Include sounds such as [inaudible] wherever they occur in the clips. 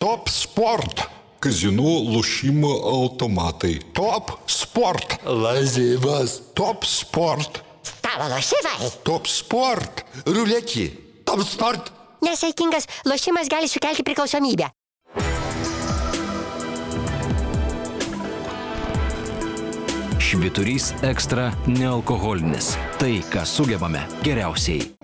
Top Sport. Kazinų lošimo automatai. Top Sport. Lažybos. Top Sport. Stalo lošimai. Top Sport. Ruletį. Top sport. Nesaikingas lošimas gali sukelti priklausomybę. Šviturys ekstra nealkoholinis. Tai, ką sugebame geriausiai.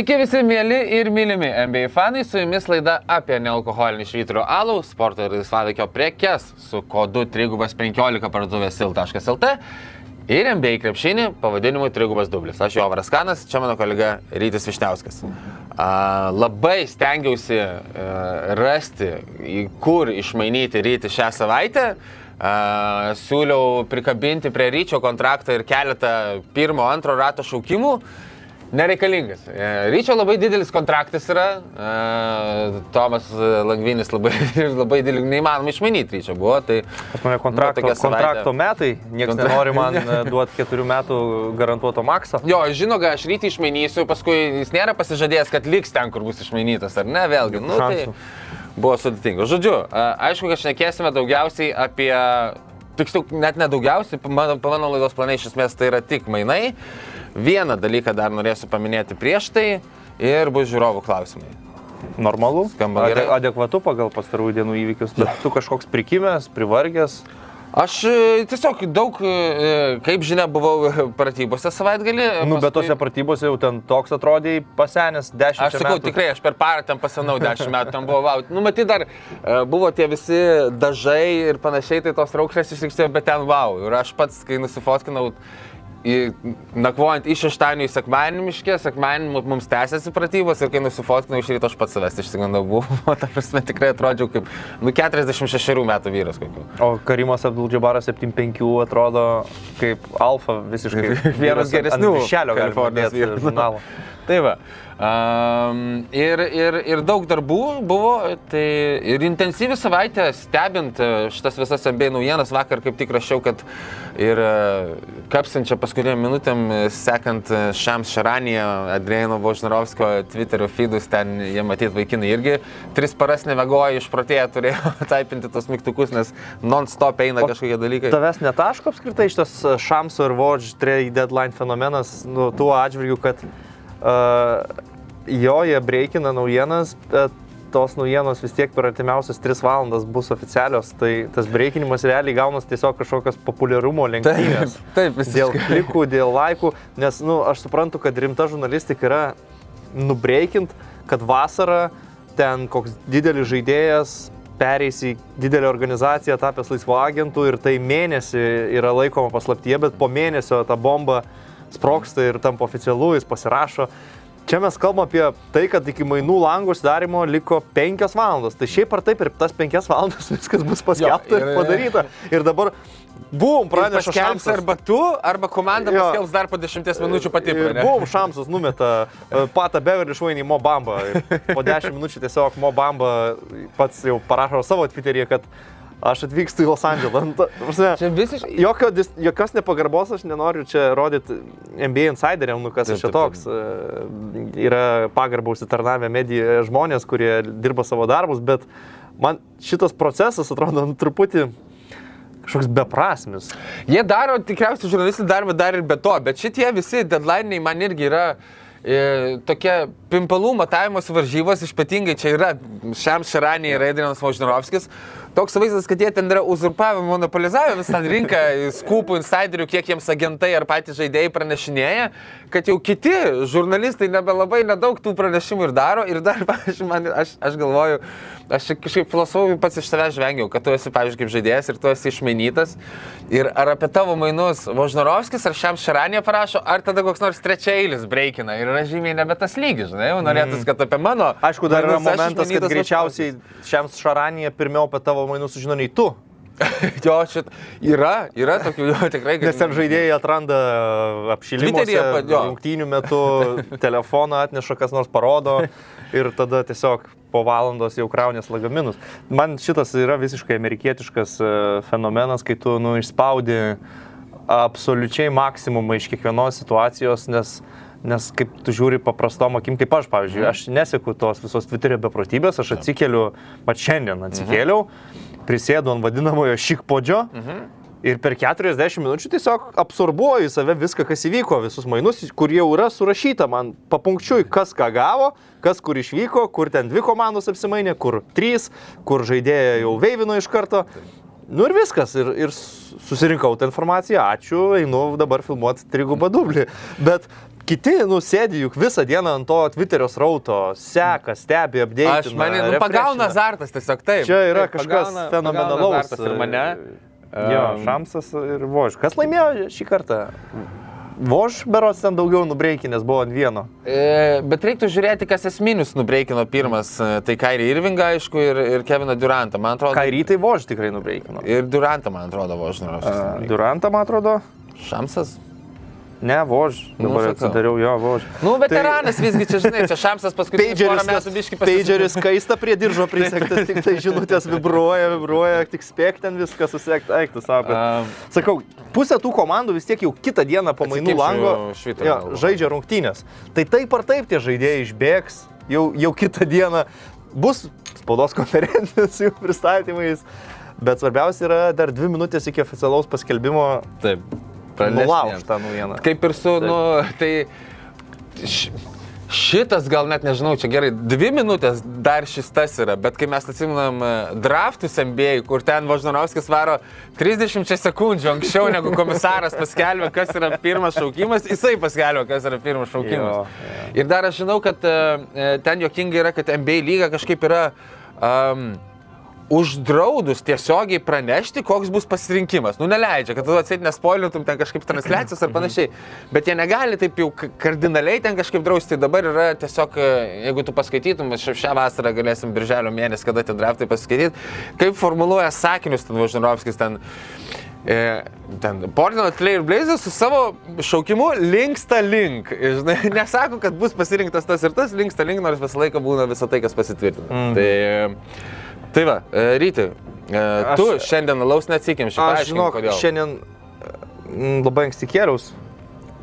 Sveiki visi mėly ir mylimi NBA fanai, su jumis laida apie nealkoholinį švyturio alų, sporto ir laisvalaikio prekes su kodu 315 parduotuvės sil.lt ir NBA krepšinį pavadinimu 3 dublis. Aš Jovaras Kanas, čia mano kolega Rytis Višniauskas. A, labai stengiausi a, rasti, į kur išmainyti Rytį šią savaitę. A, siūliau prikabinti prie ryčio kontraktą ir keletą pirmo, antro rato šaukimų. Nereikalingas. E, Ryčio labai didelis kontraktas yra. e, Tomas Langvinis labai, [laughs] labai didelis, neįmanoma išmanyti Ryčio buvo. Tai, Pas mane kontrakto, Nu, tokia savaitė. kontrakto metai, niekas Kontra- nenori man [laughs] e, duoti keturių metų garantuoto makso. jo, žino, aš rytį išmainysiu, paskui jis nėra pasižadėjęs, kad liks ten, kur bus išmainytas, ar ne, vėlgi. Nu, tai Šansų. buvo sudėtinga. Žodžiu, aišku, kad šnekėsime daugiausiai apie, tiksliau, net nedaugiausiai, mano, mano laidos planai iš esmės tai yra tik mainai. Vieną dalyką dar norėsiu paminėti prieš tai ir bus žiūrovų klausimai. Normalu, Skamba gerai. adekvatu pagal pastarųjų dienų įvykius, bet tu kažkoks prikimęs, privargęs. Aš e, tiesiog daug, e, kaip žinia, buvau pratybose savaitgalį. Nu, bet paskui- tose pratybose jau ten toks atrodė pasenęs, dešimt Aš sakau, metų. tikrai, aš per parą ten pasenau 10 metų, ten buvo, wow. nu, matyt, dar e, buvo tie visi dažai ir panašiai, tai tos raukšlės išliksėjo, bet ten wow. Ir aš pats, kai nusifotkinau, į, nakvojant iš šeštadienio į sekmadienį miškė, sekmadienį mu- mums tęsiasi pratybos ir kai nusifotkinau iš ryto aš pats savęs išsigandau, [laughs] buvo, ta prasme tikrai atrodžiau kaip, nu, 46 metų vyras kokiu. O Karimas Abdul-Jabbaras 75 atrodo kaip alfa visiškai. [laughs] Vienas geresnių galima Kalifornijos žurnalo. Tai va. Um, ir, ir, ir daug darbų buvo, tai ir intensyvi savaitė stebint e, šitas visas MBA naujienas. Vakar kaip tik rašiau, kad ir e, kapsinčia paskutiniam minutėm, e, sekant e, Šams Šaraniją, Adriano Vožnarovskio Twitterio feedus, ten jie matyti vaikinai irgi tris paras nevegoja, išprotėję turėjo [laughs] taipinti tos mygtukus, nes non-stop eina O kažkokie dalykai. Tavęs netaško apskritai šitas Šamso ir Vodž trade deadline fenomenas, nu, tuo atžvilgiu, kad uh, jo jie breikina naujienas, bet tos naujienos vis tiek per artimiausias 3 valandas bus oficialios, tai tas breikinimas realiai gaunas tiesiog kažkokios populiarumo lenktynės. [laughs] taip, Dėl visiškai. klikų, dėl laikų, nes, na, nu, aš suprantu, kad rimta žurnalistika yra nubreikint, kad vasarą ten koks didelis žaidėjas pereis į didelę organizaciją, tapęs laisvo agentų ir tai mėnesį yra laikoma paslaptyje, bet po mėnesio ta bomba sproksta ir tampa oficialu, jis pasirašo. Čia mes kalbame apie tai, kad iki mainų langų sudarimo liko 5 valandos. Tai šiaip ar taip ir tas 5 valandas [laughs] viskas bus paskelbta ir- ir padaryta. Ir dabar bum, praneša Šamsas. arba tu, arba komanda Jo. paskelbs dar po 10 minučių pati. Bum, Šamsas numeta e, patą Beverly švainį Mo Bamba. Ir po [laughs] 10 minučių tiesiog Mo Bamba pats jau parašo savo Twitter'yje, kad aš atvykstu į Los Andželą. Nu, Čia visiškai. Jokio, jokios nepagarbos aš nenoriu čia rodyti NBA insideriam, nu kas aš čia toks. E, Yra pagarbą užsitarnavę medijoje žmonės, kurie dirba savo darbus, bet man šitas procesas atrodo nu, truputį kažkoks beprasmis. Jie daro tikriausiai žurnalistų darbą dar ir be to, bet šitie visi deadline'ai man irgi yra e, tokia pimpalų matavimos varžybos, ypatingai čia yra Šiam Širanė ir Adrianas Vožnarovskis. Toks vaizdas, kad jie ten yra uzurpavę, monopolizavę visą rinką, skupų, insiderių, kiek jiems agentai ar patys žaidėjai pranešinėja, kad jau kiti žurnalistai nebelabai nedaug tų pranešimų ir daro. Ir dar, [laughs] pavyzdžiui, man, aš, aš galvoju, aš kažkaip filosofui pats iš tavęs žvengiau, kad tu esi, pavyzdžiui, kaip žaidėjas ir tu esi išmenytas. Ir ar apie tavo mainus Vožnarovskis ar šiam Šaranė parašo, ar tada koks nors trečiailis breikina ir yra žymiai nebe tas lygis, žinai, jau norėtųsi, kad apie mano. Aišku, dar yra momentas, kad greičiausiai šiam šaranėje pirmiau apie tavo mainus sužino nei tu. [laughs] jo, šit, yra, yra tokių, jo, tikrai. kad- Nes ten žaidėjai atranda jo. rungtynių metu, [laughs] telefoną atneša, kas nors parodo ir tada tiesiog po valandos jau kraunės lagaminus. Man šitas yra visiškai amerikietiškas e, fenomenas, kai tu nu, išspaudi absoliučiai maksimumą iš kiekvienos situacijos, nes Nes kaip tu žiūri paprastom akim, kaip aš, pavyzdžiui, aš neseku tos visos Twitterio beprotybės, aš atsikeliu, mat šiandien atsikėliau, prisėdu ant vadinamojo šikpodžio ir per 40 minučių tiesiog absorbuoju į save viską, kas įvyko, visus mainus, kur jau yra surašyta man papunkčiui, kas ką gavo, kas kur išvyko, kur ten dvi komandos apsimainė, kur trys, kur žaidėjai jau veivino iš karto. Nu ir viskas, ir, ir susirinkau tą informaciją, ačiū, einu dabar filmuoti trigubą dublį. Bet kiti, nu, sėdi juk visą dieną ant to Twitterio srauto, seka, stebi, apdėti. Aš mane, nu, pagauna azartas tiesiog taip. Čia yra taip, kažkas pagauna- fenomenalaus. pagauna Ir mane. Jo, Em, Šamsas ir Vož. Kas laimėjo šį kartą? Vož berots ten daugiau nubreikinės buvo ant vieno. E, bet reiktų žiūrėti, kas esminius nubreikino pirmas. e, Tai Kairį Irvingą, aišku, ir, ir Keviną Durantą. Man atrodo. Ką rytai Vož tikrai nubreikino. Ir Durantą, man atrodo, Vožnaros. Durantą, man atrodo. Šamsas. Ne, Vož. Dabar sakau. atsidariau jo Vož. Nu, veteranas visgi čia, žinai, čia Šamsas paskutinius porą Pageris, metų biški pageris kaista prie diržo prisegtas, tik tai žinutės vibruoja, vibruoja, tik spėk ten viską susekti, eiktų savo. Um, Sakau, pusė tų komandų vis tiek jau kitą dieną po mainų Atsikimšiu lango galvą. žaidžia rungtynės. Tai taip ar taip tie žaidėjai išbėgs, jau, jau kitą dieną bus spaudos konferencijos jų pristatymais. Bet svarbiausia yra dar dvi minutės iki oficialaus paskelbimo taip. Nulaužti tą naujieną. Kaip ir su, nu, tai š, šitas gal net nežinau, čia gerai, dvi minutės dar šis tas yra, bet kai mes atsiminam e, draftus MBA, kur ten Važnarovskis varo 30 sekundžių anksčiau negu komisaras paskelbė, kas yra pirmas šaukimas, jisai paskelbė, kas yra pirmas šaukimas. Jo, Ir dar aš žinau, kad e, e, ten jokingai yra, kad MBA lyga kažkaip yra um, uždraudus tiesiogiai pranešti, koks bus pasirinkimas. Nu, neleidžia, kad tu atsėt nespoilintum ten kažkaip transliacijos ar panašiai. Bet jie negali taip jau kardinaliai ten kažkaip drausti. Dabar yra tiesiog, e, jeigu tu paskaitytum, aš šią vasarą galėsim birželio mėnesį, kada tie draftai paskaityti, kaip formuluoja sakinius ten Važinovskis ten. E, ten Portland Trail Blazers su savo šaukimu linksta link. Žinai, [laughs] nesako, kad bus pasirinktas tas ir tas, linksta link, nors visą laiką būna visą tai, kas pasitvirtina. Mm. Tai, tai va, e, ryti, e, tu Aš- šiandien alaus neatsikimši. Aš žinau, šiandien mm, labai anksti kėliaus.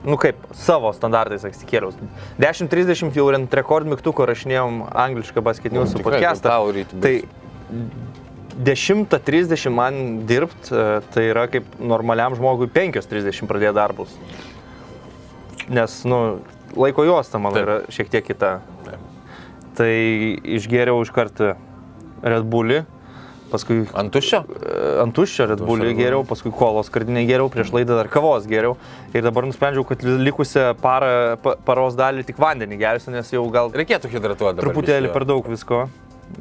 Nu kaip, savo standartais anksti kėliaus. 10.30 jau ant rekord mygtuko rašinėjom anglišką basket news Nu, podcastą. Tai bus. 10.30 man dirbt, e, tai yra kaip normaliam žmogui 5.30 pradėti darbus. Nes, nu, laiko juosta mano Taip. yra šiek tiek kita. Tai išgėriau iš karto Red Bullį, paskui Ant tuščio? E, ant tuščio Red Bullį geriau, paskui kolos skardinę geriau, prieš laidą dar kavos geriau. Ir dabar nusprendžiau, kad likusią parą, pa, paros dalį tik vandenį gersiu, nes jau gal Reikėtų hidratuoti. truputėlį per daug visko.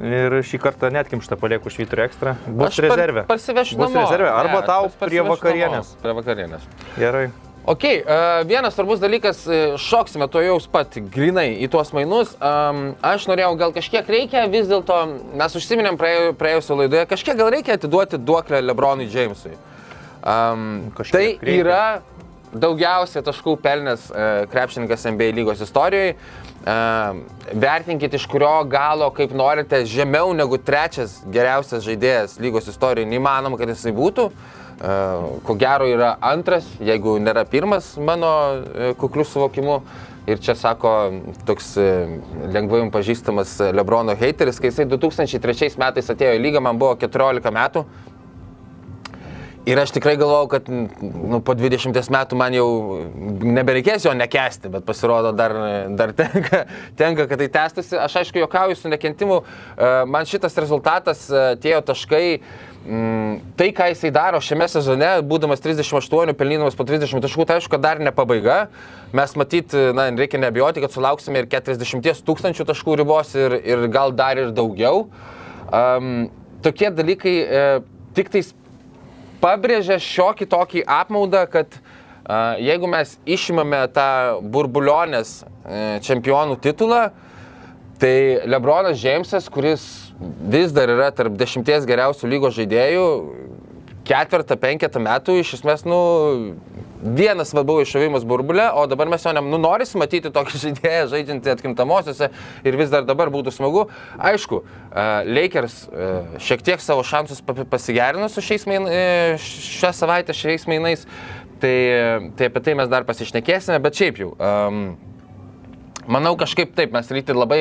Ir šį kartą netkimštą palieku švyturį ekstra. Bus rezervė. Parsivešiu Bus namo. rezervė. Arba Ne, tau prie vakarienės. namo, Prie vakarienės. Gerai. Ok, uh, vienas svarbus dalykas, e, šoksime to jau pat grinai į tuos mainus. Aš norėjau, gal kažkiek reikia, vis dėlto mes užsiminėm praėjus, praėjusio laidoje, kažkiek gal reikia atiduoti duoklę Lebronui Jamesui. Kažkiek tai reikia. yra daugiausia taškų pelnęs uh, krepšininkas NBA lygos istorijoje. Vertinkit iš kurio galo, kaip norite, žemiau negu trečias geriausias žaidėjas lygos istorijoje. Neįmanoma, kad jisai būtų. Ko gero yra antras, jeigu nėra pirmas mano uh, kuklių suvokimu. Ir čia sako toks e, lengvai jums pažįstamas e, Lebrono hateris, kai jisai 2003 metais atėjo į lygą, man buvo 14 metų. Ir aš tikrai galvojau, kad nu, po 20 metų man jau nebereikės jo nekesti, bet pasirodo dar, dar tenka, tenka, kad tai tęstusi. Aš aišku, juokauju su nekentimu, e, man šitas rezultatas, e, tie jo taškai, mm, tai ką jisai daro šiame sezone, būdamas 38, pelnydamas po 30 taškų, tai aišku, kad dar ne pabaiga. Mes matyt, na, reikia nebijoti, kad sulauksime ir 40 tūkstančių taškų ribos ir, ir gal dar ir daugiau. Um, tokie dalykai e, tik tais pabrėžia šiokį tokį apmaudą, kad uh, jeigu mes išimame tą burbulionės uh, čempionų titulą, tai Lebronas Džeimsas, kuris vis dar yra tarp dešimties geriausių lygos žaidėjų, ketvirtą, penketą metų iš esmės, nu, vienas va buvo iššovimas burbulė, o dabar mes jo ne, nu, norisi matyti tokį [laughs] žaidėją žaidžiantį atkrintamosiose ir vis dar dabar būtų smagu. Aišku, uh, Lakers uh, šiek tiek savo šansus pasigerino su šiais main, uh, šią savaitę šiais mainais, tai, tai apie tai mes dar pasišnekėsime, bet šiaip jau. Um, Manau, kažkaip taip, mes ryti labai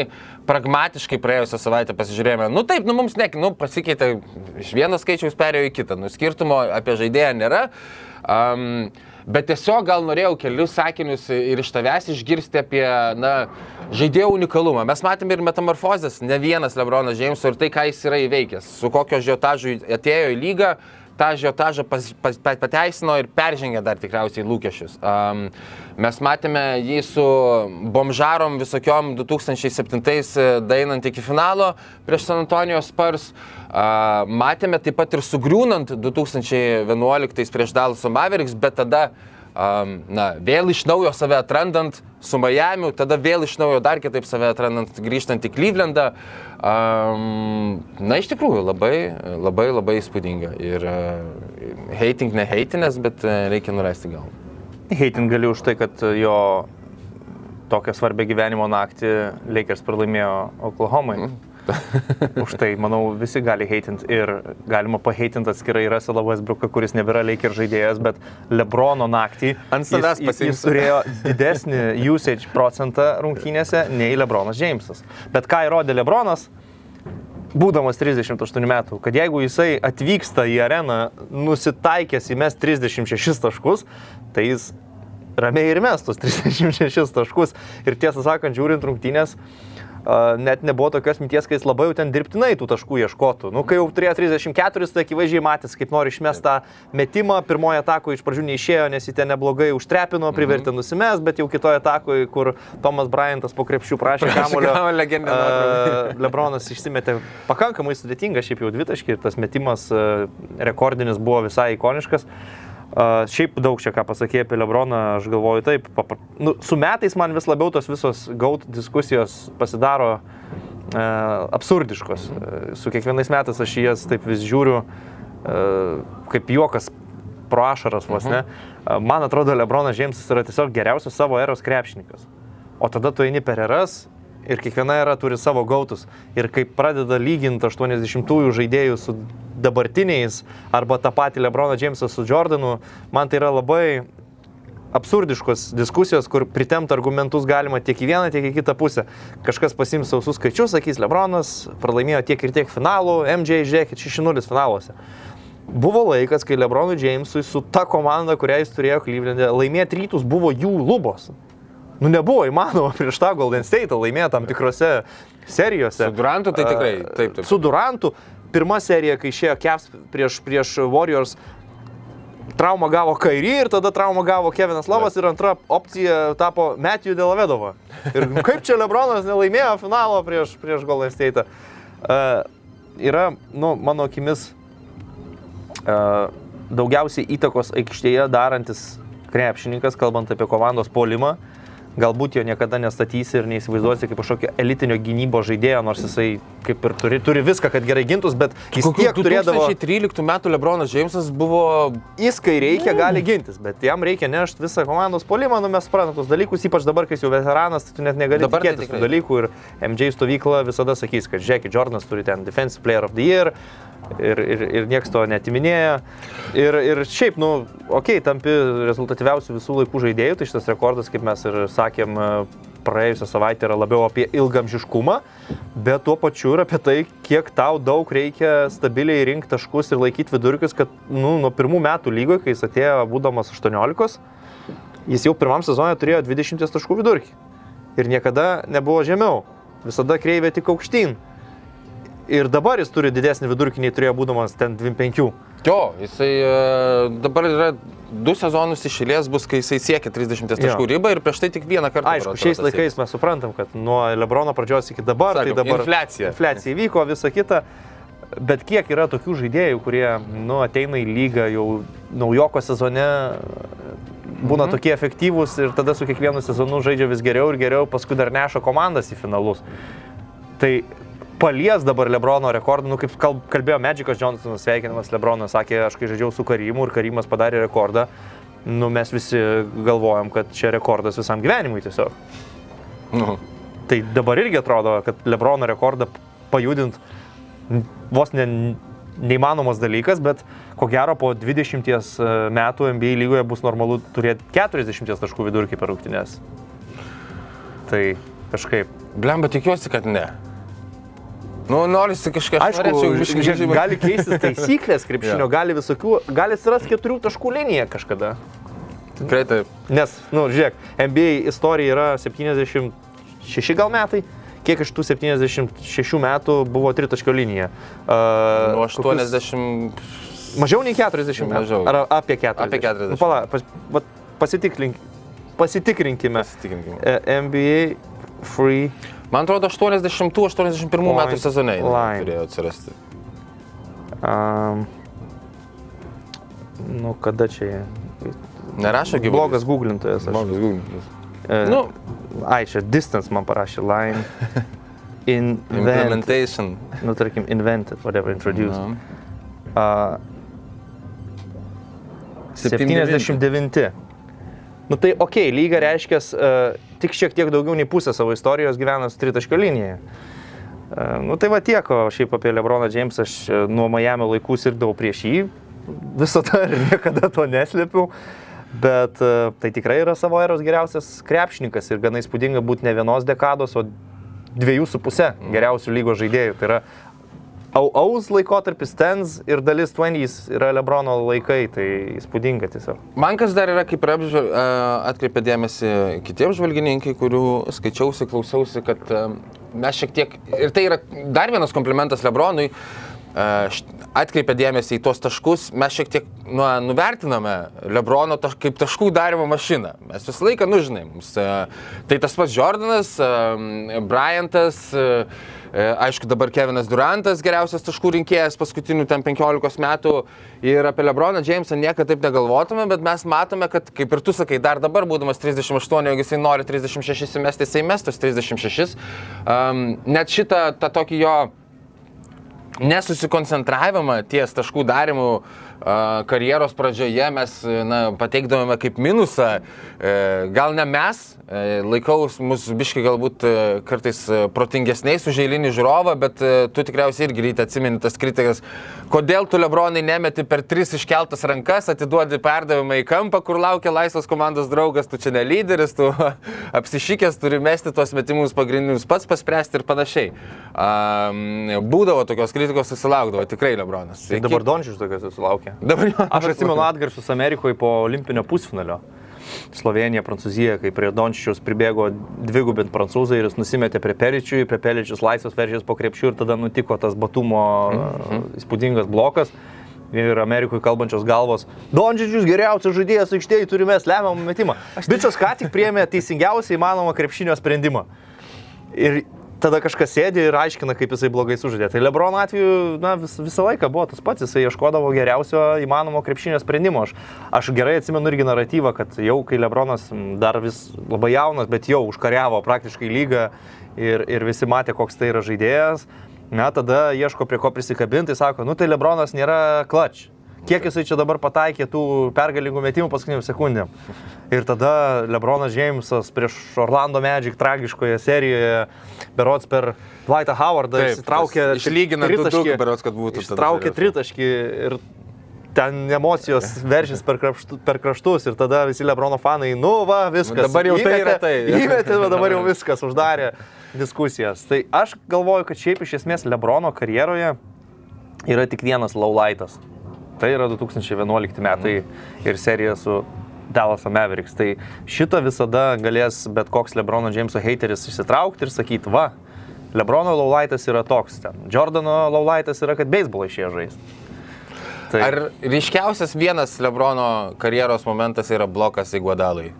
pragmatiškai praėjusią savaitę pasižiūrėjome. Nu taip, nu mums ne, nu pasikeitė iš vieno skaičiaus perėjo į kitą, nu skirtumo apie žaidėją nėra. Um, Bet tiesiog gal norėjau kelius sakinius ir iš tavęs išgirsti apie na, žaidėjo unikalumą. Mes matėme ir metamorfozės, ne vienas Lebronas Džeimso ir tai, ką jis yra įveikęs, su kokio žiotažu atėjo į lygą, tą žiotažą pas, pas, pateisino ir peržengė dar tikriausiai lūkesčius. Um, mes matėme jį su bomžarom visokiom 2007 dainant iki finalo prieš San Antonijos Spurs. Uh, matėme taip pat ir sugriūnant 2011 prieš Dallas Mavericks, bet tada um, na, vėl iš naujo save atrandant su Miami, tada vėl iš naujo dar kitaip save atrandant grįžtant į Clevelandą. Um, na, iš tikrųjų, labai, labai, labai įspūdinga. Ir uh, hating ne hatinės, bet uh, reikia nuleisti galvą. Hating gali už tai, kad jo tokią svarbę gyvenimo naktį Lakers pralaimėjo Oklahomai. Mm. [laughs] Už tai, manau, visi gali heitinti ir galima paheitinti atskirai Russell Westbrooką, kuris nebėra Lakers žaidėjas, bet Lebrono naktį ant savęs jis, jis, turėjo [laughs] didesnį usage procentą rungtynėse nei Lebronas Jamesas. Bet ką įrodė Lebronas? būdamas 38 metų, kad jeigu jisai atvyksta į areną nusitaikęs įmes 36 taškus, tai jis ramiai ir mes tus 36 taškus. Ir tiesą sakant, žiūrint rungtynės, uh, net nebuvo tokios minties, kai jis labai jau ten dirbtinai tų taškų ieškotų. Nu, kai jau turėjo 34, tai akivaizdžiai matęs, kaip nori išmest tą metimą. Pirmoje atakoje iš pradžių neišėjo, nes jį ten neblogai užtrepino, mhm. privertė mhm. nusimes, bet jau kitoje atakoje, kur Tomas Bryantas po krepšių prašė kamulio, uh, Lebronas išsimetė pakankamai sudėtinga, šiaip jau dvitaškį ir tas metimas uh, rekordinis buvo visai ikoniškas. Uh, Uh, šiaip daug čia ką pasakė apie Lebroną, aš galvoju taip, papra... nu, su metais man vis labiau tos visos gaut diskusijos pasidaro uh, absurdiškos. Uh, su kiekvienais metais aš jas taip vis žiūriu, uh, kaip juokas pro ašaras vos ne. Uh, man atrodo, Lebronas Džeimsas yra tiesiog geriausias savo eros krepšininkas. O tada tu eini per eras ir kiekviena era turi savo gautus. Ir kai pradeda lyginti 80-ųjų žaidėjų su dabartiniais arba tą patį Lebroną Džeimsą su Jordanu, man tai yra labai absurdiškos diskusijos, kur pritemti argumentus galima tiek į vieną, tiek į kitą pusę. Kažkas pasims sausus skaičius, sakys, Lebronas pralaimėjo tiek ir tiek finalų, MJ, žiūrėkit, 6-0 finaluose. Buvo laikas, kai Lebronui Džeimsui su ta komanda, kurią jis turėjo Klyvlendė, laimėti rytus buvo jų lubos. Nu nebuvo įmanoma [laughs] prieš tą Golden State laimėti tam tikrose serijose. Su Durantu tai tikrai, taip, taip. Su Durantu pirma serija, kai išėjo Caps prieš, prieš Warriors, traumą gavo Kairį ir tada traumą gavo Kevinas Lavas ir antra opcija tapo Matthew Delavedova. Ir nu, kaip čia Lebronas nelaimėjo finalo prieš, prieš Golden State. Uh, yra, nu, mano akimis, uh, daugiausiai įtakos aikštėje darantis krepšininkas, kalbant apie komandos polimą. Uh, galbūt jo niekada nestatysi ir neįsivaizduosi kaip kažkokio elitinio gynybo žaidėjo, nors jisai kaip ir turi, turi viską, kad gerai gintus, bet jis Kokiu, tiek turėdavo... 2013 metų Lebronas Džeimsas buvo... Jis, kai reikia, gali gintis, bet jam reikia nešti visą komandos polimą, nu mes suprantame tos dalykus, ypač dabar, kai jis jau veteranas, tai tu net negali dabar tai tikėtis tų dalykų ir MJ stovykla visada sakys, kad Jackie Jordanas turi ten Defensive Player of the Year, ir, ir, ir niekas to netiminėja. Ir, ir šiaip, nu, okei, okay, tampi rezultatyviausių visų laikų žaidėjų, tai šitas rekordas, kaip mes ir sakėm, praėjusią savaitę yra labiau apie ilgamžiškumą, bet tuo pačiu ir apie tai, kiek tau daug reikia stabiliai rinkti taškus ir laikyti vidurkius, kad nu, nuo pirmų metų lygoje, kai jis atėjo būdamas 18, jis jau pirmam sezonė turėjo 20 taškų vidurkį. Ir niekada nebuvo žemiau. Visada kreivė tik aukštyn. Ir dabar jis turi didesnį vidurkį nei turėjo būdamas ten 25. Jo, jisai e, dabar yra du sezonus išėlės bus, kai jisai siekia 30 taškų ribą ir prieš tai tik vieną kartą. Aišku, šiais laikais mes suprantam, kad nuo Lebrono pradžios iki dabar, Sakom, tai dabar infliacija. infliacija įvyko, visa kita. Bet kiek yra tokių žaidėjų, kurie nu, ateina į lygą jau naujoko sezone, būna mhm. tokie efektyvūs ir tada su kiekvienu sezonu žaidžia vis geriau ir geriau, paskui dar neša komandas į finalus. Tai palies dabar Lebrono rekordą, nu kaip kalb- kalbėjo Medžikas Johnsonas, sveikinamas Lebronas, sakė, aš kai žaidžiau su Karimu ir Karimas padarė rekordą, nu mes visi galvojam, kad čia rekordas visam gyvenimui tiesiog. Nu, Tai dabar irgi atrodo, kad Lebrono rekordą pajudint vos ne, neįmanomas dalykas, bet ko gero po 20 metų NBA lygoje bus normalu turėti 40 taškų vidurkį per rungtynės. Tai kažkaip. Blemba, tikiuosi, kad ne. Nu, norisi kažkaip. Aišku, žiūrėk, gali keistis taisyklės krepšinio, gali visokių, gali atsirasti keturių taškų linija kažkada. Tikrai taip. Nes, nu, žiūrėk, NBA istorija yra 76 gal metai. Kiek iš tų 76 metų buvo tritaškio linija? Uh, kokius- 80. Mažiau nei 40 metų. Mažiau. Ar apie 40? Apie 40. Nu, pala, pas, vat pasitiklink, pasitikrinkime. Pasitikinkime. E, NBA Free Man atrodo, 80-81 metų sezonai turėjo atsirasti. Um, nu, kada čia? Nerašo gyvūnas. Blogas googlintojas. Blogas gyvūnas. E, Nu, Ai, čia distance man parašė line. [laughs] Invented. implementation. Nu, tarkim, invented, whatever, introduced. Nu. Uh, 79. Nu tai ok, lyga reiškia uh, tik šiek tiek daugiau nei pusę savo istorijos gyvena su tritaškio linija. Uh, nu tai va tiek, o šiaip apie Lebroną Jamesą aš e, nuo Miami laikų sirgdavau prieš jį visada ir niekada to neslėpiau. Bet uh, tai tikrai yra savo eros geriausias krepšininkas ir gana įspūdinga būti ne vienos dekados, o dviejų su pusė geriausių lygos žaidėjų. Tai yra Auaus laikotarpis tens ir dalis 20 yra Lebrono laikai, tai įspūdinga tiesiog. Man kas dar yra, kaip apžval- atkreipė dėmesį kitiems žvalgininkai, kurių skaičiausi, klausiausi, kad mes šiek tiek, ir tai yra dar vienas komplimentas Lebronui, a, š- atkreipė dėmesį į tuos taškus, mes šiek tiek nu, nuvertiname Lebrono taš, kaip taškų darimo mašiną. Mes visą laiką, nu žinai, mums, tai tas pats Jordanas, Bryantas, E, Aišku, dabar Kevinas Durantas geriausias taškų rinkėjas paskutinių ten 15 metų ir apie Lebroną Jamesą niekada taip negalvotume, bet mes matome, kad kaip ir tu sakai, dar dabar būdamas 38, jeigu jisai nori 36 įmesti, jisai mestos 36. Um, net šitą tą tokį jo nesusikoncentravimą ties taškų darimų a, karjeros pradžioje mes na, pateikdavome kaip minusą. E, Gal ne mes, e, laikaus mūsų biški galbūt e, kartais protingesniais už eilinį žiūrovą, bet tu tikriausiai irgi ryte atsimeni tas kritikas, kodėl tu Lebronai nemeti per tris iškeltas rankas, atiduodi perdavimą į kampą, kur laukia laisvas komandos draugas, tu čia ne lyderis, tu [laughs] apsišykęs turi mesti tuos metimus pagrindinius pats paspręsti ir panašiai. Būdavo tokios kritikos, susilaukdavo tikrai Lebronas. Tai dabar Dončius tokias susilaukė. Dabar jo. Aš atsimenu atgarsius Amerikoje po olimpinio pusfinalio. Slovenija, Prancūzija, kai prie Dončičiaus pribėgo dvigubint prancūzai ir jis nusimetė prie Peričių, prie Peričius laisvas veržės po krepšių ir tada nutiko tas batumo mhm. įspūdingas blokas. Ir Amerikoje kalbančios galvos, Dončičius geriausias žaidėjas aikštėje, turime lemiamą metimą. Bičias ką tik priėmė teisingiausią įmanomą krepšinio sprendimą. Ir tada kažkas sėdi ir aiškina, kaip jisai blogai sužaidė. Tai Lebron atveju na, vis, visą laiką buvo tas pats, jisai ieškodavo geriausio įmanomo krepšinio sprendimo. Aš, aš gerai atsimenu irgi naratyvą, kad jau kai Lebronas dar vis labai jaunas, bet jau užkariavo praktiškai lygą ir, ir visi matė, koks tai yra žaidėjas, na tada ieško prie ko prisikabinti, sako, nu tai Lebronas nėra klač. Kiek jisai čia dabar pataikė tų pergalingų metimų paskutiniam sekundėm. Ir tada Lebronas Džeimsas prieš Orlando Magic tragiškoje serijoje, berots per Dwightą Howardą, išlygina du tritaškį, du, berods, kad būtų Ištraukė tritaškį ir ten emocijos [laughs] veržys per, kraštu, per kraštus ir tada visi Lebrono fanai, nu va, viskas. Dabar jau tai yra įmetė- tai. [laughs] Įmetė, va dabar jau viskas, uždarė diskusijas. Tai aš galvoju, kad šiaip iš esmės Lebrono karjeroje yra tik vienas laulaitas. Tai yra 2011 metai ir serija su Dallas Mavericks. Tai šitą visada galės bet koks Lebrono Jameso hateris išsitraukti ir sakyti, va, Lebrono laulaitas yra toks ten. Jordano laulaitas yra, kad beisbolą išėjo žaisti. Tai Ar ryškiausias vienas Lebrono karjeros momentas yra blokas į Guadalai?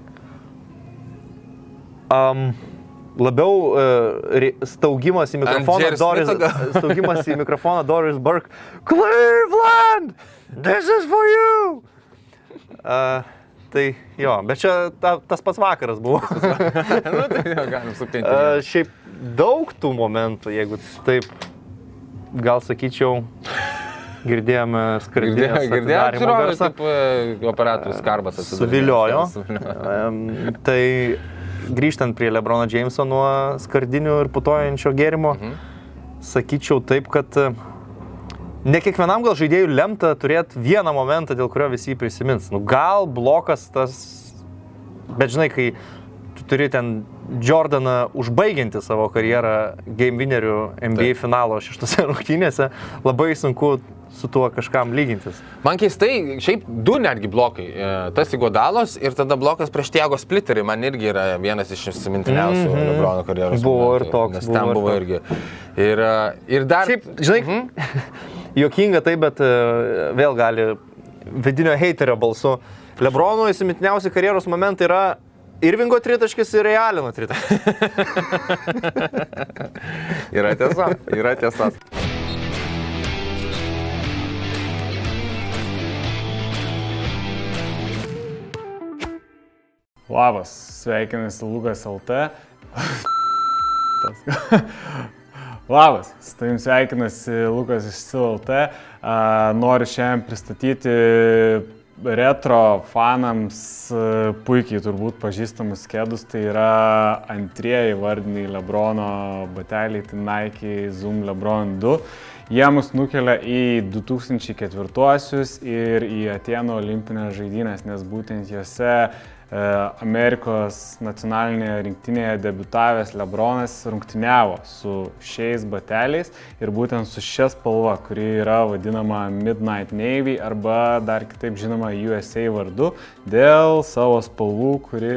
um, labiau uh, staugimas į mikrofoną. Doris, staugimas į mikrofoną Doris Burke. Cleveland! This is for you! Uh, tai jo, bet čia ta, tas pats vakaras buvo. [laughs] nu, tai jau galim suptinti. Uh, šiaip daug tų momentų, jeigu taip, gal sakyčiau, girdėjome atidarymo žiūrovai, garsą. kaip e, operatorius Karbas. [laughs] Em, tai grįžtant prie Lebrono Jameso nuo skardinių ir putojančio gėrimo, mhm. sakyčiau taip, kad ne kiekvienam gal žaidėjui lemta turėti vieną momentą, dėl kurio visi jį prisimins. Nu, gal blokas tas, bet žinai, kai tu turi ten Jordaną užbaigianti savo karjerą game winnerių NBA Taip. finalo šeštose [laughs] rungtynėse, labai sunku su tuo kažkam lygintis. Man keistai, šiaip du netgi blokai. E, Tas į Godalos ir tada blokas prieš Tiago Splitterį man irgi yra vienas iš įsimintiniausių mm -hmm. Lebrono karjeros. Buvo ir momentų, toks, Nes buvo ten ir buvo irgi. Ir, e, ir dar... Šiaip, žinai, Mhm. [laughs] Jokinga tai, bet e, vėl gali vidinio haterio balsu. Lebrono įsimintiniausi karjeros momentai yra Irvingo tritaškis ir Realino tritaškis. [laughs] Yra tiesa, yra tiesa. Labas, sveikinasi Lukas LT. [laughs] Labas, su tavim sveikinasi Lukas iš. A, Noriu šiandien pristatyti retro fanams puikiai turbūt pažįstamus kėdus. Tai yra antrieji vardiniai Lebrono bateliai, tai Nike Zoom Lebron 2. Jie mus nukelia į 2004 ir į Atenų olimpinės žaidynės, nes būtent juose e, Amerikos nacionalinėje rinktinėje debutavęs Lebronas rungtyniavo su šiais bateliais ir būtent su šia spalva, kuri yra vadinama Midnight Navy arba dar kitaip žinoma USA vardu dėl savo spalvų, kuri,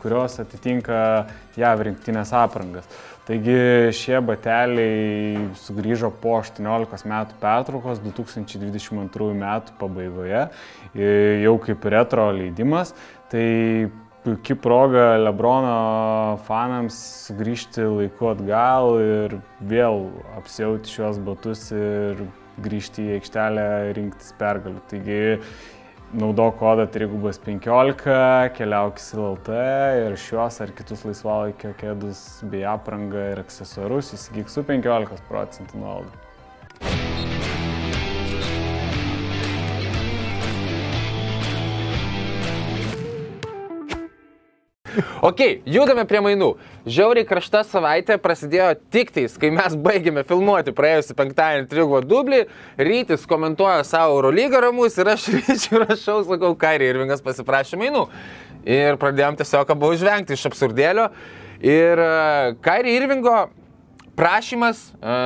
kurios atitinka JAV rinktinės aprangas. Taigi šie bateliai sugrįžo po 18 metų pertraukos 2022 metų pabaigoje, jau kaip retro leidimas. Tai puikia proga Lebrono fanams sugrįžti laiku atgal ir vėl apsiauti šios batus ir grįžti į aikštelę rinktis pergalių. Taigi naudok kodą trigubas 15, keliauk į LT ir šios ar kitus laisvalaikio kėdus bei aprangą ir aksesuarus įsigyk su 15 procentų nuolaida. Ok, judame prie mainų. Žiauriai krašta savaitė prasidėjo tik tais, kai mes baigėme filmuoti praėjusią penktadienį trigubo dublį. Rytis komentuoja savo Eurolygą ramus ir aš [laughs] ryčiui rašau, sakau, Kairį Irvingas pasiprašė mainų. Ir pradėjom tiesiog abu žvengti iš absurdėlio. Ir Kairį Irvingo prašymas, e,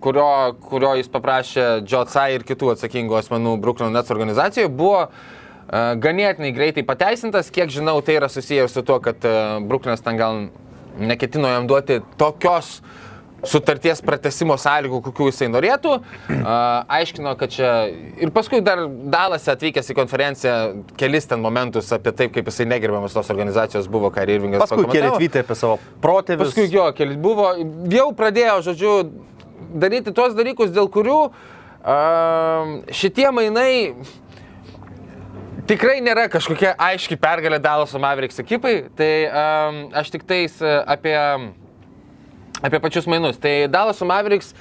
kurio, kurio jis paprašė Džotsai ir kitų atsakingų asmenų Brooklyn Nets organizacijoje, buvo e, ganėtinai greitai pateisintas. Kiek žinau, tai yra susijęs su tuo, kad Brooklynas ten gal neketino jam duoti tokios sutarties pratesimo sąlygų, kokių jisai norėtų. A, aiškino, kad čia ir paskui dar Dalase atvykęs į konferenciją kelis ten momentus apie taip, kaip jisai negerbiamas tos organizacijos buvo, ką ir Irvingas Paskui keli tvytai apie savo protėvius. Paskui jo, keli buvo, jau pradėjo, žodžiu, daryti tos dalykus, dėl kurių um, šitie mainai tikrai nėra kažkokia aiški pergalė Dalaso Mavericks ekipai. Tai um, aš tik tais e, apie, apie pačius mainus. Tai Dalaso Mavericks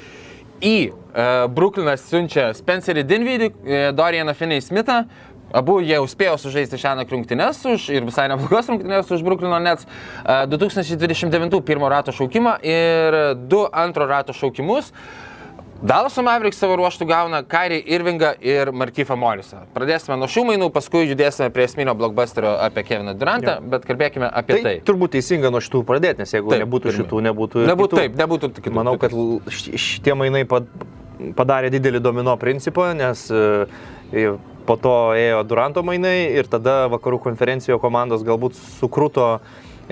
į uh, Brooklyną siunčia Spencerį Dinvidį, uh, Dorianą Finney Smithą. Abu jie spėjo sužaisti šią rungtynes už ir visai neblogas rungtynes už Brooklyno Nets. Uh, 2029 pirmo rato šaukimą ir du antro rato šaukimus. Dalaso Mavericks savo ruoštų gauna Kairį Irvingą ir Markyfą Morisą. Pradėsime nuo šių mainų, paskui judėsime prie esminio blockbusterio apie Keviną Durantą, bet kalbėkime apie Tai, tai. turbūt teisinga nuo šitų pradėti, nes jeigu Taip, nebūtų pirmi. šitų, nebūtų ir Nebūtų taip, nebūtų kitų. Manau, kad šitie mainai pad- padarė didelį domino principą, nes e, po to ėjo Duranto mainai ir tada vakarų konferencijoje komandos galbūt sukruto,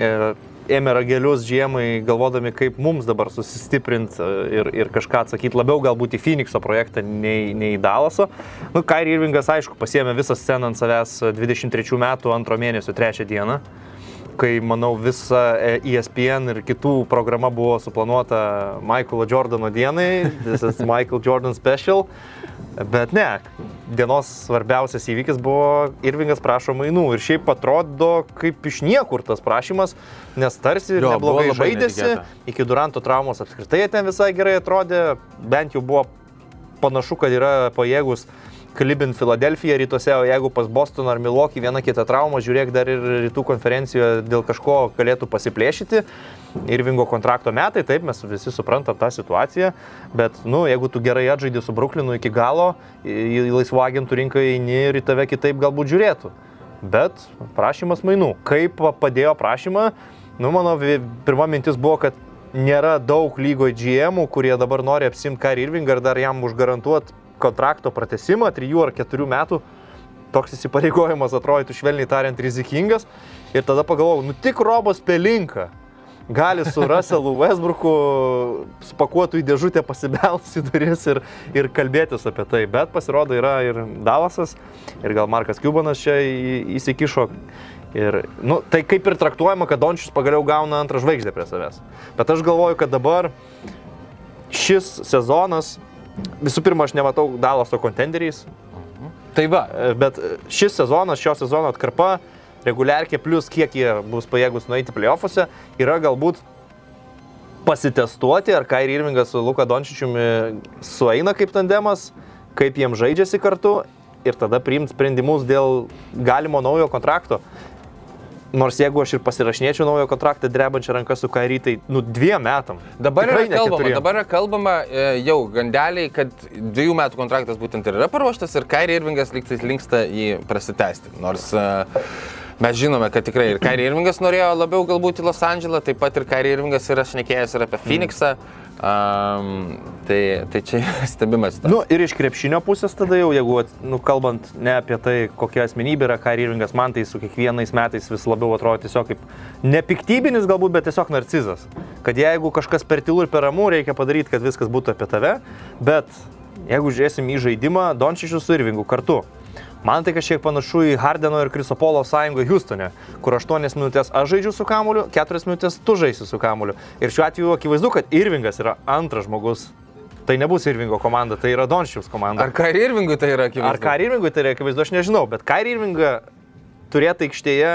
e, ėmė ragelius žiemai, galvodami, kaip mums dabar susistiprinti ir, ir kažką atsakyti labiau galbūt į Phoenixo projektą nei, nei į Dalaso. Nu, Kairi Irvingas, aišku, pasiemė visą sceną ant savęs 23 metų antro mėnesio trečią dieną kai, manau, visa e, ESPN ir kitų programa buvo suplanuota Michaelo Jordano dienai, this is Michael Jordan special, bet ne, dienos svarbiausias įvykis buvo Irvingas prašo mainų ir šiaip atrodo kaip iš niekur tas prašymas, nes tarsi Jo, neblogai žaidėsi, netikėta. iki Duranto traumos apskritai ten visai gerai atrodė, bent jau buvo panašu, kad yra pajėgus klibint Filadelfiją rytuose, o jeigu pas Bostoną ar Milwaukee viena kita trauma, žiūrėk dar ir rytų konferencijoje dėl kažko galėtų pasiplėšyti. Irvingo kontrakto metai, taip, mes visi suprantam tą situaciją, bet, nu, jeigu tu gerai atžaidži su Brooklynu iki galo, į, laisvų agentų rinką eini ir į tave kitaip galbūt žiūrėtų. Bet prašymas mainų. Kaip padėjo prašymą, nu, mano pirma mintis buvo, kad nėra daug lygoje GM, kurie dabar nori apsimti Kari Irvingą ir dar jam užgarantuoti kontrakto pratesimą 3 ar 4 metų. Toks įsipareigojimas atrodytų švelniai tariant rizikingas. Ir tada pagalvojau, nu tik Robas Pelinka gali su Russellu Westbrooku spakuotų į dėžutę pasibelsti į duris ir, ir kalbėtis apie tai. Bet pasirodo yra ir Dalasas, ir gal Markas Kubanas čia įsikišo. Ir, nu, tai kaip ir traktuojama, kad Dončius pagaliau gauna antrą žvaigždę prie savęs. Bet aš galvoju, kad dabar šis sezonas, visų pirma, aš nematau Dalaso kontenderiais, Tai va, Bet šis sezonas, šio sezono atkarpa, reguliarkė plus kiek jie bus pajėgus nueiti playoffuose, yra galbūt pasitestuoti, ar Kairi Irvingas su Luka Dončičiumi sueina kaip tandemas, kaip jiem žaidžiasi kartu ir tada priimti sprendimus dėl galimo naujo kontrakto. Nors jeigu aš ir pasirašinėčiau naujo kontraktą drebančią ranką su Kairi, tai nu dviem metam. Dabar Tikrai yra kalbama, keturiem. dabar yra kalbama e, jau gandeliai, kad dviejų metų kontraktas būtent ir yra paruoštas ir Kairi Irvingas lygtais linksta jį prasitęsti. Nors e, mes žinome, kad tikrai ir Kairi Irvingas norėjo labiau galbūt į Los Andželą, taip pat ir Kairi Irvingas yra šnekėjęs ir apie Phoenixą. Um, tai, tai čia [laughs] stebimas. tas. Nu ir iš krepšinio pusės tada jau, jeigu, nu, kalbant ne apie tai, kokia asmenybė yra Kari Irvingas, man tai su kiekvienais metais vis labiau atrodo tiesiog kaip nepiktybinis galbūt, bet tiesiog narcizas. Kad jeigu kažkas per tylų ir per ramų, reikia padaryti, kad viskas būtų apie tave, bet jeigu žiūrėsim į žaidimą, Dončičius su Irvingu kartu. Man tai kažkiek panašu į Hardeno ir Krisopolo sąjungą Houstone, kur 8 minutės aš žaidžiu su kamuoliu, 4 minutės tu žaisi su kamuoliu. Ir šiuo atveju akivaizdu, kad Irvingas yra antras žmogus. Tai nebus Irvingo komanda, tai yra Dončiaus komanda. Ar Kairi Irvingui tai yra akivaizdu? Ar Kairi Irvingui tai yra akivaizdu, aš nežinau, bet Kairi Irvingą turėti aikštėje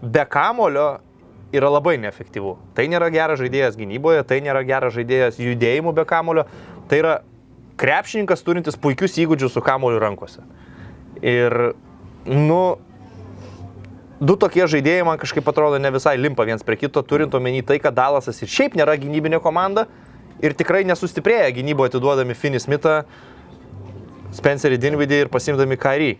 be kamulio yra labai neefektyvu. Tai nėra geras žaidėjas gynyboje, tai nėra geras žaidėjas judėjimu be kamulio, tai yra krepšininkas turintis puikius įgūdžius su kamuoliu rankose. Ir, nu, du tokie žaidėjai man kažkaip atrodo ne visai limpa viens prie kito, turint omeny tai, kad Dalasas ir šiaip nėra gynybinė komanda ir tikrai nesustiprėja gynyboje atiduodami Finis Smithą, Spencerį Dinvidį ir pasimdami Kairį.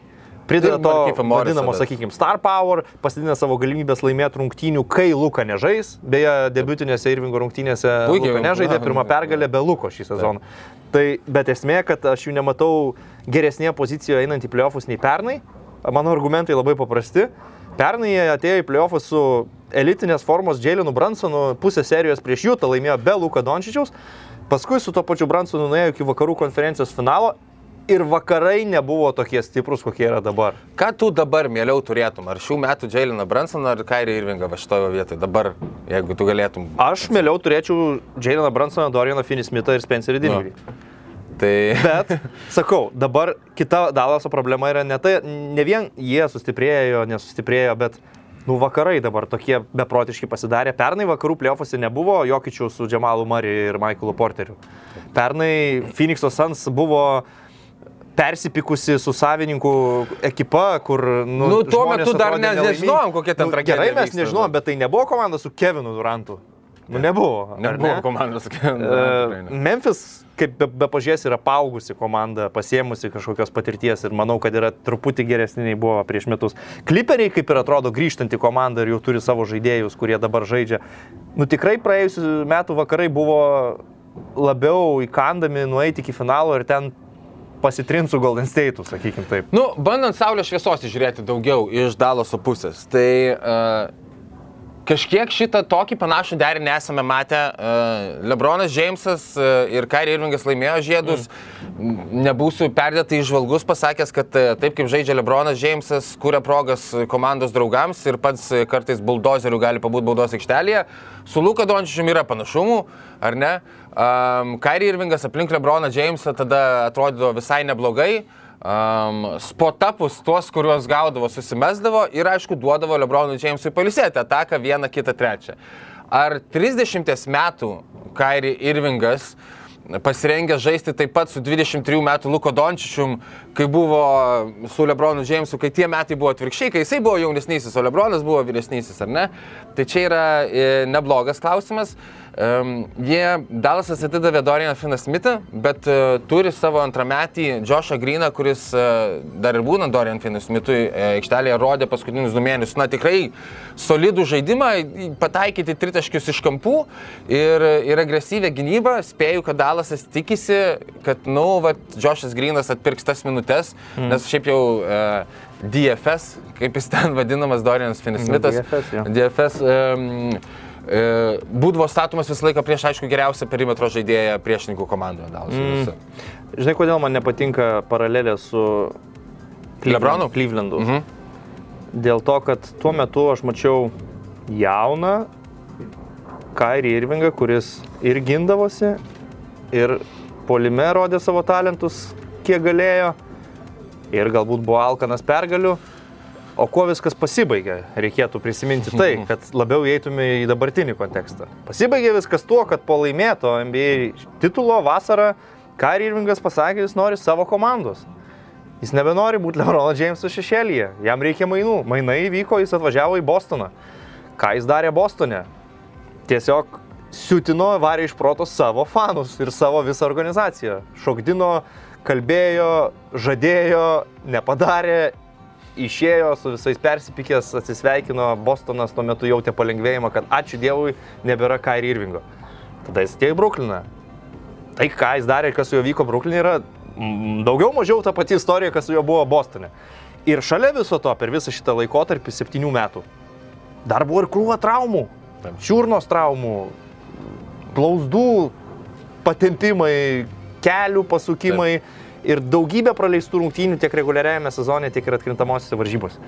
Prideda to vadinamo, sakykime, star power, pasidina savo galimybės laimėti rungtynių, kai Luka nežais. Beje, debutinėse Irvingo rungtynėse Luka nežaidė, pirmą [laughs] pergalę be Luko šį sezoną. Tai, bet esmė, kad aš jų nematau geresnėje pozicijoje einant į playoffus nei pernai. Mano argumentai labai paprasti. Pernai jie atėjo į playoffus su elitinės formos Jailenu Bransonu, pusę serijos prieš jų, tą laimėjo be Luka Dončičiaus. Paskui su to pačiu Bransonu nuėjo iki vakarų konferencijos finalo ir vakarai nebuvo tokie stiprus, kokie yra dabar. Ką tu dabar mieliau turėtum? Ar šių metų Jailiną Bransoną ar Kairi Irvingą va šitoje vietoje? Dabar, jeigu tu galėtum. Aš mieliau turėčiau Jaileną Bransoną, Dorianą Finismitą ir Spencerį Dinvidį. Tai... Bet, sakau, dabar kita Dalaso problema yra ne tai, ne vien jie sustiprėjo, nesustiprėjo, bet, nu, vakarai dabar tokie beprotiški pasidarė. Pernai vakarų plėofuose nebuvo Jokičių su Džemalu Mari ir Michaelu Porteriu. Pernai Phoenix'o Suns buvo persipikusi su savininkų ekipa, kur... Nu, Nu, tuo metu dar ne- nežinojom, kokia ten tragedija Gerai, mes vyksta. nežinojom, bet tai nebuvo komanda su Kevinu Durantu. Nu, nebuvo. Nebuvo ne? komandos. E, Memphis, kaip be, be pažiūrės, yra paaugusi komanda, pasiemusi kažkokios patirties ir manau, kad yra truputį geresni nei buvo prieš metus. Kliperiai, kaip ir atrodo, grįžtanti komanda ir jau turi savo žaidėjus, kurie dabar žaidžia. Nu tikrai praėjusiu metu vakarai buvo labiau įkandami nueiti iki finalo ir ten pasitrinti su Golden State'u, sakykim taip. Nu, bandant Saulės šviesos žiūrėti daugiau iš Daloso pusės, tai uh, kažkiek šitą tokį panašų derinį esame matę. Uh, Lebronas Džeimsas uh, ir Kairi Irvingas laimėjo žiedus. Mm. Nebūsiu perdėtai išvalgus pasakęs, kad uh, taip kaip žaidžia Lebronas Džeimsas, kuria progas komandos draugams ir pats uh, kartais buldozeriu gali pabūti baudos aikštelėje. Su Luka Dončičiumi yra panašumų, ar ne? Um, Kairi Irvingas aplink Lebroną Džeimsą tada atrodydavo visai neblogai. Um, spotapus tuos, kuriuos gaudavo, susimesdavo ir aišku duodavo Lebronui Džeimsui palisėti ataką vieną, kitą, trečią. Ar 30 metų Kairi Irvingas pasirengęs žaisti taip pat su 23 metų Luko Dončičium, kai buvo su Lebronu Džeimsu, kai tie metai buvo atvirkščiai, kai jisai buvo jaunesnysis, o Lebronas buvo vyresnysis, ar ne? Tai čia yra e, neblogas klausimas. Um, jie Dalasas atidavė Dorianą Finą Smithą, bet uh, turi savo antrametį Joshą Greeną, kuris uh, dar ir būnant Dorian Finnui Smithui uh, aikštelėje rodė paskutinius du mėnesius. Na tikrai solidų žaidimą, pataikyti tritaškius iš kampų ir, ir agresyvę gynybą. Spėju, kad Dalasas tikisi, kad, nu, va, Joshas Greenas atpirks tas minutės, mm. nes šiaip jau uh, DFS, kaip jis ten vadinamas Dorianas Finnus Smithas. DFS, jo. DFS um, e, būdavo statomas visą laiką prieš, aišku, geriausią perimetro žaidėją priešininkų komandoje. Mm. Žinai, kodėl man nepatinka paralelė su Lebronu? Clevelandu. Mhm. Dėl to, kad tuo metu aš mačiau jauną Kairį Irvingą, kuris ir gindavosi, ir polime rodė savo talentus, kiek galėjo, ir galbūt buvo alkanas pergalių. O kuo viskas pasibaigė, reikėtų prisiminti tai, [laughs] kad labiau įeitume į dabartinį kontekstą. Pasibaigė viskas tuo, kad po laimėto NBA titulo vasarą Kairi Irvingas pasakė, jis nori savo komandos. Jis nebenori būti Lebrono Jameso šešėlyje, jam reikia mainų. Mainai įvyko, jis atvažiavo į Bostoną. Ką jis darė Bostone? Tiesiog siutino, varė iš proto savo fanus ir savo visą organizaciją. Šokdino, kalbėjo, žadėjo, nepadarė, išėjo su visais persipykęs, atsisveikino, Bostonas tuo metu jautė palengvėjimą, kad ačiū Dievui, nebėra Kairi Irvingo. Tada jis atėjo į Brukliną. Tai, ką jis darė ir kas su juo vyko Bruklinė, yra daugiau mažiau ta pati istorija, kas su juo buvo Bostone. Ir šalia viso to, per visą šitą laikotarpį, septynių metų, dar buvo ir krūva traumų. Čiurnos traumų, plausdų patempimai, kelių pasukimai ir daugybė praleistų rungtynių tiek reguliariajame sezone, tiek ir atkrintamosiose varžybose.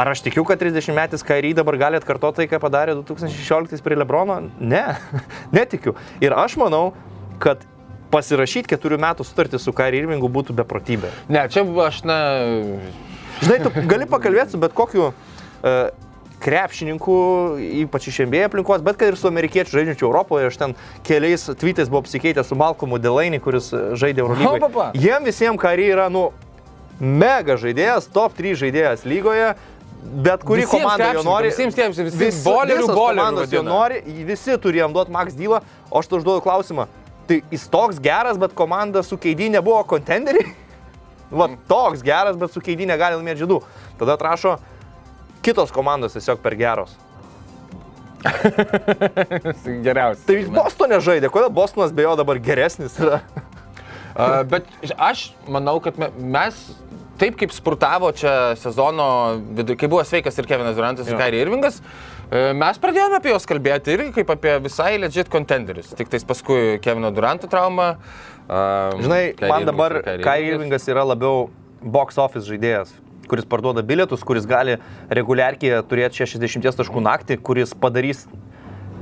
Ar aš tikiu, kad 30 metais Kairį dabar gali atkartoti tai, ką padarė 2016 prie Lebrono? Ne, [laughs] netikiu. Ir aš manau, kad pasirašyti keturių metų sutartį su Kairį Irvingu būtų beprotybė. Ne, čia aš, na, Žinai, tu gali pakalbėti su bet kokiu uh, krepšininku, ypač iš NBA aplinkos, bet kad ir su amerikiečiu žaidžiančiu Europoje, aš ten keliais tweetais buvau apsikeitęs su Malcolmu Delainį, kuris e, žaidė Eurolygoje. Jiem visiems Kairį yra, nu, mega žaidėjas, top 3 žaidėjas lygoje. Bet kuri Visiems komanda jo nori. visiems krepšininkam, visi Vis- bolerių, bolerių jo nori, visi turi jam duoti max dylą, o aš tu užduodu klausimą. Tai jis toks geras, bet komanda su keidį nebuvo kontenderiai? [laughs] Va, toks geras, bet su keidį negali laimėti žydų. Tada atrašo, kitos komandos tiesiog per geros. [laughs] Tai jis Bostone žaidė, kodėl Bostonas be jo dabar geresnis yra? Uh, bet aš manau, kad me- mes taip kaip spurtavo čia sezono vidu, kai buvo sveikas ir Kevinas Durantas ir Kairi Irvingas, e, mes pradėjome apie juos kalbėti irgi kaip apie visai legit contenderius. Tik tais paskui Kevino Duranto trauma. Um, Žinai, Kyrie man dabar ir Kyrie Kai Irvingas. Irvingas yra labiau box office žaidėjas, kuris parduoda bilietus, kuris gali reguliarkiai turėti 60 taškų naktį, kuris padarys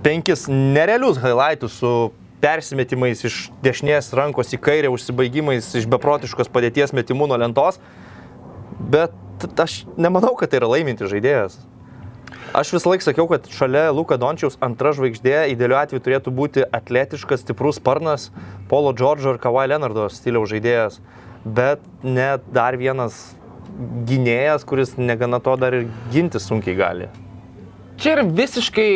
penkis nerealius highlightus su persimetimais iš dešinės rankos į kairę, užsibaigimais iš beprotiškos padėties metimų nuo lentos. Bet aš nemanau, kad tai yra laiminti žaidėjas. Aš visą laiką sakiau, kad šalia Luka Dončiaus antra žvaigždė idealiu atveju turėtų būti atletiškas, stiprus sparnas, Polo Džordžo ir Kawhi Leonardo stiliaus žaidėjas, bet net dar vienas gynėjas, kuris negana to dar ir ginti sunkiai gali. Čia yra visiškai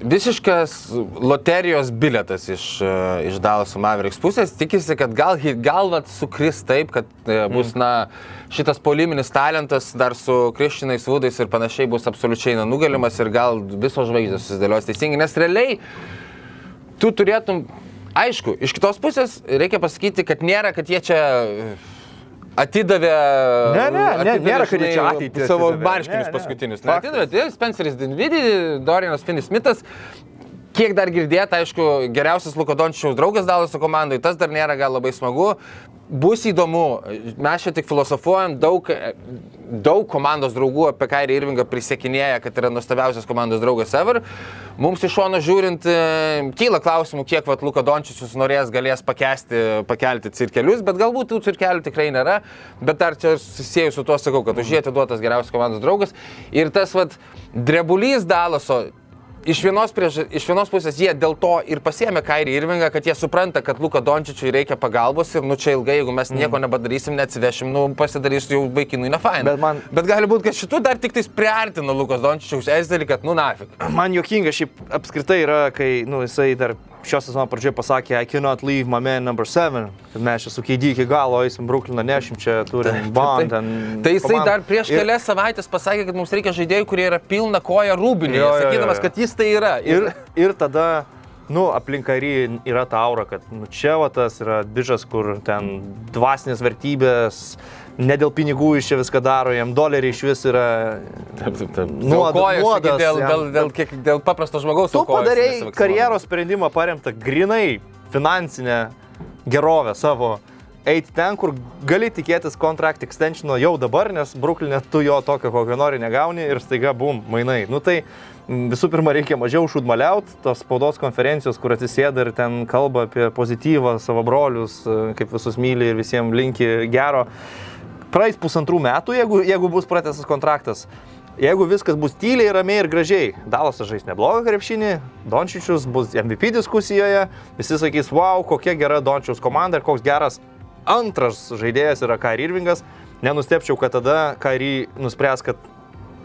visiškas loterijos biletas iš, e, iš Dalas Mavericks pusės. Tikisi, kad gal, gal vat sukris taip, kad e, bus, na, šitas poliminis talentas dar su Krišinais Vudais ir panašiai bus absoliučiai nenugalimas ir gal visos žvaigždės susidėlios teisingai, nes realiai tu turėtum, aišku, iš kitos pusės reikia pasakyti, kad nėra, kad jie čia atidavė. Ne, ne, ne, atidavė, nėra, kad čia ateitį Savo atidavė. marškinius Ne, ne. paskutinius. Ne, Faktas. atidavė, tai Spenceris Dinvidį, Dorianas Finis Smithas. Kiek dar girdėta, aišku, geriausias Luko Dončiaus draugas Dalaso komandai, tas dar nėra gal labai smagu. Bus įdomu, mes čia tik filosofuojam, daug, daug komandos draugų apie Kairį Irvingą prisiekinėja, kad yra nuostabiausias komandos draugas ever. Mums iš šono žiūrint, e, kyla klausimų, kiek vat, Luka Dončius norės, galės pakesti, pakelti cirkelius, bet galbūt tų cirkelių tikrai nėra. Bet dar čia susijęs su tuo sakau, kad už jį atiduotas geriausias komandos draugas. Ir tas vat, drebulys Dalaso Iš vienos, priež... iš vienos pusės jie dėl to ir pasiemė Kairį Irvingą, kad jie supranta, kad Luka Dončičiui reikia pagalbos ir nu čia ilgai, jeigu mes nieko nebadarysim, neatsivešim, nu pasidarys jau vaikinui ne fain. Bet man- Bet gali būti, kad šitų dar tik tais priartino Lukas Dončičiaus esdelį, kad nu nafik. Man juokinga šiaip apskritai yra, kai nu, jisai dar šios sezono pradžioje pasakė, I cannot leave my man number 7, kad mes čia su Keidį iki galo eisim Brooklyną, nešim čia, turim bond. ten Tai jisai komandą. dar prieš Ir- kelias savaitės pasakė, kad mums reikia žaidėjų, kurie yra pilna koja rūbinė, Jo, jo, jo, sakydamas, kad jis tai yra. Ir, ir tada, nu, aplink karį yra ta aura, kad nu, čia va tas yra bižas, kur ten dvasinės vertybės, ne dėl pinigų iš čia viską daro, jam doleriai iš vis yra... Taip, taip, taip. Nuoda- Nuodas, dėl, dėl, dėl, kiek, dėl paprasto žmogaus. Tu padarėjai karjeros sprendimą paremtą grinai finansinę gerovę savo. Eiti ten, kur gali tikėtis contract extensiono jau dabar, nes Brooklynė tu jo tokio, kokio nori, negauni ir staiga bum, mainai. Nu tai visų pirma reikia mažiau šūdmaliaut, tos spaudos konferencijos, kur atsisėda ir ten kalba apie pozityvą, savo brolius, e, kaip visus myli ir visiems linki gero. Praeis pusantrų metų, jeigu, jeigu bus pratęsas kontraktas. Jeigu viskas bus tyliai, ramiai ir gražiai, Dalasas žais neblogą krepšinį, Dončičius bus MVP diskusijoje, visi sakys, wow, kokia gera Dončičiaus komanda ir koks geras antras žaidėjas yra Kairi Irvingas. Nenustepčiau, kad tada Kairi nuspręs, kad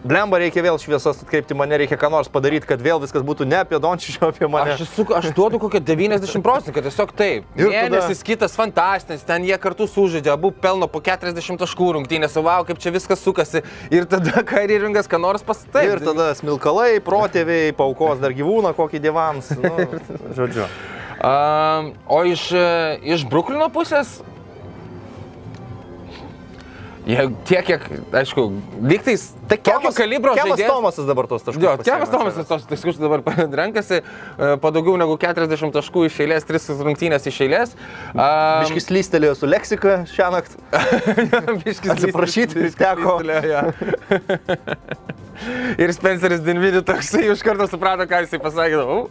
blemba reikia vėl šviesas atkreipti mane, reikia ką nors padaryti, kad vėl viskas būtų ne apie Dončičių, o apie mane. Aš, esu, aš duodu kokią 90 procentų, kad tiesiog taip. Ir [laughs] Ir tada- Mėnesis kitas fantastinis, ten jie kartu sužaidė, abu pelno po 40 taškų rungtynės, wow, kaip čia viskas sukasi. Ir tada [laughs] Kairiringas, ką nors pastatai. Ir tada smilkalai, protėviai, paukos dar gyvūną kokį dievams. Nu, [laughs] žodžiu. Um, o iš, e, iš Bruklino pusės Jie tiek, kiek, aišku, lygtais Tai tokio kalibro žaidėjas. Tomasas dabar tos taškus. Jo, ant Tomasas tos taškus dabar [laughs] renkasi e, po daugiau negu 40 taškų iš eilės, 3 rungtynės iš eilės. Um, Biškis lystelėjo su leksika šią naktį. [laughs] Biškis Atsiprašyti, teko. [laughs] Ir Spenceris Dinvidį toksai iš karto suprato, ką jisai pasakė. Uh,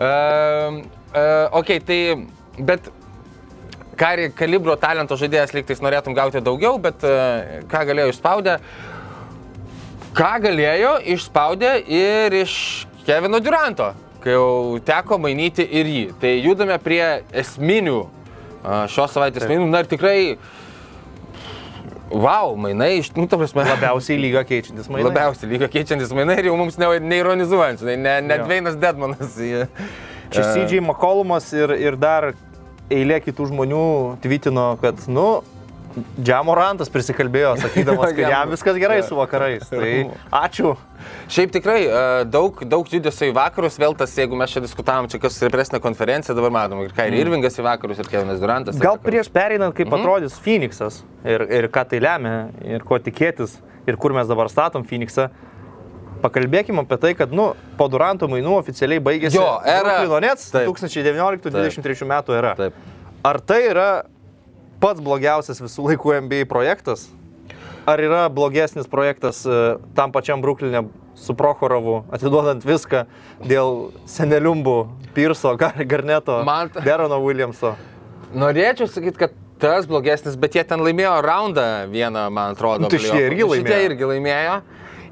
uh, ok, tai, bet kari, kalibro talento žaidėjas lygtais norėtum gauti daugiau, bet uh, ką galėjo išspaudę? Ką galėjo išspaudė ir iš Kevino Duranto, kai jau teko mainyti ir jį. Tai judame prie esminių a, šios savaitės mainų. Na ir tikrai, wow, mainai, iš, nu, ta prasme, Labiausiai lygą keičiantis mainai. labiausiai lygio keičiantis mainai ir jau mums ne, neironizuojant, ne, ne Jo. Dveinas Dedmanas. Čia E, CJ McCollumas ir, ir dar eilė kitų žmonių tvitino, kad, nu, Džiamorantas prisikalbėjo, sakydamas, kad [laughs] jam viskas gerai su vakarais. Tai [laughs] ačiū. Šiaip tikrai e, daug, daug judesio į vakarus, vėl tas, jeigu mes čia diskutavom, čia kas stipresnė konferencija, dabar matom, ir Kairi Irvingas į vakarus, ir Kevinas Durantas. Gal prieš pereinant, kaip atrodys Phoenixas ir, ir ką tai lemia, ir ko tikėtis, ir kur mes dabar statom Phoenixą, pakalbėkime apie tai, kad, nu, po Duranto mainų oficialiai baigėsi Jo, era. Brooklyn Nets Taip. 2019-2023 metų era. Taip. Ar tai yra pats blogiausias visų laikų NBA projektas? Ar yra blogesnis projektas e, tam pačiam Brooklynė su Prochorovu, atiduodant viską dėl seneliumbų, Pirso, Gar Garneto, Man- Derono Williamso? Norėčiau sakyti, kad tas blogesnis, bet jie ten laimėjo raundą vieną, man atrodo. Nu, tai šitie playoffų. irgi Šitie laimėjo. irgi laimėjo.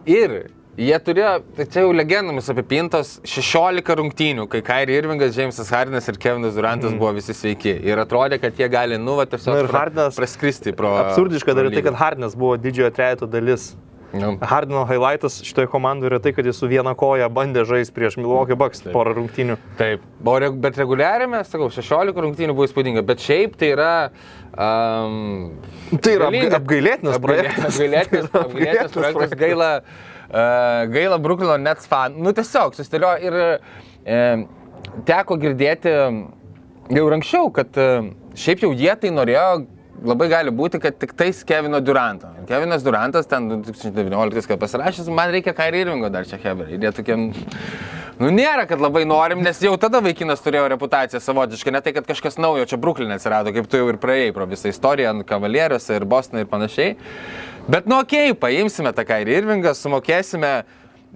Ir jie turėjo, tai čia jau legendomis apipintos 16 rungtynių, kai Kairi Irvingas, Jamesas Hardinas ir Kevinas Durantas mm. buvo visi sveiki. Ir atrodė, kad jie gali, nu, va, tiesiog pra- Hardinas- praskristi pro... Absurdiška dar tai, kad Hardinas buvo didžiojo trejato dalis. Nu. Hardino highlightas šitoje komandoje yra tai, kad jis su viena koja bandė žaisti prieš Milwaukee Bucks porą rungtynių. Taip, o reg- bet reguliariame, sakau, 16 rungtynių buvo įspūdinga, bet šiaip tai yra... Um, Tai yra apgailėtinas apgailė- projektas. Apgailėtinas, apgailėtinas [laughs] apgailėtinas projektas, gaila, gaila Bruklino Nets fan. Nu tiesiog, susidėlio ir uh, teko girdėti jau anksčiau, kad uh, šiaip jau jie tai norėjo labai gali būti, kad tik tais Kevino Duranto. Kevinas Durantas ten 2019 kai pasirašęs, man reikia Kairi Irvingo dar čia Hebrai. Ir jie tokie, nu nėra, kad labai norim, nes jau tada vaikinas turėjo reputaciją savotišką, ne tai, kad kažkas naujo čia Bruklinė atsirado, kaip tu jau ir praėjai pro visą istoriją, ant Kavalieriuose ir Bostonai ir panašiai. Bet nu okei, okay, paimsime tą Kairi Irvingą, sumokėsime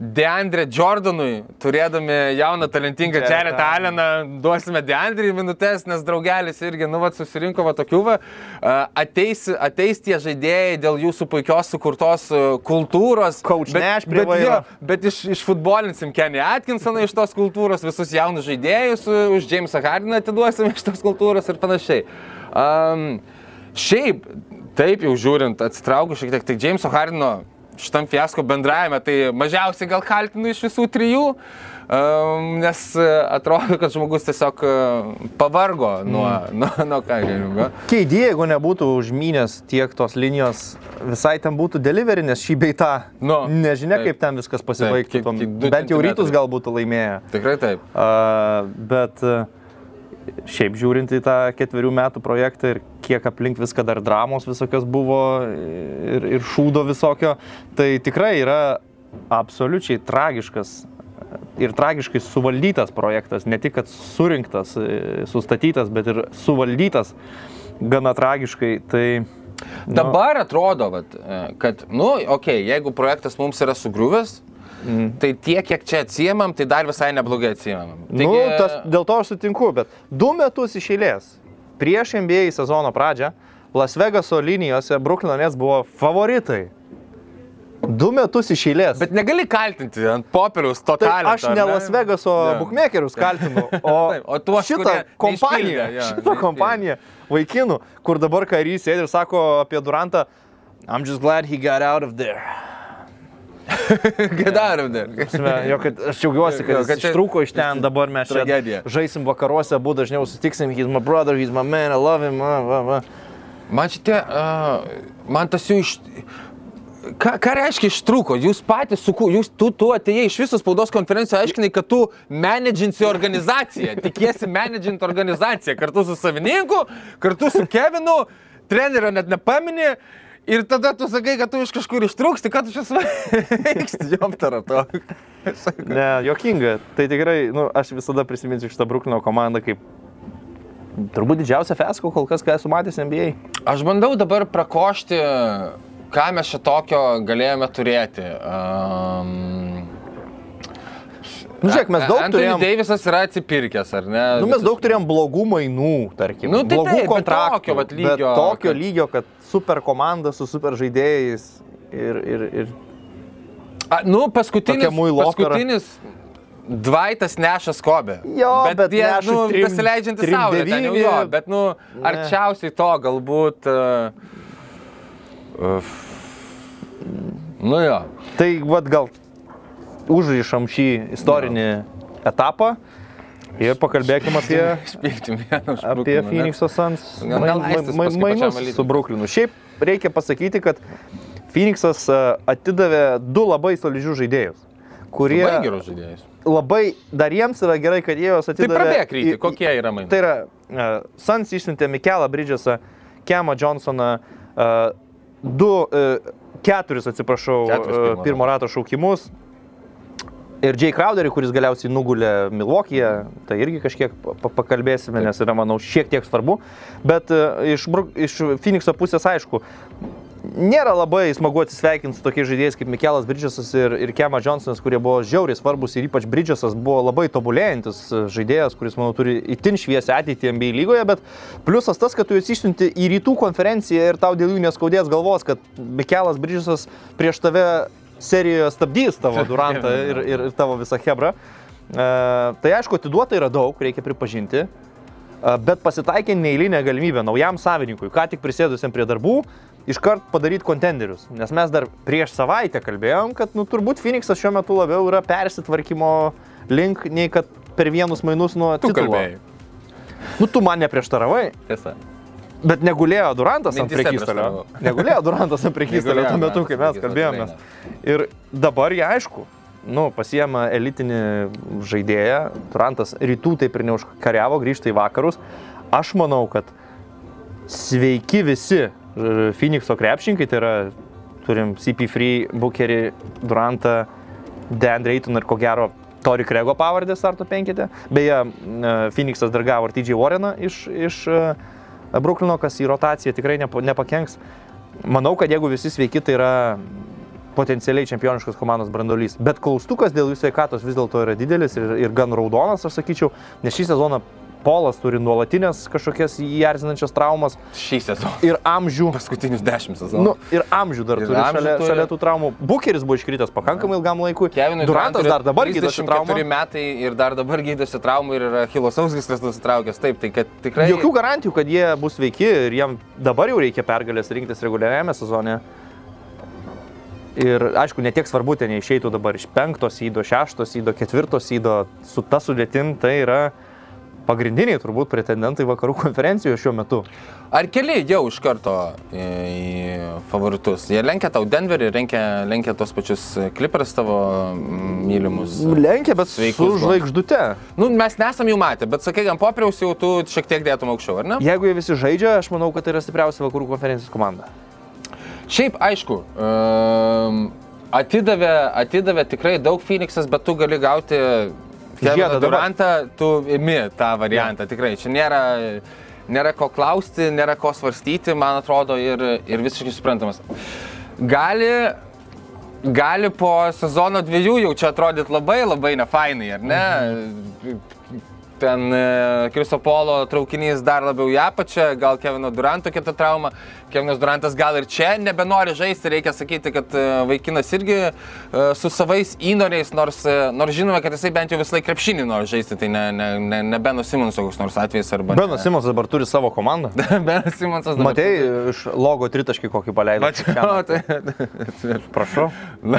Deandre Jordanui, turėdami jauną talentingą Jared Alleną, duosime Deandre minutės, nes draugelis irgi, nu, vat, susirinko va tokių, va, ateis, ateis tie žaidėjai dėl jūsų puikios sukurtos kultūros. Coach bet, Nash prie bet, vairo. jo, bet iš, išfutbolinsim Kenny Atkinsoną iš tos kultūros, visus jaunus žaidėjus, už Jamesą Hardiną atiduosim iš tos kultūros ir panašiai. Um, šiaip, taip jau žiūrint, atsitraukiu šiek tiek, tai Jameso Hardino šitam fiasko bendravime, tai mažiausiai gal kaltinu iš visų trijų, um, nes e, atrodo, kad žmogus tiesiog e, pavargo nuo, mm. nuo, nuo kairingo. Keidė, jeigu nebūtų užmynęs tiek tos linijos, visai ten būtų delivery, nes šį beitą. Nu, nežinia, taip. kaip ten viskas pasibaigtų. Bent jau rytus gal būtų laimėję. Tikrai taip. Uh, bet uh, šiaip žiūrint į tą ketverių metų projektą ir kiek aplink viską dar dramos visokios buvo ir, ir šūdo visokio, tai tikrai yra absoliučiai tragiškas ir tragiškai suvaldytas projektas, ne tik kad surinktas, e, sustatytas, bet ir suvaldytas gana tragiškai. Tai, nu, Dabar atrodo, vat, e, kad, nu, okei, okay, jeigu projektas mums yra sugriuvęs, mm. tai tiek, kiek čia atsijėmam, tai dar visai neblogai atsijėmam. Nu, tas, dėl to aš sutinku, bet du metus iš eilės prieš NBA sezono pradžią Las Vegaso linijose Bruklino Nets buvo favoritai. Du metus iš eilės. Bet negali kaltinti ant popieriaus to tai talento. aš ne ar Las Vegaso Jo. bookmakerius kaltinu, [laughs] o, Taip, o tuos, šitą kompaniją, jo, šitą kompaniją vaikinų, kur dabar karys sėdi ir sako apie Durantą, I'm just glad he got out of there. [laughs] Gedarim dar. Prasme, Jo, kad aš džiaugiuosi, kad Jo, kad čia- ištrūko iš ten, dabar mes Tragedija. žaisim vakaruose, abu dažniau sutiksim, he's my brother, he's my man, I love him. Va, va, va. Man šitie, uh, man tas jų iš... Ką, ką reiškia ištrūko? Jūs patys, su, ku- jūs, tu, tu atėjai iš visos spaudos konferencijos, aiškinai, kad tu menedžinsi organizaciją, tikiesi menedžinti organizaciją kartu su savininku, kartu su Kevinu, trenerio net nepamini. Ir tada tu sakai, kad tu iš kažkur ištrūksti, kad tu čia sveiksti, [laughs] jom tara to. Ne, jokinga. Tai tikrai, nu, aš visada prisiminsiu šitą Bruklino komandą kaip turbūt didžiausia fesko kol kas, ką esu matęs NBA. Aš bandau dabar prakošti, ką mes šitokio galėjome turėti. Um, Nu, žiūrėk, mes daug Anthony turėjom. Davisas yra atsipirkęs, ar ne? Nu, mes daug turėjom blogų mainų, tarkim. Nu, tai blogų bet kontraktų. tokio vat bet lygio, tokio kad- lygio, kad super komanda su super žaidėjais ir, ir, ir A, nu, paskutinis, paskutinis Dvaitas neša skobę. Jo, bet jie, neša nu, trim saulė, ten jau jo, bet, nu, arčiausiai to galbūt. Uh, uh, nu jo. Tai vad gal užrišam šį istorinį etapą ir pakalbėkime apie, apie? Phoenix'o Suns mainus su Brooklynu. Šiaip reikia pasakyti, kad Phoenix'as a, atidavė du labai solidžius žaidėjus, kurie Labai gerus žaidėjus. labai dar jiems yra gerai, kad jie juos Tai atidavė. prabėg ryti, į- į- kokie yra mainai. Tai yra, uh, Suns išsiuntė Mikelą Bridgesą, Kemą Johnsoną, uh, du, uh, keturis, atsiprašau, Keturis pirmo rato šaukimus. Ir Jay Crowderį, kuris galiausiai nugulė Milwaukee'e, tai irgi kažkiek pa- pa- pakalbėsime, nes yra, manau, šiek tiek svarbu. Bet uh, iš, iš Phoenix'o pusės, aišku, nėra labai smagu atsisveikinti su tokiais žaidėjais kaip Mikelas Bridgesas ir, ir Kema Johnsonas, kurie buvo žiauriai svarbus ir ypač Bridgesas buvo labai tobulėjantis e, žaidėjas, kuris, manau, turi itin šviesę ateitį NBA lygoje, bet pliusas tas, kad tu juos išsiunti į rytų konferenciją ir tau dėl jų neskaudės galvos, kad Mikelas Bridgesas prieš tave serijoje stabdys tavo Durantą ir, ir, ir tavo visą Hebrą. E, tai aišku, atiduota yra daug, reikia pripažinti. A, Bet pasitaikė neįlinė galimybė naujam savininkui, ką tik prisėdusiam prie darbų, iškart padaryti kontenderius. Nes mes dar prieš savaitę kalbėjom, kad nu, turbūt Phoenixas šiuo metu labiau yra persitvarkymo link, nei kad per vienus mainus nuo Tu titulo. kalbėjai. Nu, tu man neprieštaravai, Tiesa. Bet negulėjo Durantas ant prekystalio. Negulėjo Durantas ant prekystalio tuo metu, kai mes kalbėjomės. tikrai Ir dabar jie aišku, nu, pasiema elitinį žaidėją, Durantas rytų taip ir neužkariavo, grįžta į vakarus. Aš manau, kad sveiki visi e, Phoenixo krepšininkai, tai yra turim CP Free, Bookerį, Durantą, Dan Drayton ir ko gero Tori Krego pavardę starto penkite. Beje, e, Phoenixas dar gavo ir TJ Warreną iš, iš e, Brooklyno, kas į rotaciją tikrai nepa, nepakenks. Manau, kad jeigu visi sveiki, tai yra potencialiai čempioniškas komandos brandolys. Bet klaustukas dėl jų sveikatos vis dėlto yra didelis ir, ir gan raudonas, aš sakyčiau, nes šį sezoną Polas turi nuolatinės kažkokias įerzinančias traumas Šį sezoną. ir amžių. Paskutinius dešimt sezonų. Nu, ir amžių dar Ir turi amžių šalia, turi. šalia tų traumų. Bukeris buvo iškritęs pakankamai ilgam laikui. Kevinui Durantas dar dabar gydosi 34 traumą. metai ir dar dabar gydosi traumų ir yra Hilos Ausgislas nusitraukęs. Taip, tai kad tikrai... Jokių garantijų, kad jie bus sveiki ir jiem dabar jau reikia pergalės rinktis reguliariame sezone. Ir aišku, netiek svarbu ten jie išeitų dabar iš penktos įdo, šeštos įdo, ketvirtos įdo. Su ta sudėtim tai yra pagrindiniai turbūt pretendentai vakarų konferencijoje šiuo metu. Ar keli jau iš karto į, į favoritus? Jie lenkia tau Denverį, lenkia, lenkia tos pačius Clippers tavo mm, mylimus. Lenkia, bet su žvaigždute. Nu, mes nesam jų matę, bet sakai, ant popieriaus jau tu šiek tiek dėtum aukščiau, ar ne? Jeigu jie visi žaidžia, aš manau, kad tai yra stipriausia vakarų konferencijos komanda. Šiaip, aišku, um, atidavė, atidavė tikrai daug Phoenixas, bet tu gali gauti Žiedą. Durantą, tu imi tą variantą, tikrai. Čia nėra, nėra ko klausti, nėra ko svarstyti, man atrodo, ir, ir visiškai suprantamas. Gali, gali po sezono dviejų jau čia atrodyti labai labai nefainai, ar ne? Ten e, Kriso Polo traukinys dar labiau į apačią, gal Kevino Duranto kita trauma. Kevinas Durantas gal ir čia nebenori žaisti, reikia sakyti, kad e, vaikinas irgi e, su savais įnoriais, nors, e, nors žinome, kad jisai bent jau visą laiką krepšinį nori žaisti, tai ne, ne, ne, ne Benas Simonso koks nors atvejis arba... ne- Benas Simons dabar turi savo komandą. [laughs] Benas Simonsas dabar- Matei, iš logo tritaškį kokį paleido. Mačiau, tai... Prašau.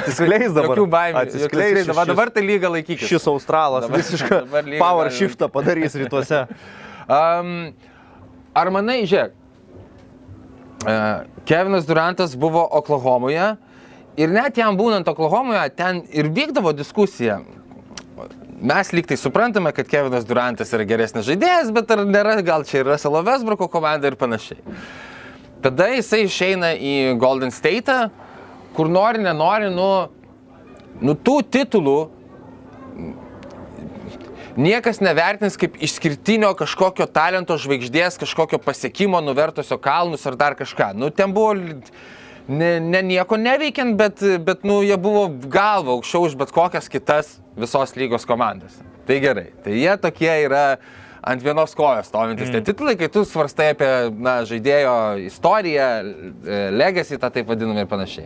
Atsiskleis dabar. Jokių baimių. Atsiskleis. Va, šis- dabar tai lyga laikykis. Šis australas Dabar- visišką dabar lygiai power galim. shiftą padarys rytuose. Um, ar manai, žiūrėk, Kevinas Durantas buvo Oklahomoje ir net jam būnant Oklahomoje, ten ir vykdavo diskusija. Mes lyg tai suprantame, kad Kevinas Durantas yra geresnis žaidėjas, bet ar nėra, gal čia yra Salo Vesbruko komanda ir panašiai. Tada jisai išeina į Golden State, kur nori, nenori, nu, nu tų titulų niekas nevertins kaip išskirtinio kažkokio talento žvaigždės, kažkokio pasiekimo, nuvertusio kalnus ar dar kažką. Nu, ten buvo ne, ne nieko neveikiant, bet, bet nu, jie buvo galva aukščiau už bet kokias kitas visos lygos komandas. Tai gerai, tai jie tokie yra ant vienos kojos stovintis mm. tie titulai, kai tu svarstai apie na, žaidėjo istoriją, e, legacy, tą taip vadinam ir panašiai.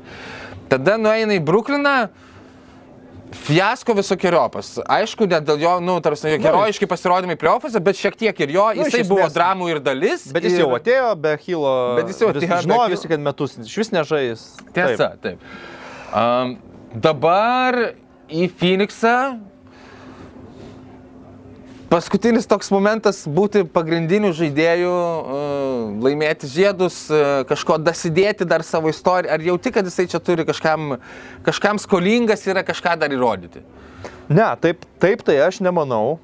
Tada nueina į Brukliną, Fiasko visokiojopas. Aišku, ne dėl jo, nu, tarsi, jo herojiški pasirodymai pliofuose, bet šiek tiek ir jo, Nu, jisai buvo esmės- dramų ir dalis. Bet jis ir... jau atėjo be Hilo. Bet jis jau atėjo be Žinojo visi, kad metus iš vis nežais. Tiesa, taip. Um, dabar į Phoenixą. Paskutinis toks momentas būti pagrindiniu žaidėju, uh, laimėti žiedus, uh, kažko dasidėti dar savo istoriją. Ar jauti, kad jisai čia turi kažkam, kažkam skolingas yra kažką dar įrodyti? Ne, taip, taip tai aš nemanau.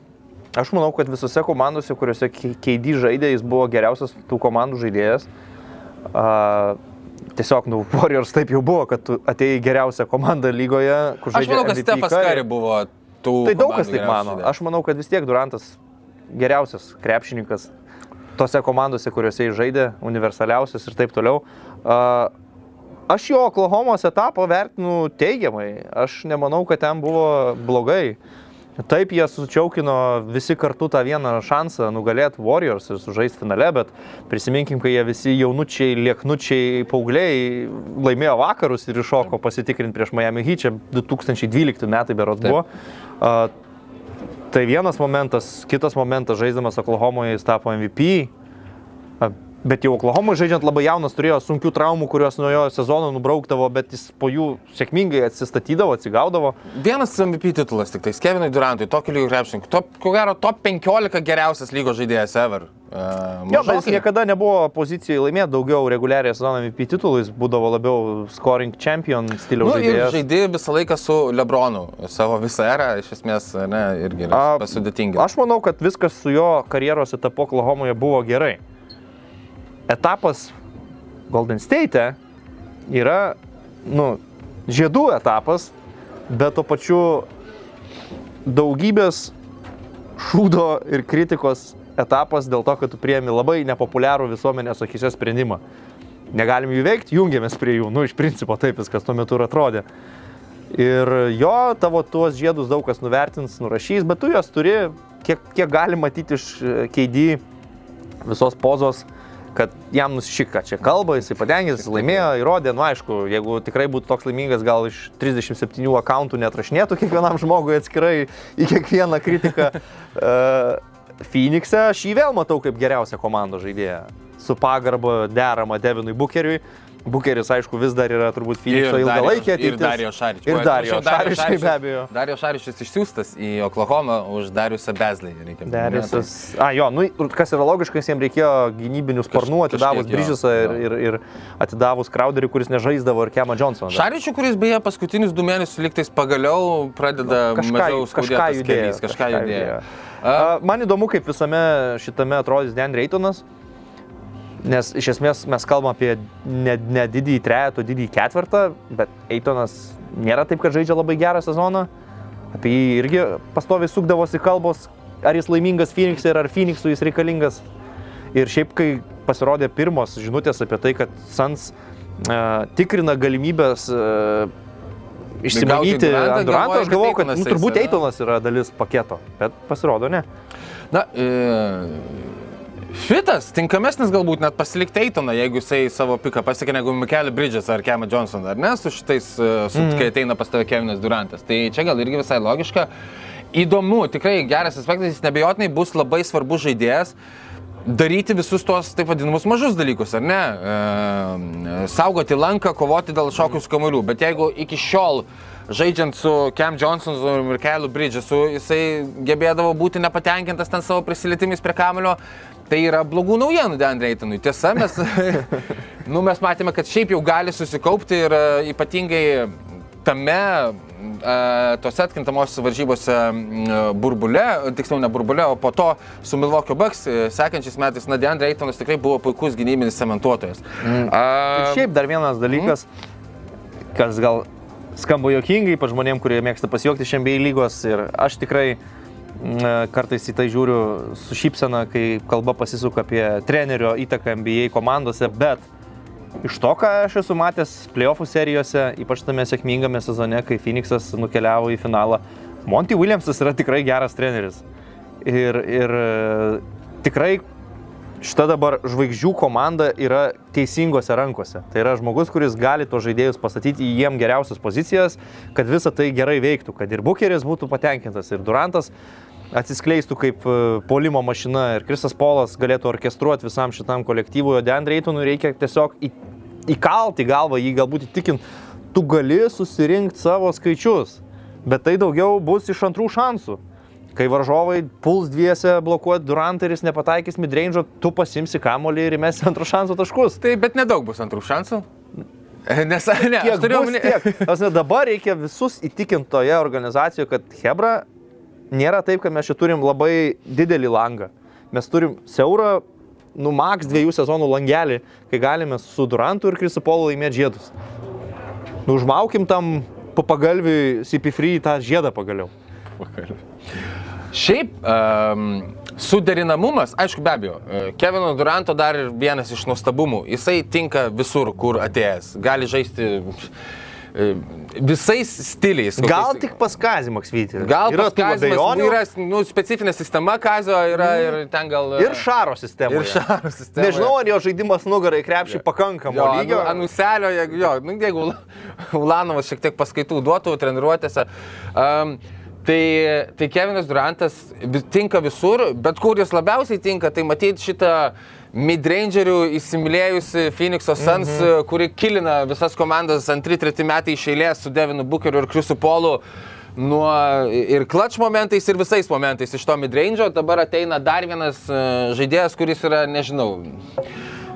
Aš manau, kad visose komandose, kuriuose Keidį žaidė, jis buvo geriausias tų komandų žaidėjas. A, tiesiog, nu, Warriors taip jau buvo, kad atėjai geriausią komandą lygoje, kur Aš žaidė manau, kad MVP Stefas. Kari buvo tų. Tai daug kas taip mano. žaidėjas. Aš manau, kad vis tiek Durantas geriausias krepšininkas tose komandose, kuriuose jis žaidė, universaliausias ir taip toliau. Aš jo Oklahomos etapą vertinu teigiamai. Aš nemanau, kad ten buvo blogai. Taip, jie sučiaukino visi kartu tą vieną šansą nugalėti Warriors ir sužaisti finale, bet prisiminkim, kai jie visi jaunučiai, lieknučiai, paaugliai laimėjo vakarus ir iššoko pasitikrinti prieš Miami Heat, čia 2012 metai berot Taip. buvo. A, tai vienas momentas, kitas momentas, žaiddamas Oklahomoje jis tapo MVP. A, Bet jau Oklahoma žaidžiant labai jaunas turėjo sunkių traumų, kurios nuo jo sezono nubraukdavo, bet jis po jų sėkmingai atsistatydavo, atsigaudavo. Vienas MVP titulas tik tai, Kevinui Durantui, tokio lygio krepšininkui. Top, ko gero, top 15 geriausias lygos žaidėjas ever. Uh, Jo, bet jis niekada nebuvo pozicijoje laimėti daugiau reguliariai sezono MVP titulų, jis būdavo labiau scoring champion Nu, stiliaus ir žaidėjas. žaidė visą laiką su Lebronu. Savo visą erą, iš esmės, ne, irgi yra A, pasudėtinga. Aš manau, kad viskas su jo karjeros etapu Oklahomoje buvo gerai. Etapas Golden State yra, nu, žiedų etapas, bet tuo pačiu daugybės šūdo ir kritikos etapas dėl to, kad tu priemi labai nepopuliarų visuomenės akise sprendimą. Negalim jų veikti, jungiamės prie jų. Nu, iš principo taip viskas tuo metu ir atrodė. Ir jo, tavo tuos žiedus daug kas nuvertins, nurašys, bet tu juos turi, kiek, kiek gali matyti iš e, keidį visos pozos, kad jam nusišika čia kalba, jisai patenkintas, laimėjo, įrodė, nu aišku, jeigu tikrai būtų toks laimingas, gal iš 37 akantų netrašinėtų kiekvienam žmogui atskirai į kiekvieną kritiką. Uh, [laughs] Phoenix'e aš jį vėl matau kaip geriausią komandos žaidėją. Su pagarba derama Devinui Bukeriui. Bukeris, aišku, vis dar yra turbūt Phoenix'o ilgalaikė Ir ateitis. Dario Šaričius. Ir Dario Šaričius, be abejo. Dario Šaričius išsiųstas į Oklahomą už Dariusą Bezlį. Dariusas. A, jo, nu, ir kas yra logiška, jiems reikėjo gynybinių sparnų, Kaž- atidavus Bridžesą ir, ir, ir atidavus Crowderį, kuris nežaisdavo, ir Kemą Johnsoną. dar. Šaričių, kuris beje paskutinius du mėnesius liktais pagaliau pradeda kažką, mažiau kažką skaudėtas judėjo. kažką judėjo. A, man įdomu, kaip visame šitame atrodys Dan Reitonas. Nes iš esmės mes kalbam apie ne, ne didįjį trejetą, didįjį ketvirtą, bet Eitonas nėra taip, kad žaidžia labai gerą sezoną. Apie jį irgi pastoviai sukdavosi kalbos, ar jis laimingas Phoenix'e ir ar Phoenix'ui jis reikalingas. Ir šiaip, kai pasirodė pirmos žinutės apie tai, kad Sans uh, tikrina galimybės uh, išsimanyti Durantą, ant Duranto, galvoja, aš kad galvoju, kad nu, turbūt? Eitonas yra dalis paketo, bet pasirodo ne. Na, e, Fitas tinkamesnis galbūt net pasilikti Eitoną, jeigu jisai savo piką pasiekė negu Mikelį Bridges ar Kemą Johnson, ar ne, su šitais, e, su, mm. kai ateina pas tave Kevinas Durantas. Tai čia gal irgi visai logiška. Įdomu, tikrai geras aspektas, jis nebejotinai bus labai svarbus žaidėjas. Daryti visus tuos taip vadinamus mažus dalykus, ar ne? E, saugoti lanką, kovoti dėl šokių skamalių. Bet jeigu iki šiol žaidžiant su Cam Johnsonu ir Mirkeliu Bridgesu, jisai gebėdavo būti nepatenkintas ten savo prisilietimais prie kamulio, tai yra blogų naujienų Dan Reitonui. Tiesa, mes, [laughs] nu, mes matėme, kad šiaip jau gali susikaupti ir e, ypatingai tame, e, tose atkintamos varžybose m, burbule, tiksliau ne burbule, o po to su Bucks e, sekančiais metais, na, Dan Reitonas tikrai buvo puikus gynybinis cementuotojas. Mm. Ir šiaip dar vienas dalykas, kas gal skamba jokingai, ypač žmonėm, kurie mėgsta pasijuokti iš NBA lygos ir aš tikrai mm, kartais į tai žiūriu su šypsena, kai kalba pasisuka apie trenerio įtaką NBA komandose, bet iš to, ką aš esu matęs playoffų serijose, ypač tame sėkmingame sezone, kai Phoenixas nukeliavo į finalą, Monty Williamsas yra tikrai geras treneris. Ir, ir tikrai šita dabar žvaigždžių komanda yra teisingose rankose. Tai yra žmogus, kuris gali tos žaidėjus pastatyti į jiem geriausias pozicijas, kad visa tai gerai veiktų, kad ir Bucheris būtų patenkintas, ir Durantas atsiskleistų kaip e, polimo mašina, ir Krisas Polas galėtų orkestruoti visam šitam kolektyvui, o Dan Reitonui reikia tiesiog į, įkalti galvą, jį galbūt įtikinti, tu gali susirinkti savo skaičius, bet tai daugiau bus iš antrų šansų. Kai varžovai puls dviese blokuoti Durantą ir jis nepataikys midrange'o, tu pasimsi kamolį ir įmesi antrų šansų taškus. Tai bet nedaug bus antrų šansų. [laughs] Nes, ne, aš turėjau prasme, Dabar reikia visus įtikinti toje organizacijoje, kad Hebra nėra taip, kad mes čia turim labai didelį langą. Mes turim siaurą, nu, maks dviejų sezonų langelį, kai galime su Durantu ir Krisipolu laimėti žiedus. Nu, užmaukim tam papagalviui CP3 tą žiedą pagaliau. Šiaip um, suderinamumas, aišku, be abejo, e, Kevino Duranto dar ir vienas iš nuostabumų. Jisai tinka visur, kur atėjęs. Gali žaisti visais stiliais. Gal kokiais- tik pas Kazį Maksvitį. Gal yra abejonių. yra nu, specifinė sistema Kazio yra ir ten gal... e, Ir Šaro sistema. Ir Šaro sistema. Nežinau, ar jo žaidimas nugarai krepšį pakankamo Jo, lygio. anu- Anuselio, jeigu, jo, nu, jeigu Ula- [laughs] Ulanovas šiek tiek paskaitų duotų treniruotėse. Um, tai, tai Kevinas Durantas tinka visur, bet kur jis labiausiai tinka, tai matyti šitą midrangerių įsimylėjusi Phoenix'o Suns, mhm. kuri kilina visas komandas antri, treti metai iš eilės su Devinu Bookeriu ir Chrisu Polu nuo ir clutch momentais, ir visais momentais iš to midrange'o. Dabar ateina dar vienas e, žaidėjas, kuris yra, nežinau,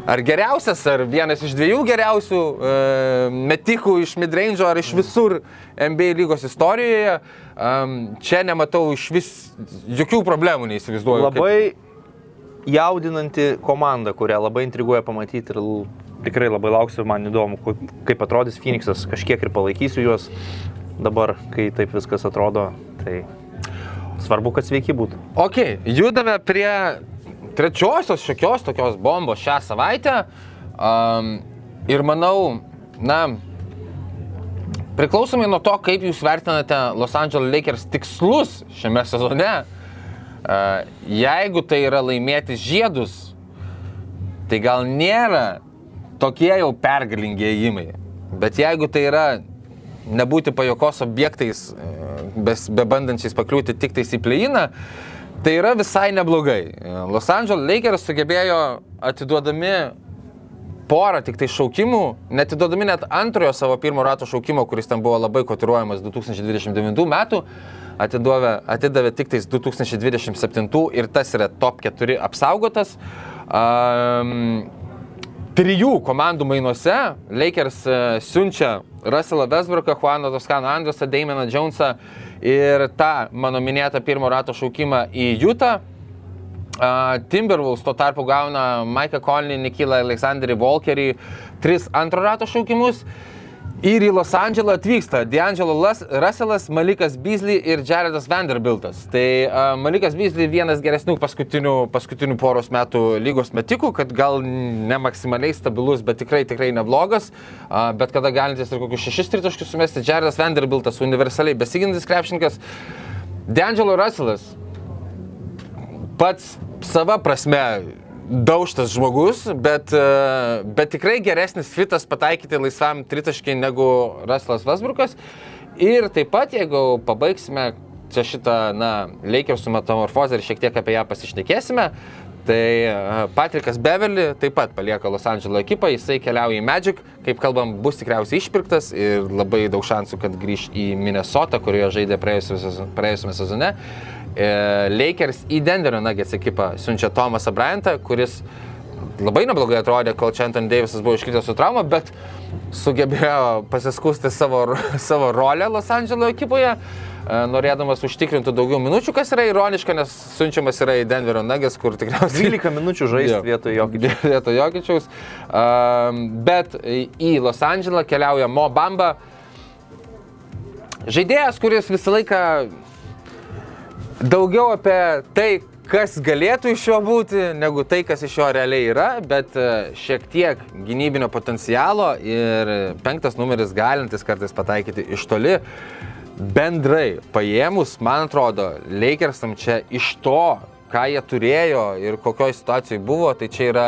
ar geriausias, ar vienas iš dviejų geriausių e, metikų iš midrange'o, ar iš visur NBA lygos istorijoje. Um, čia nematau iš vis jokių problemų, neįsivaizduoju. Labai jaudinanti komanda, kurią labai intriguoja pamatyti ir tikrai labai lauksiu, man įdomu, kaip atrodys Phoenixas, kažkiek ir palaikysiu juos dabar, kai taip viskas atrodo. Tai svarbu, kad sveiki būtų. Ok, judame prie trečiosios šiokios tokios bombos šią savaitę. Um, ir manau, na, priklausomai nuo to, kaip jūs vertinate Los Angeles Lakers tikslus šiame sezone, jeigu tai yra laimėti žiedus, tai gal nėra tokie jau pergalingi ėjimai. Bet jeigu tai yra nebūti pajokos objektais, bebandančiais pakliūti tik tais į pleiną, tai yra visai neblogai. Los Angeles Lakers sugebėjo atiduodami porą tik tai šaukimų, netiduodami net antrojo savo pirmo rato šaukimo, kuris ten buvo labai kotiruojamas 2029 metų, atidavė, atidavė tik tais 2027 ir tas yra top 4 apsaugotas. Um, trijų komandų mainuose Lakers e, siunčia Russellą Westbrooką, Juaną Toskano Andersą, Damianą Jonesą ir tą mano minėtą pirmo rato šaukimą į. Uh, Timberwolves tuo tarpu gauna Mike'ą Conley, Nikilą Aleksanderį Walkerį, tris antro rato šaukimus. Ir į Los Andželą atvyksta D'Angelo Russellas, Malikas Beasley ir Jaredas Vanderbiltas. Tai uh, Malikas Beasley vienas geresnių paskutinių, paskutinių poros metų lygos metikų, kad gal ne maksimaliai stabilus, bet tikrai, tikrai neblogas, uh, bet kada galintis ir kokius šešis tritaškius sumesti. Jaredas Vanderbiltas, universaliai besiginantis krepšininkas. D'Angelo Russellas, pats sava prasme daužtas žmogus, bet, e, bet tikrai geresnis fitas pataikyti laisvam tritaškiai negu Ruslas Vasbrukas. Ir taip pat, jeigu pabaigsime čia šitą, na, Lakersų metamorfozę ir šiek tiek apie ją pasišnekėsime, tai e, Patrikas Beverly taip pat palieka Los Andželo ekipą, jisai keliauja į Magic, kaip kalbam, bus tikriausiai išpirktas ir labai daug šansų, kad grįž į Minnesotą, kurioje žaidė praėjusiame sezone. E, Lakers į Denverio Nuggets ekipą siunčia Tomasą Bryantą, kuris labai neblogai atrodė, kol čia Anton Davisas buvo iškritęs su trauma, bet sugebėjo pasiskusti savo, [laughs] savo rolę Los Andželo ekipoje, e, norėdamas užtikrinti daugiau minučių, kas yra ironiška, nes siunčiamas yra į Denverio Nuggets, kur tikriausiai 12 minučių žaisti vietoj jokio. Vietoj Jokičiaus. [laughs] Bet į Los Andželą keliauja Mo Bamba. Žaidėjas, kuris visą laiką daugiau apie tai, kas galėtų iš jo būti, negu tai, kas iš jo realiai yra, bet e, šiek tiek gynybinio potencialo ir penktas numeris galintis kartais pataikyti iš toli. Bendrai paėmus, man atrodo, Lakersam čia iš to, ką jie turėjo ir kokioje situacijoje buvo, tai čia yra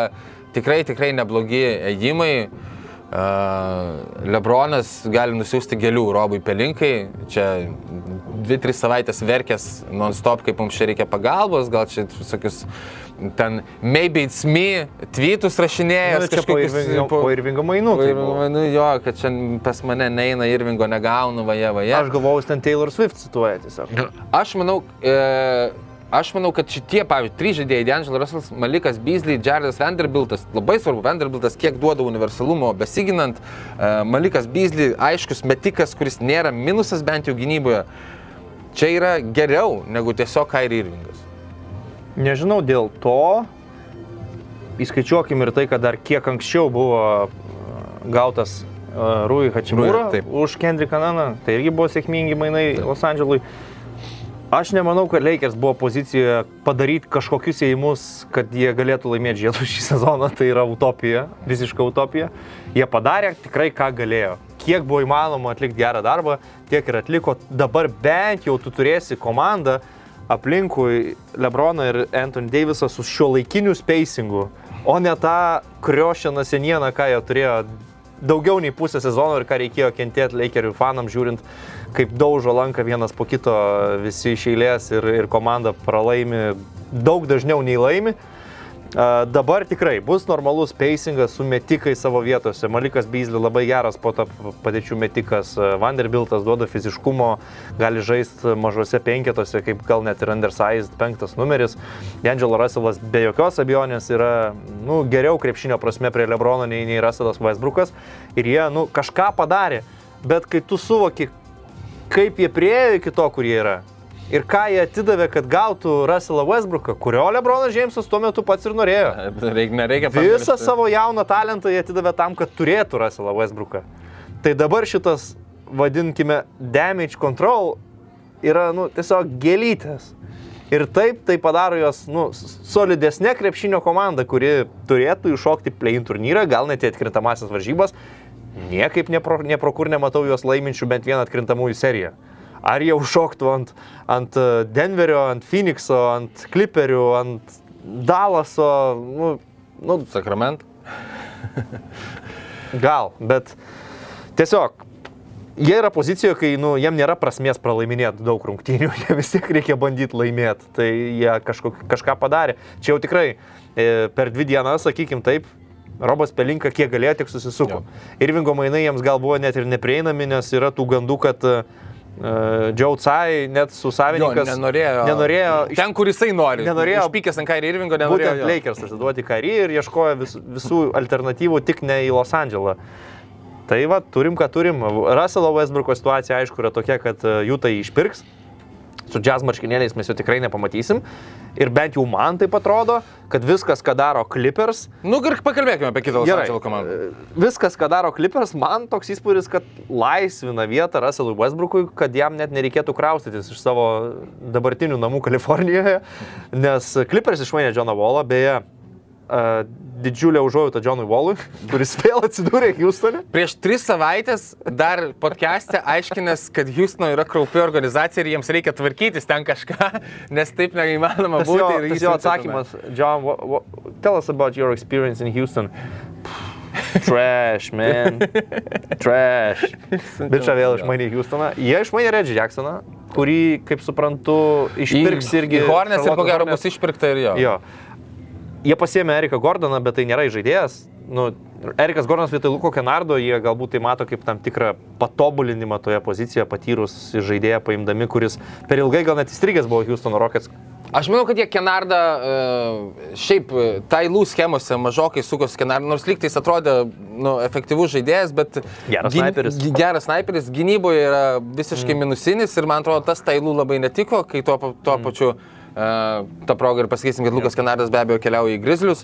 tikrai, tikrai neblogi ėjimai. Lebronas gali nusiųsti gėlių Robui Pelinkai, čia 2-3 savaitės verkės non-stop, kaip mums čia reikia pagalbos, gal čia visokius ten maybe it's me tweetus rašinėjęs. Nu, čia po Irvingo- po Irvingo mainų tai. Nu jo, kad čia pas mane neina Irvingo negaunu, vaje, vaje. Aš galvojau, ten Taylor Swift cituoja tiesiog. Aš manau, e, aš manau, kad šitie, pavyzdžiui, trys žaidėjai, D'Angelo Russellas, Malikas Beasley, Jaredas Vanderbiltas, labai svarbu, Vanderbiltas kiek duoda universalumo besiginant, e, Malikas Beasley, aiškus metikas, kuris nėra minusas bent jau gynyboje, čia yra geriau negu tiesiog Kairi Irvingas. Nežinau dėl to, įskaičiuokim ir tai, kad dar kiek anksčiau buvo uh, gautas uh, Rui taip. už Kendrick Kananą, tai irgi buvo sėkmingi mainai Los Andželui. Aš nemanau, kad Lakers buvo pozicijoje padaryti kažkokius įėjimus, kad jie galėtų laimėti žiedų šį sezoną. Tai yra utopija, visiška utopija. Jie padarė tikrai, ką galėjo. Kiek buvo įmanoma atlikti gerą darbą, tiek ir atliko. Dabar bent jau tu turėsi komandą aplinkui Lebroną ir Anthony Davisą su šio laikiniu spacingu, o ne tą kriošeną senieną, ką jie turėjo daugiau nei pusę sezono ir ką reikėjo kentėti Lakerių fanams, žiūrint, kaip daužo lanką vienas po kito visi iš eilės ir, ir komanda pralaimi daug dažniau nei laimi. A, dabar tikrai bus normalus pacingas su metikai savo vietose. Malikas Beasley labai geras po to padėčių metikas. Vanderbiltas duoda fiziškumo, gali žaisti mažose penketuose, kaip gal net ir undersized penktas numeris. D'Angelo Russellas be jokios abejonės yra nu, geriau krepšinio prasme prie Lebrono nei, nei Russellas Westbrookas. Ir jie nu, kažką padarė. Bet kai tu suvoki, kaip jie priejo iki to, kur jie yra. Ir ką jie atidavė, kad gautų Russellą Westbrooką, kurio Lebronas Džeimsas tuo metu pats ir norėjo. Reik, nereikia Visą pamiršti. savo jauną talentą jie atidavė tam, kad turėtų Russellą Westbrooką. Tai dabar šitas, vadinkime, damage control yra, nu, tiesiog gėlytės. Ir taip tai padaro jos, nu, solidesnė krepšinio komanda, kuri turėtų iššokti play-in turnyrą, gal net į atkrintamasias varžybas. Niekaip nepro, nepro nematau juos laiminčių bent vieną atkrintamųjų seriją. Ar jie užšoktų ant, ant e, Denverio, ant Phoenixo, ant Clipperių, ant Dallaso, nu, nu, Sakrament. [laughs] Gal, bet tiesiog jie yra pozicijoje, kai nu, jiem nėra prasmės pralaiminėti daug rungtynių, [laughs] jie vis tiek reikia bandyti laimėti, tai jie kažko, kažką padarė. Čia jau tikrai e, per dvi dienas, sakykim taip, Robas Pelinka kiek galėjo, tik susisuko. Irvingo mainai jiems gal buvo net ir neprieinami, nes yra tų gandų, kad uh, Joe Tsai net su Jo, savininkas nenorėjo. nenorėjo iš- Ten, kur jisai nori. Nenorėjo- Užpykęs ant Kairį Irvingo, nenorėjo. Būtent jo. Lakers atiduoti karį ir ieškojo vis, visų alternatyvų tik ne į Los Andželą. Tai va, turim, ką turim. Russello Westbrooko situacija, aišku, yra tokia, kad e, jų tai išpirks. Su jazz marškinėliais mes jo tikrai nepamatysim. Ir bent jau man tai atrodo, kad viskas, ką daro Clippers, Nu, ir pakalbėkime apie kitą Los komandą. e, viskas, ką daro Clippers, man toks įspūdis, kad laisvina vietą Russellui Westbrookui, kad jam net nereikėtų kraustytis iš savo dabartinių namų Kalifornijoje, nes Clippers išmainė Johną Wallą, beje, uh, didžiulę užuojautą Johnui Wallui, [laughs] kuris vėl atsidūrė Houstone. Prieš tris savaitės dar podcast'e aiškinęs, kad Houstono yra kraupi organizacija ir jiems reikia tvarkytis ten kažką, [laughs] nes taip neįmanoma būti. jo, ir jis jo atsakymas, John, what, what, tell us about your experience in Houston. [laughs] Trash, man. Trash. Bičia vėl išmainė Houstoną. Jie išmainė Reggie Jacksoną, kurį, kaip suprantu, išpirks irgi. į Hornets ir ko gero bus išpirkta ir jo. Jo. Jie pasiemė Eriką Gordoną, bet tai nėra žaidėjas. Nu, Erikas Gordonas vietoj Luko Kenardo, jie galbūt tai mato kaip tam tikrą patobulinimą toje pozicijoje, patyrus žaidėją paimdami, kuris per ilgai gal net įstrigęs buvo Houstono Rockets. Aš manau, kad jie Kenardą uh, šiaip uh, tailų schemose mažokai sukosi Kenardą, nors lygtais atrodė nu, efektyvus žaidėjas, bet Geras snaiperis. gi- geras sniperis, gynyboje yra visiškai mm. minusinis ir man atrodo, tas tailų labai netiko, kai tuo, tuo mm. pačiu uh, tą progą ir pasakysim, kad Lukas Kenardas be abejo keliauja į Grizzlius.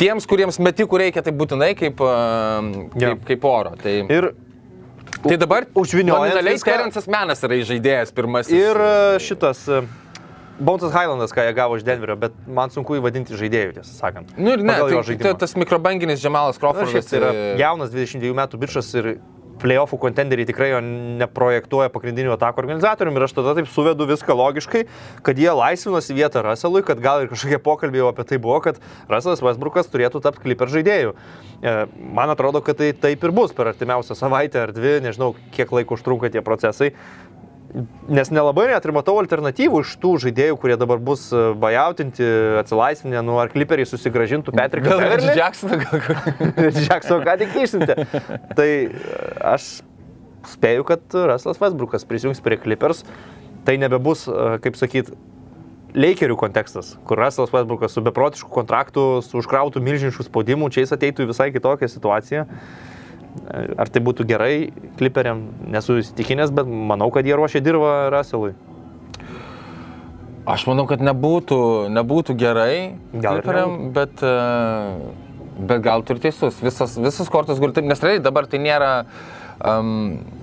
Tiems, kuriems metikų reikia, tai būtinai kaip, Jo. kaip, kaip oro. Tai, Ir, tai dabar viską- Terensas Menas yra žaidėjas pirmasis. ir e, šitas e, Bonesas Highlandas, ką jie gavo iš Denverio, bet man sunku įvadinti žaidėjų, tiesą sakant. Nu ir ne, tai, tai tas mikrobanginis Džemalas Na, šiaip tai yra e, jaunas 22 metų bičias ir playoffų kontenderiai tikrai jo neprojektuoja pagrindinių atakų organizatoriumi ir aš tada taip suvedu viską logiškai, kad jie laisvinosi vietą Russellui, kad gal ir kažkokie pokalbiai apie tai buvo, kad Russellas Westbrookas turėtų tapti kliper žaidėjų. E, Man atrodo, kad tai taip ir bus per artimiausią savaitę ar dvi, nežinau, kiek laiko užtrunka tie procesai. Nes nelabai net ir matau alternatyvų iš tų žaidėjų, kurie dabar bus e, bajautinti, atsilaisvinę, nu ar kliperiai susigražintų Patricką. Gal? Reggie Jacksoną gal Džeksoną [laughs] ką tik išsiuntė. Tai e, aš spėju, kad Ruslas Westbrookas prisijungs prie Clippers. Tai nebebus, e, kaip sakyt, Lakerių kontekstas, kur Ruslas Westbrookas su beprotišku kontraktu, su užkrautų milžiniškų spaudimų, čia jis ateitų į visai kitokią situaciją. E, Ar tai būtų gerai Clipperiam, nesu įsitikinęs, bet manau, kad jie ruošia dirbą Russellui. Aš manau, kad nebūtų, nebūtų gerai, Gal ir Clipperiam, bet, e, bet gal tu ir teisus. Visas, visas kortas guli taip, nes realiai dabar tai nėra, um,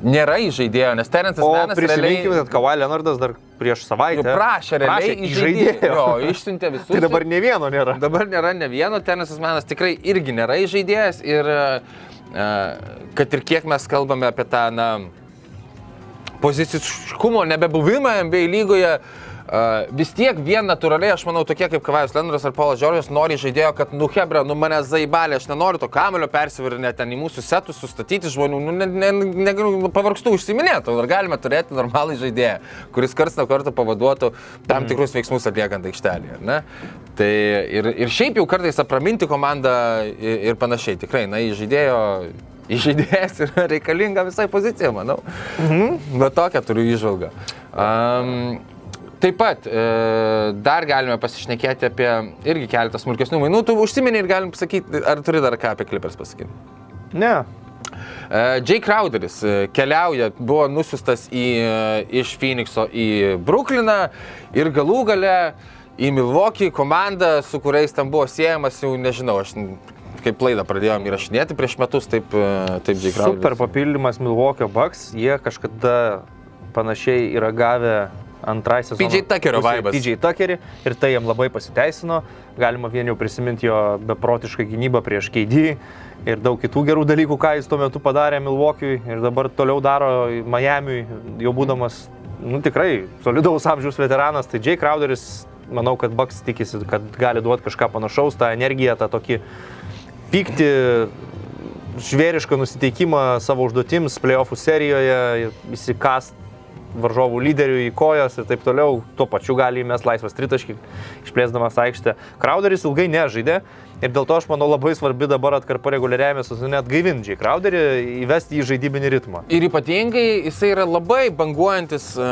nėra įžaidėjo, nes Terensas Menas prisiminkime, realiai kad Kawhi Leonardas dar prieš jau savaitę prašė, realiai įžaidėjo. Jo, išsiuntė visus. [laughs] Tai dabar ne vieno nėra. Dabar nėra ne vieno, Terensas Menas tikrai irgi nėra įžaidėjas ir e, kad ir kiek mes kalbame apie tą, na, poziciškumo nebebuvimą NBA lygoje, Uh, vis tiek vien natūraliai, aš manau, tokie kaip Kavajus Lendras ar Polas Džordžas nori žaidėjo, kad, nu, Hebra, nu, mane zaibalė, aš nenoriu to kamulio persivirinę ten į mūsų setus, sustatyti žmonių, nu, negaliu, ne, ne, negaliu- nu, pavargstu užsiminėti, ar galime turėti normalų žaidėją, kuris karts nuo karto pavaduotų tam tikrus veiksmus atliekant aikštelėje, ne? Tai ir, ir šiaip jau kartais apraminti komandą ir, ir panašiai, tikrai, na, žaidėjo Išžaidėjas [laughs] yra reikalinga visai pozicija, manau. Mhm. Bet tokią turiu išvalgą. Um, taip pat e, dar galime pasišnekėti apie irgi keletą smulkesnių mainų. Tu užsimeni ir galim pasakyti, ar turi dar ką apie klipers pasakyti. Ne. E, Jay Crowderis e, keliauja, buvo nusiustas į, iš Phoenixo į Brooklyną ir galų gale į Milwaukee komandą, su kuriais ten buvo siejamas, jau nežinau, aš kaip laidą pradėjom įrašinėti prieš metus, taip, taip Jay Crowderis. Super papildymas Milwaukee Bucks. Jie kažkada panašiai yra gavę antrai sezono. PJ Tuckerio vaibas. PJ Tuckerį ir tai jam labai pasiteisino. Galima vien jau prisiminti jo beprotišką gynybą prieš KD ir daug kitų gerų dalykų, ką jis tuo metu padarė Milwaukee ir dabar toliau daro Miamiui, jau būdamas, nu tikrai, solidaus amžiaus veteranas. Tai Jay Crowderis, manau, kad Bucks tikisi, kad gali duoti kažką panašaus, tą energiją, tą tokį pykti, žvėrišką nusiteikimą savo užduotims playoffų serijoje, įsikast varžovų lyderių į kojas ir taip toliau, tuo pačiu gali įmest laisvas tritaškį, išplėsdamas aikštę. Crowderis ilgai nežaidė ir dėl to aš manau labai svarbi dabar atkarpa reguliariajame sezone atgaivinti Crowderį, įvesti į žaidybinį ritmą. Ir ypatingai jisai yra labai banguojantis, e,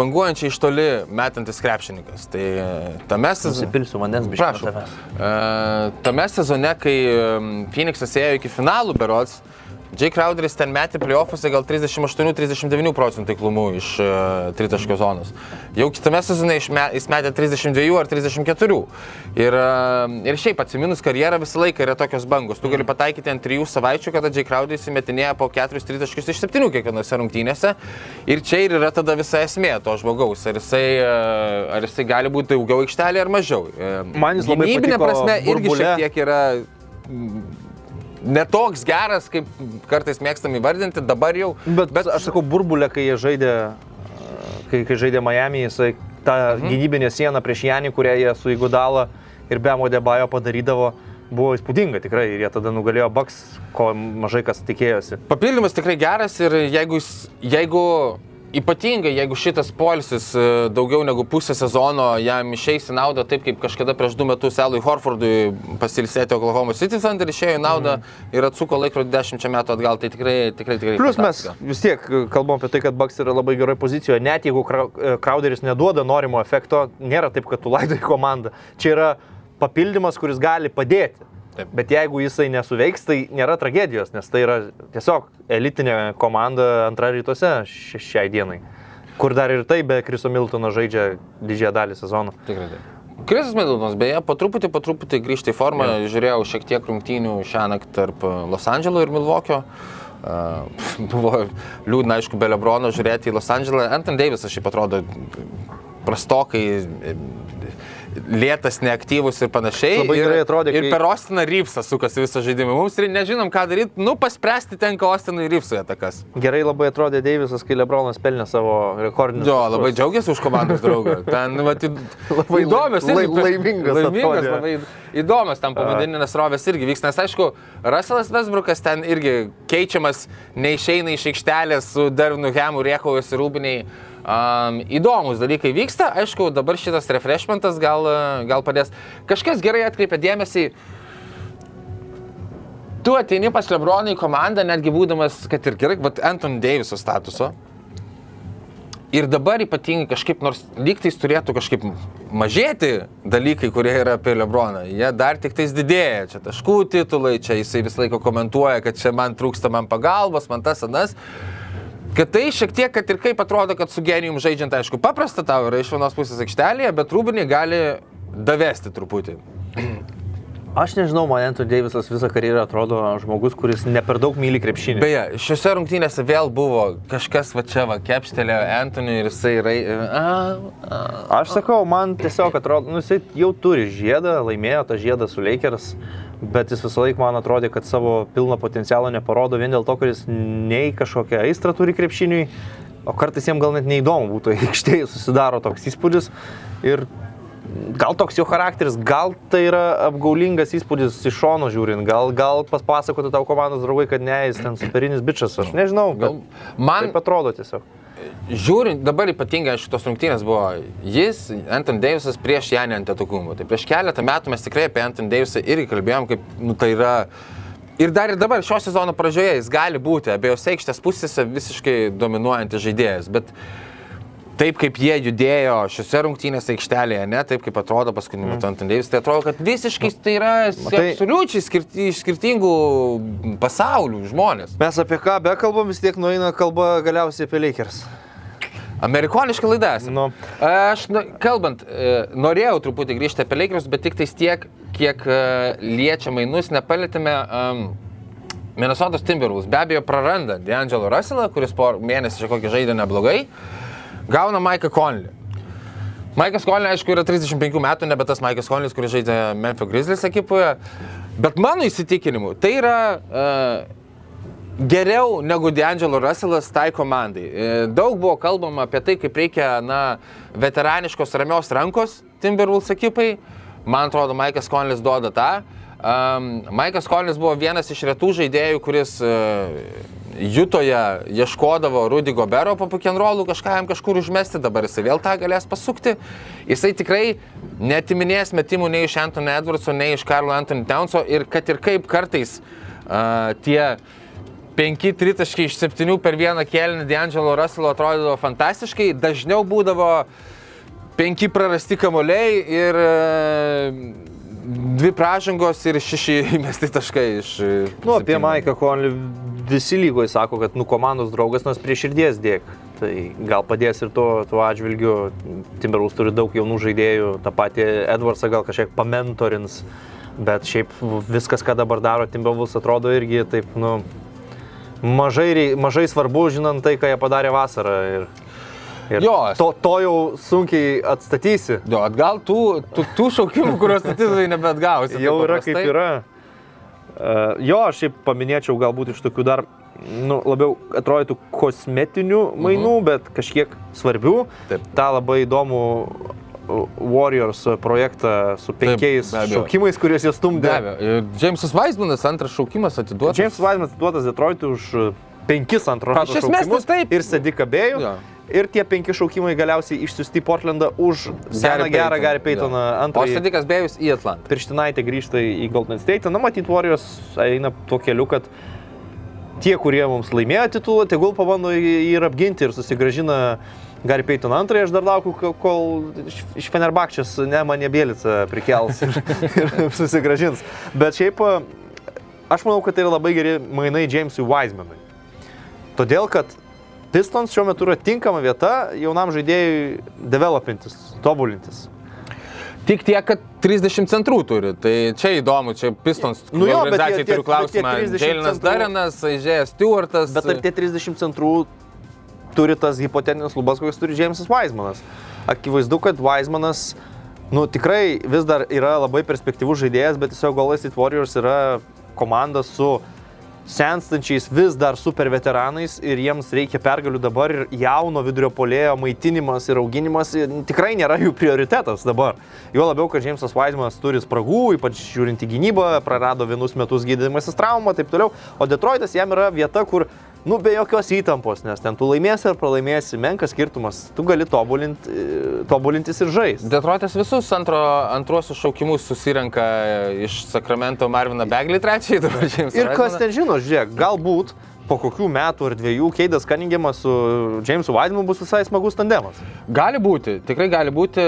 banguojančiai iš toli metantis krepšininkas. Tai e, tame sezone... Nusipilsiu vandens Prašau. E, Tame sezone, kai Phoenixas ėjo iki finalų berots, Jay Crowderis ten metė playoffuose gal 38-39 procentų taiklumų iš uh, tritaškio zonos. Jau kitame sezone išme, jis metė 32 ar 34. Ir, uh, ir šiaip atsiminus karjerą visą laiką yra tokios bangos. Tu gali pataikyti ant 3 savaičių, kada Jay Crowderis įmetinėja po 4 tritaškius iš 7 kiekvienose rungtynėse. Ir čia ir yra tada visa esmė to žmogaus. Ar jisai, uh, ar jisai gali būti daugiau aikštelė ar mažiau. E, Man jis labai Gynybinė patiko prasme irgi burbule. šiek tiek yra netoks geras, kaip kartais mėgstam įvardinti, dabar jau. Bet, bet aš sakau, burbulė, kai jie žaidė, kai, kai žaidė Miami, jisai tą mhm. gynybinę sieną prieš Janį, kurią jie su Igudala ir Bemo Debajo padarydavo, buvo įspūdinga tikrai ir jie tada nugalėjo Bucks, ko mažai kas tikėjosi. Papildymas tikrai geras ir jeigu, jeigu ypatingai, jeigu šitas polisis e, daugiau negu pusę sezono jam išeis į naudą, taip kaip kažkada prieš du metus Elui Horfordui pasilsėti Oklahoma City Thunder išėjo į naudą mhm. ir atsuko laikrodį dešimčia metų atgal, tai tikrai, tikrai, tikrai. Plus mes fantastika. vis tiek kalbam apie tai, kad Bucks yra labai geroje pozicijoje, net jeigu Krau- Crowderis neduoda norimo efekto, nėra taip, kad tu laidai [laughs] komandą. Čia yra papildymas, kuris gali padėti. Taip. Bet jeigu jisai nesuveiks, tai nėra tragedijos, nes tai yra tiesiog elitinė komanda antra rytuose ši- šiai dienai. Kur dar ir tai be Kriso Miltono žaidžia didžiąją dalį sezono. Tikrai taip. Krisas Middletonas, beje, po truputį, po truputį grįžta į formą. Ja. Žiūrėjau šiek tiek rungtynių šią naktį tarp e, Los Andželo ir Milvokio. Uh, [laughs] buvo liūdna, aišku, be Lebrono žiūrėti į Los Andželą. Anton Davisas šiaip atrodo prastokai, lėtas, neaktyvus ir panašiai. Labai ir, gerai atrodė, Ir kai- per Ostiną Rypsą sukasi visą žaidimą. Mums ir nežinom, ką daryti. Nu, paspręsti tenka Ostinui Rypsui atakas. Gerai labai atrodė Deivisas, kai Lebronas pelnė savo rekordinį. Jo, labai džiaugiasi už komandos draugą. [laughs] Ten, va, Labai įdomios. lai- irgi- laimingas laimingas atrodė. labai įdomios tam povandeninės rovės irgi vyks. Nes aišku, Russellas Vesbrukas ten irgi keičiamas, neišeina iš aikštelės su Dervinu Hemu, Riekovas ir Rūbiniai. Um, įdomus dalykai vyksta, aišku, dabar šitas refreshmentas gal, gal padės. Kažkas gerai atkreipia dėmesį, tu ateini pas Lebroną į komandą, netgi būdamas, kad ir gerai, bet Anton Daviso statuso. Ir dabar ypatingai kažkaip, nors lygtais turėtų kažkaip mažėti dalykai, kurie yra apie Lebroną, jie dar tik tais didėja. Čia taškų titulai, čia jisai visą laiką komentuoja, kad čia man trūksta man pagalbos, man tas anas. Kad tai šiek tiek, kad ir kaip atrodo, kad su genijum žaidžiant, aišku, paprasta tau yra iš vienos pusės aikštelėje, bet rūbinį gali davesti truputį. Aš nežinau, man Anthony Davisas visą karjerą atrodo žmogus, kuris ne per daug myli krepšinį. Beje, šiuose rungtynėse vėl buvo kažkas va čia va kepštelėjo Antoniui ir jisai yra... A, a, Aš sakau, man tiesiog atrodo, nu, jisai jau turi žiedą, laimėjo tą žiedą su Lakers, bet jis visą laiką man atrodė, kad savo pilno potencialo neparodo vien dėl to, kad jis nei kažkokią aistrą turi krepšiniui, o kartais jiems gal net neįdomu būtų [laughs] aikštėje, susidaro toks įspūdis ir gal toks jo charakteris, gal tai yra apgaulingas įspūdis iš šono žiūrint, gal, gal papasakotų tau komandos draugai, kad ne, jis ten superinis bičias, aš nežinau, gal Man atrodo tiesiog. Žiūrint, dabar ypatingai šitos rungtynės buvo jis, Anton Davisas prieš Janį Antetokumą. Tai prieš keletą metų mes tikrai apie Anton Davisą irgi kalbėjom, kaip, nu tai yra... Ir dar ir dabar šio sezono pradžioje jis gali būti abiejose aikštės pusėse visiškai dominuojantis žaidėjas, bet taip kaip jie judėjo šiuose rungtynėse aikštelėje, ne taip kaip atrodo paskutiniu metu Anton Davis, tai atrodo, kad visiškai tai yra Matai- absoliučiai skirti, iš skirtingų pasaulių žmonės. Mes apie ką bekalbam, vis tiek nueina kalba galiausiai apie Lakers. Amerikoniška laida. esam. Nu. Aš, na, kalbant, e, norėjau truputį grįžti apie Lakers, bet tik tais tiek, kiek e, liečia mainus, nepalėtėme um, Minnesotos Timberwolves. Be abejo, praranda D'Angelo Russellą, kuris po mėnesį čia kokį žaidė neblogai, gauna Maiką Conley. Maikas Conley, aišku, yra 35 metų, nebe tas Maikas Conley, kuris žaidė Memphis Grizzlies ekipoje, bet mano įsitikinimu, tai yra uh, geriau negu D'Angelo Russellas tai komandai. E, Daug buvo kalbama apie tai, kaip reikia, na, veteraniškos ramios rankos Timberwolves ekipai. Man atrodo, Maikas Conlis duoda tą. Um, Maikas Conlis buvo vienas iš retų žaidėjų, kuris uh, Jutoje ieškodavo Rudy Gobero po pukienrolų kažką jam kažkur užmesti, dabar jisai vėl tą galės pasukti. Jisai tikrai netiminės metimų nei iš Anthony Edwardso, nei iš Karlo Anthony Townso ir kad ir kaip kartais uh, tie penki tritaškai iš septynių per vieną kėlinį D'Angelo Russello atrodydavo fantastiškai, dažniau būdavo penki prarasti kamuoliai ir e, dvi pražangos ir šeši [laughs] įmesti taškai iš... Nu, apie. Maiką Conley visi lygoje sako, kad, nu, komandos draugas, nors prie širdies dėk. Tai gal padės ir tuo, tuo atžvilgiu. Timberwolves turi daug jaunų žaidėjų, tą patį Edwardsą gal kažkiek pamentorins, bet šiaip viskas, ką dabar daro Timberwolves, atrodo irgi taip, nu, mažai, mažai svarbu, žinant tai, ką jie padarė vasarą. Ir, ir Jo, to, to jau sunkiai atstatysi. Jo, atgal tų, tų, tų šaukimų, kuriuos statytojai nebeatgausi. Jau taip yra kaip yra. Uh, jo, aš šiaip paminėčiau galbūt iš tokių dar, nu, labiau atrodytų kosmetinių mainų, mhm. bet kažkiek svarbių. Taip. Ta labai įdomų uh, Warriors projektą su penkiais be abejo. šaukimais, kuriuos jie Be stumdė. abejo. Džeimsas Vaismanas antras šaukimas atiduotas. James Wiseman atiduotas Detroitui už penkis antro rato esmės, šaukimus tai taip. ir Sedika Bėjų. Jo. Ir tie penki šaukimai galiausiai išsiusti Portlandą už seną gerą Gary Paytoną O antrąjį. Sadikas Bėjus į Atlantą. Pirštinaitė grįžta į Golden State. Na, matyt, Warriors eina tuo keliu, kad tie, kurie mums laimėjo titulą, tegul pabando jį ir apginti ir susigražina Gary Payton antrąjį. Aš dar laukiu, kol- iš- Fenerbakčias ne mane Bielica prikels ir, [laughs] ir susigražins. Bet šiaip aš manau, kad tai yra labai geri mainai Jamesui Wisemanui. Todėl, kad Pistons šiuo metu yra tinkama vieta jaunam žaidėjui developintis, tobulintis. Tik tiek, kad 30 centrų turi. Tai čia įdomu, čia Pistons Nu jo, organizacijai turiu klausimą. bet tie 30 Džeilinas Darenas, Aizėjas Stewartas. Bet ar tie 30 centrų turi tas hipotetinis lubas, kokias turi Jamesas Weismanas? Akivaizdu, kad Weismanas, nu, tikrai vis dar yra labai perspektyvus žaidėjas, bet tiesiog Golden State Warriors yra komanda su senstančiais vis dar super veteranais ir jiems reikia pergalių dabar ir jauno vidurio polėjo maitinimas ir auginimas ir tikrai nėra jų prioritetas dabar. Jo labiau, kad Jamesas Weismanas turi spragų, ypač žiūrint į gynybą, prarado vienus metus gydymasis traumą, taip toliau, o Detroitas jam yra vieta, kur Nu, be jokios įtampos, nes ten tu laimėsi ar pralaimėsi, menkas skirtumas. Tu gali tobulinti, tobulintis ir žaisti. Detroitas visus antro, antruosius šaukimus susirenka iš Sakramento Marviną Beglį trečiąjį dabar Jamesą. Ir kas ten žino, žiūrėk, galbūt po kokių metų ar dviejų Keidas Kaningiamas su Jamesu Weidmanu bus visai smagus tandemas. Gali būti, tikrai gali būti.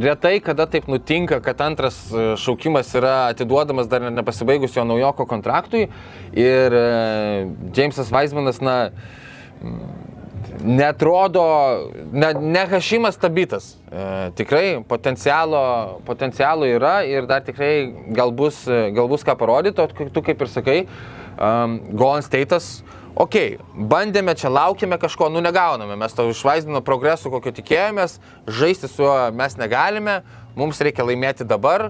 Retai, kada taip nutinka, kad antras e, šaukimas yra atiduodamas dar nepasibaigus jo naujoko kontraktui. Ir e, Jamesas Weismanas, na, netrodo, ne, ne Hašimas tabitas. E, tikrai potencialo, potencialo yra ir dar tikrai gal bus, e, gal bus ką parodyti, o tu kaip ir sakai, um, Golden State'as. Ok, bandėme čia, laukėme kažko, nu negauname, mes to išvaizdino progresu, kokio tikėjomės, žaisti su juo mes negalime, mums reikia laimėti dabar,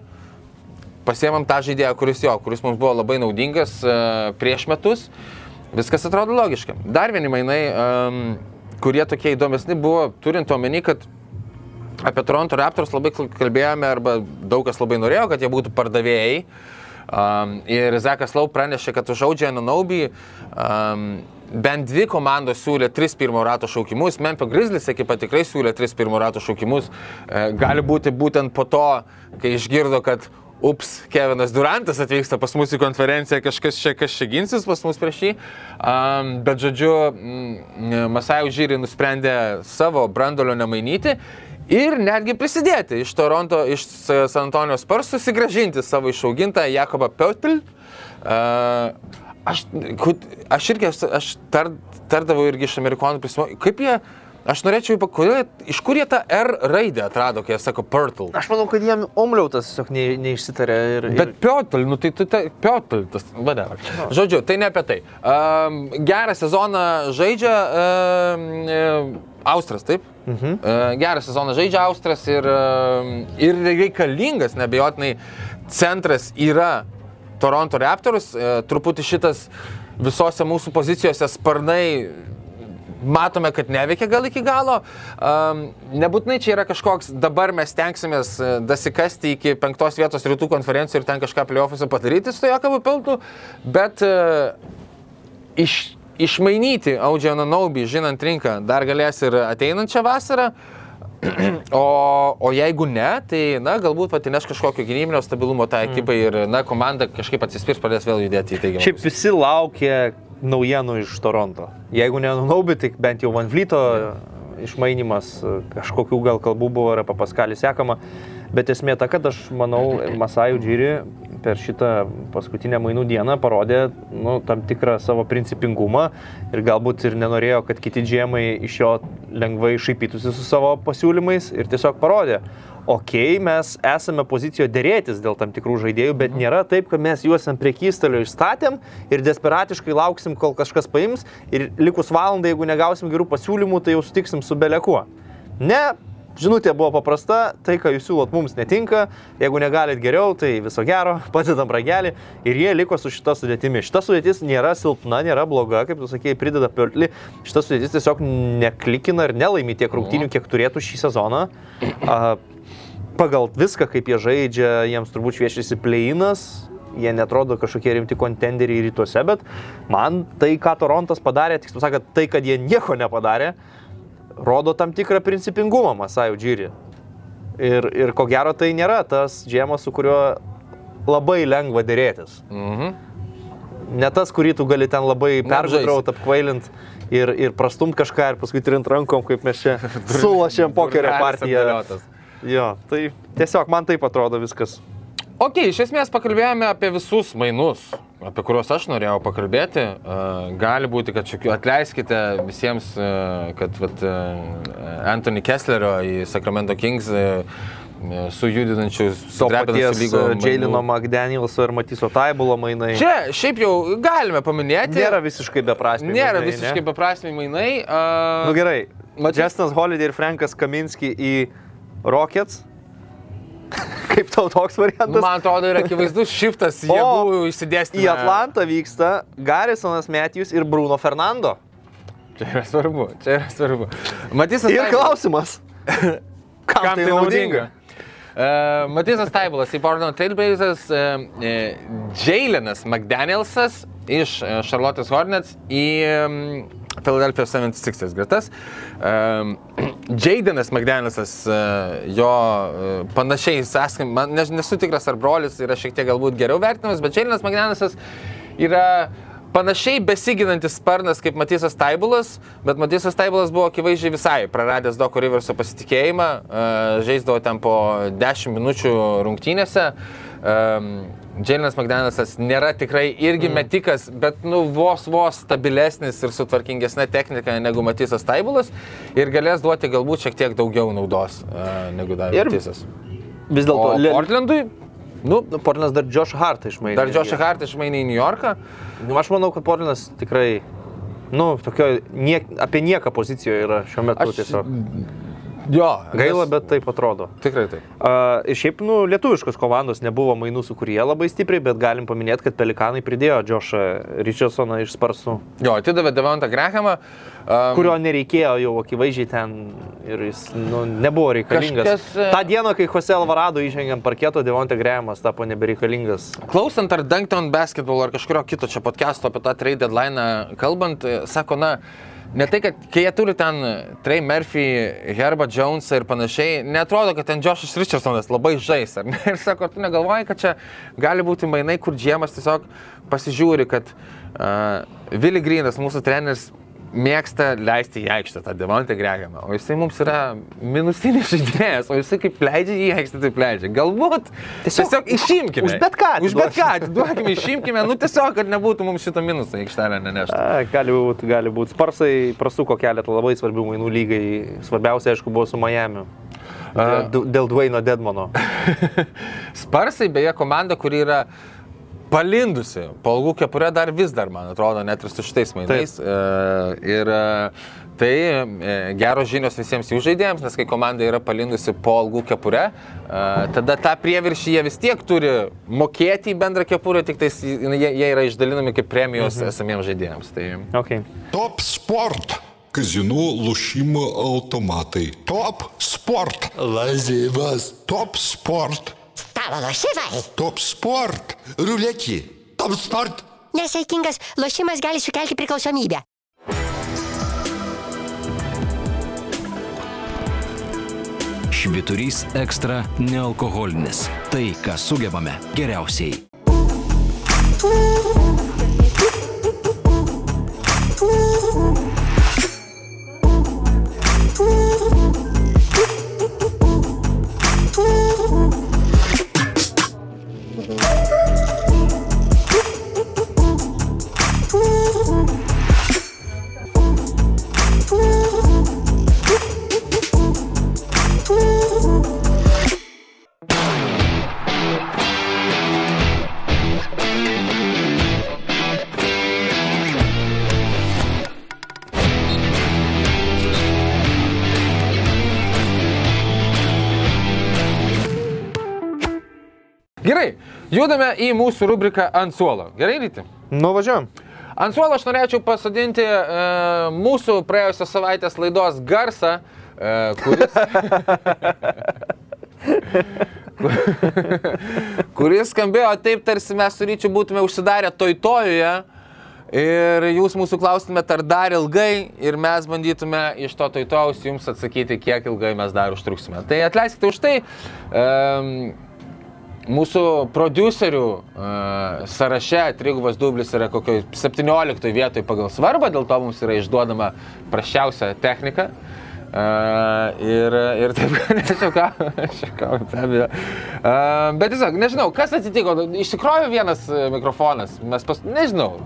pasiemam tą žaidėją, kuris jo, kuris mums buvo labai naudingas uh, prieš metus, viskas atrodo logiška. Dar vieni mainai, um, kurie tokie įdomesni buvo, turint omeny, kad apie Toronto Raptors labai kal- kalbėjome arba daug kas labai norėjo, kad jie būtų pardavėjai. Um, ir Zekas Lau pranešė, kad už Audžią Nanaubį um, bent dvi komandos siūlė tris pirmo rato šaukimus. Memphis Grizzlies ekipa tikrai siūlė tris pirmo rato šaukimus. E, gali būti būtent po to, kai išgirdo, kad ups, Kevinas Durantas atvyksta pas mus į konferenciją, kažkas čia, kas čia ginsis pas mus prieš jį. Um, bet žodžiu, Masajų Žyri nusprendė savo brandolio nemainyti ir netgi prisidėti iš Toronto, iš San Antonijos Spurs susigražinti savo išaugintą Jakobą Peutel. Uh, aš, aš irgi, aš, aš tar, tardavau irgi iš amerikonų prisimenu, kaip jie, aš norėčiau, kodėl, iš kur jie tą R raidę atrado, kai jie sako Purtle. Aš manau, kad jiem omliautas tiesiog ne, neišsitarė ir... Bet Piotr, nu tai tu, ta, Piotr, tas, whatever. Žodžiu, tai ne apie tai. Um, gerą sezoną žaidžia um, Austras, taip? Mhm. Uh, gerą sezoną žaidžia Austras ir, um, ir reikalingas, nebejotinai, centras yra Toronto Raptors. Uh, truputį šitas visose mūsų pozicijose sparnai matome, kad neveikia gal iki galo. Um, nebūtinai čia yra kažkoks, dabar mes tenksimės e, dasikasti iki penktos vietos rytų konferencijų ir ten kažką plėofuose padaryti su to Jakobu Piltu, bet uh, iš, išmainyti Audžianą Naubį, žinant rinką, dar galės ir ateinančią vasarą. [clears throat] O, o jeigu ne, tai, na, galbūt patineš kažkokio gynybinio stabilumo tą ekipą ir, na, komanda kažkaip atsispirs, pradės vėl judėti į teigiamą. Šiaip visi laukia naujienų iš Toronto. Jeigu ne Nunaubi, tai bent jau Van Vlyto išmainimas, kažkokių gal kalbų buvo ir apie Paskalį sekama. Bet esmė ta, kad aš manau, Masajų Džiri per šitą paskutinę mainų dieną parodė nu, tam tikrą savo principingumą ir galbūt ir nenorėjo, kad kiti džiemai iš jo lengvai šaipytųsi su savo pasiūlymais ir tiesiog parodė, okei, okay, mes esame pozicijoje dėrėtis dėl tam tikrų žaidėjų, bet nėra taip, kad mes juos ant priekystalio išstatėm ir desperatiškai lauksim, kol kažkas paims ir likus valandai, jeigu negausim gerų pasiūlymų, tai jau sutiksim su belekuo. Ne, žinutė buvo paprasta, tai, ką jūs siūlot, mums netinka, jeigu negalit geriau, tai viso gero, [laughs] padedam ragelį ir jie liko su šita sudėtimi. Šita sudėtis nėra silpna, nėra bloga, kaip tu sakėjai, prideda piortlį, šita sudėtis tiesiog neklikina ir nelaimi tiek rungtynių, kiek turėtų šį sezoną. A, pagal viską, kaip jie žaidžia, jiems turbūt šviečiasi pleinas, jie netrodo kažkokie rimti kontenderiai rytuose, bet man tai, ką Torontas padarė, tiksliau sakant, tai, kad jie nieko nepadarė, rodo tam tikrą principingumą Masajų Džiri. Ir, ir ko gero tai nėra tas džiemas, su kuriuo labai lengva dėrėtis. Mhm. Ne tas, kurį tu gali ten labai Neapžaisi. pergudraut, apkvailint ir, ir prastumt kažką ir paskui trint rankom, kaip mes čia [laughs] sulašėm pokerio partiją. Jo, tai tiesiog man taip atrodo viskas. Ok, iš esmės pakalbėjome apie visus mainus, apie kuriuos aš norėjau pakalbėti. Uh, gali būti, kad šiokių atleiskite visiems, uh, kad vat, uh, Anthony Kesslerio į Sacramento Kings uh, sujudinančių To paties Jailino McDanielso ir Matyso Taibulo mainai. Čia šiaip jau galime paminėti. nėra visiškai beprasmiai. Nėra mainai, visiškai ne? beprasmiai mainai. Uh, Nu gerai. Matyt- Justinas Holiday ir Frankas Kaminski į Rockets. [laughs] Kaip tau toks variantas? nu, man atrodo, yra akivaizdus šiftas [laughs] jėgų išsidėstyti. Į Atlantą vyksta Garrisonas Matthews ir Bruno Fernando. Čia yra svarbu, čia yra svarbu. Matysas Ir klausimas. [laughs] Kam, tai naudinga? Uh, Matysas Taibulas į Portland Trailblazers, uh, uh, Jailenas McDanielsas iš Charlotte's Hornets į um, Philadelphia 76ers gretas. [clears throat] Jaidenas McDanielsas, uh, jo uh, panašiai, sąskim, man nes, nesu tikras, ar brolis yra šiek tiek galbūt geriau vertinamas, bet Jaidenas McDanielsas yra Panašiai besiginantis sparnas kaip Matysas Taibulas, bet Matysas Taibulas buvo akivaizdžiai visai praradęs Doko Riverso pasitikėjimą, e, žaisdavo ten po 10 minučių rungtynėse. Dželinas McDonald'sas nėra tikrai irgi mm. metikas, bet nu, vos vos stabilesnis ir sutvarkingesnė technika negu Matysas Taibulas ir galės duoti galbūt šiek tiek daugiau naudos e, negu davė Ir Matysas. Vis dėlto, Portlandui, nu, Portlandas dar Josh Hartą išmainė. dar Josh Hart išmainė į New Yorką. Nu, Aš manau, kad Portlandas tikrai, nu, tokio, niek, apie nieką pozicijoje yra šiuo metu Aš- tiesiog. Jo, Gaila, nes- bet taip atrodo. Tikrai taip. Ir šiaip, nu, lietuviškos komandos nebuvo mainų su kurie labai stipriai, bet galim paminėti, kad Pelikanai pridėjo Džošą Richardsoną iš Sparsų, Jo, atidavė Devantą Grahamą. Um, kurio nereikėjo jau akivaizdžiai ten ir jis nu, nebuvo reikalingas. Kažkas, e, Ta diena, kai Jose Alvarado įžengė ant parketo, Devonte Grahamas tapo nebereikalingas. Klausant ar Dunktown Basketball ar kažkurio kito čia podcast'o apie tą trade deadline kalbant, e, sako, na, ne tai, kad kai jie turi ten Trey Murphy, Herba Jones ir panašiai, netrodo, kad ten Joshas Richardsonas labai žais? [laughs] Ir sako, tu negalvoji, kad čia gali būti mainai, kur Džiemas tiesiog pasižiūri, kad uh, Vili Grinas, mūsų treneris, mėgsta leisti į aikštę tą Devantę Gregamą, o jisai mums yra minusinis žaidėjas, o jisai kaip leidžia į aikštę, taip leidžia. Galbūt tiesiog, tiesiog išimkime. už bet ką Už bet atiduokim. ką, atiduokime, išimkime, nu tiesiog, kad nebūtų mums šito minuso į aikštelę nenešti. A, gali būti, gali būti. Sparsai prasuko keletą labai svarbių mainų lygai. Svarbiausia, aišku, buvo su Miami. Dėl, dėl Dwayno Dedmono. [laughs] Sparsai, beje, komanda, kuri yra palindusi, palgų kepurė dar vis dar, man atrodo, net ir su šitais mainais. Taip. E, ir e, tai e, geros žinios visiems jų žaidėjams, nes kai komanda yra palindusi palgų kepurė, tada tą prieviršį jie vis tiek turi mokėti į bendrą kepurę, tik tais jie, jie yra išdalinami kaip premijos mhm. esamiems žaidėjams. Tai... Okay. Top sport! Kazinų lošimo automatai. Top sport. Lazivas. Top sport Stalo lošimai. Top sport. Ruletį. Top sport. Nesaikingas lošimas gali sukelti priklausomybę. Šviturys ekstra nealkoholinis. Tai, ką sugebame geriausiai. Judame į mūsų rubriką ant suolo. Gerai, ryti? Nuvažiuojam. Ant suolo aš norėčiau pasodinti e, mūsų praėjusios savaitės laidos garsą, e, kuris, [laughs] kuris skambėjo taip, tarsi mes su ryčiu būtume užsidarę toitojuje ir jūs mūsų klaustumėte, ar dar ilgai ir mes bandytume iš to toitojus jums atsakyti, kiek ilgai mes dar užtruksime. Tai atleiskite už tai. E, Mūsų producerių uh, sąraše trigubas dublis yra kokio 17 vietoje pagal svarbą, dėl to mums yra išduodama prašiausia technika. Uh, ir, ir taip, [laughs] nežinau ką, ką, be abejo. Uh, bet tiesiog, nežinau, kas atsitiko, išsikrovė vienas mikrofonas, mes pas, nežinau,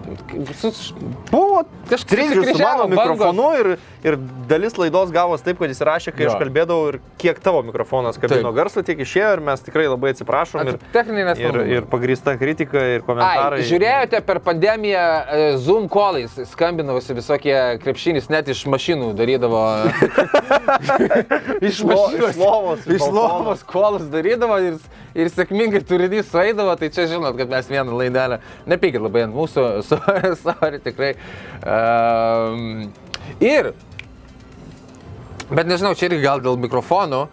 sus, Buvo kažkas trikdžių su mano mikrofonu ir, ir dalis laidos gavos taip, kad jis rašė, kai Jo. aš kalbėdavau ir kiek tavo mikrofonas kabino garsą, tiek išėjo ir mes tikrai labai atsiprašom. Ir, Techniniai ir, ir pagrįsta kritika ir komentarai. Ai, žiūrėjote per pandemiją e, Zoom kolais, skambinavosi visokie krepšinis, net iš mašinų darydavo. [laughs] iš Lo- iš lovos, iš lovos kolus darydavo ir, ir sėkmingai turinys sueidavo, tai čia žinot, kad mes vieną laidelę. Nepykit labai ant mūsų, [laughs] sorry, sorry tikrai. Um, ir, bet nežinau, čia irgi gal dėl mikrofonų,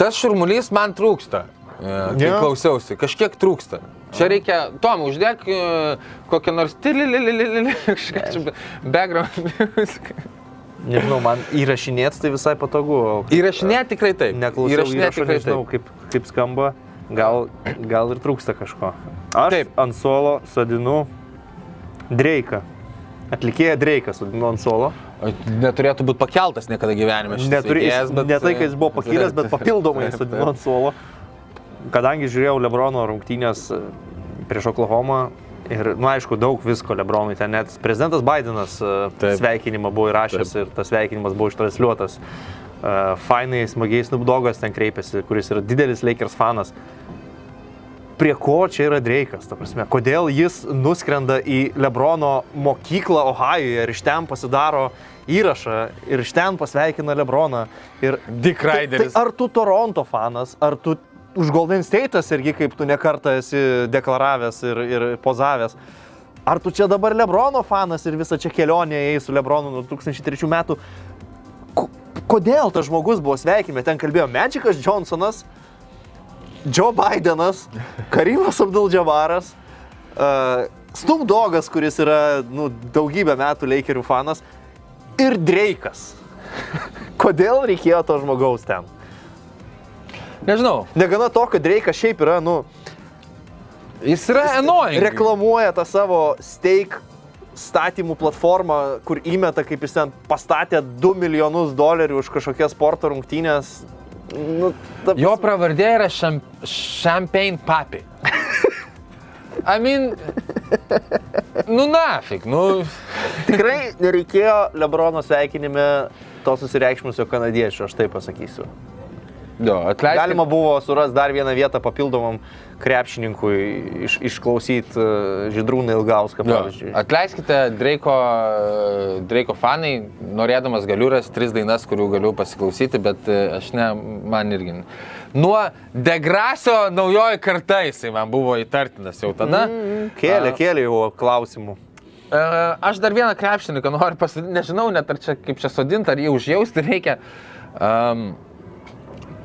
tas šurmulys man trūksta. e, Kai Jo. klausiausi, kažkiek trūksta. Čia reikia, Tom, uždėk e, kokią nors čia background music. Nežinau, man įrašinėti tai visai patogu. Įrašinėti tikrai taip. Neklausiau Įrašinėti tikrai nežinau, taip. kaip, kaip skamba. Gal, gal ir trūksta kažko. Aš Taip. ant suolo sodinu Dreiką. Atlikėja Dreiką sodinu ant suolo. Neturėtų būti pakeltas niekada gyvenime. Neturi, veikėjas, bet, ne tai, kad jis buvo [laughs] pakilęs, bet papildomai sodinu ant suolo. Kadangi žiūrėjau Lebrono rungtynės e, prieš Oklahomą ir, nu, aišku, daug visko Lebronui ten net prezidentas Bidenas e, Taip. sveikinimą buvo įrašęs ir tas sveikinimas buvo ištransliuotas. E, Fainai, smagiai Snoop Dogas ten kreipėsi, kuris yra didelis Lakers fanas. prie ko čia yra Dreikas, ta prasme, kodėl jis nuskrenda į Lebrono mokyklą Ohajuje ir iš ten pasidaro įrašą ir iš ten pasveikina Lebroną. Ir Dick Tai, Ryderis. tai ar tu Toronto fanas, ar tu už Golden State'as irgi kaip tu nekartą esi deklaravęs ir, ir pozavęs. Ar tu čia dabar Lebrono fanas ir visą čia kelionę ėjai su Lebronu nuo 2003 metų? Ko- Kodėl tas žmogus buvo sveikime? Ten kalbėjo Medžikas Johnsonas, Joe Bidenas, Karimas Abdul-Džavaras, uh, Snoop Dogas, kuris yra nu, daugybę metų Lakerių fanas, ir Dreikas. [laughs] Kodėl reikėjo to žmogaus ten? Nežinau, Negana to, kad Dreikas šiaip yra, nu, jis yra annoying. reklamuoja tą savo steak statymų platformą, kur įmeta, kaip jis ten pastatė 2 milijonus dolerių už kažkokias sporto rungtynės. Nu, ta, Jo pravardė yra šam, Champagne Papi. I mean, nu nafik, nu. tikrai nereikėjo Lebrono sveikinime to susireikšmusio kanadiečio, aš taip pasakysiu. Jo, atleiskit. Galima buvo surasti dar vieną vietą papildomam krepšininkui iš, išklausyti uh, Židrūną Ilgauską, Jo, pavyzdžiui. atleiskite, Dreiko, Dreiko fanai, norėdamas galiu rasti tris dainas, kurių galiu pasiklausyti, bet e, aš ne, man irgi. Nuo Degrasio naujoji karta jisai man buvo įtartinas jau tada. Mm. Kėlė, kėlė jau klausimų. Aš dar vieną krepšininką noriu pasakyti, nežinau net ar čia kaip čia sodinti, ar jį užjausti reikia. Um,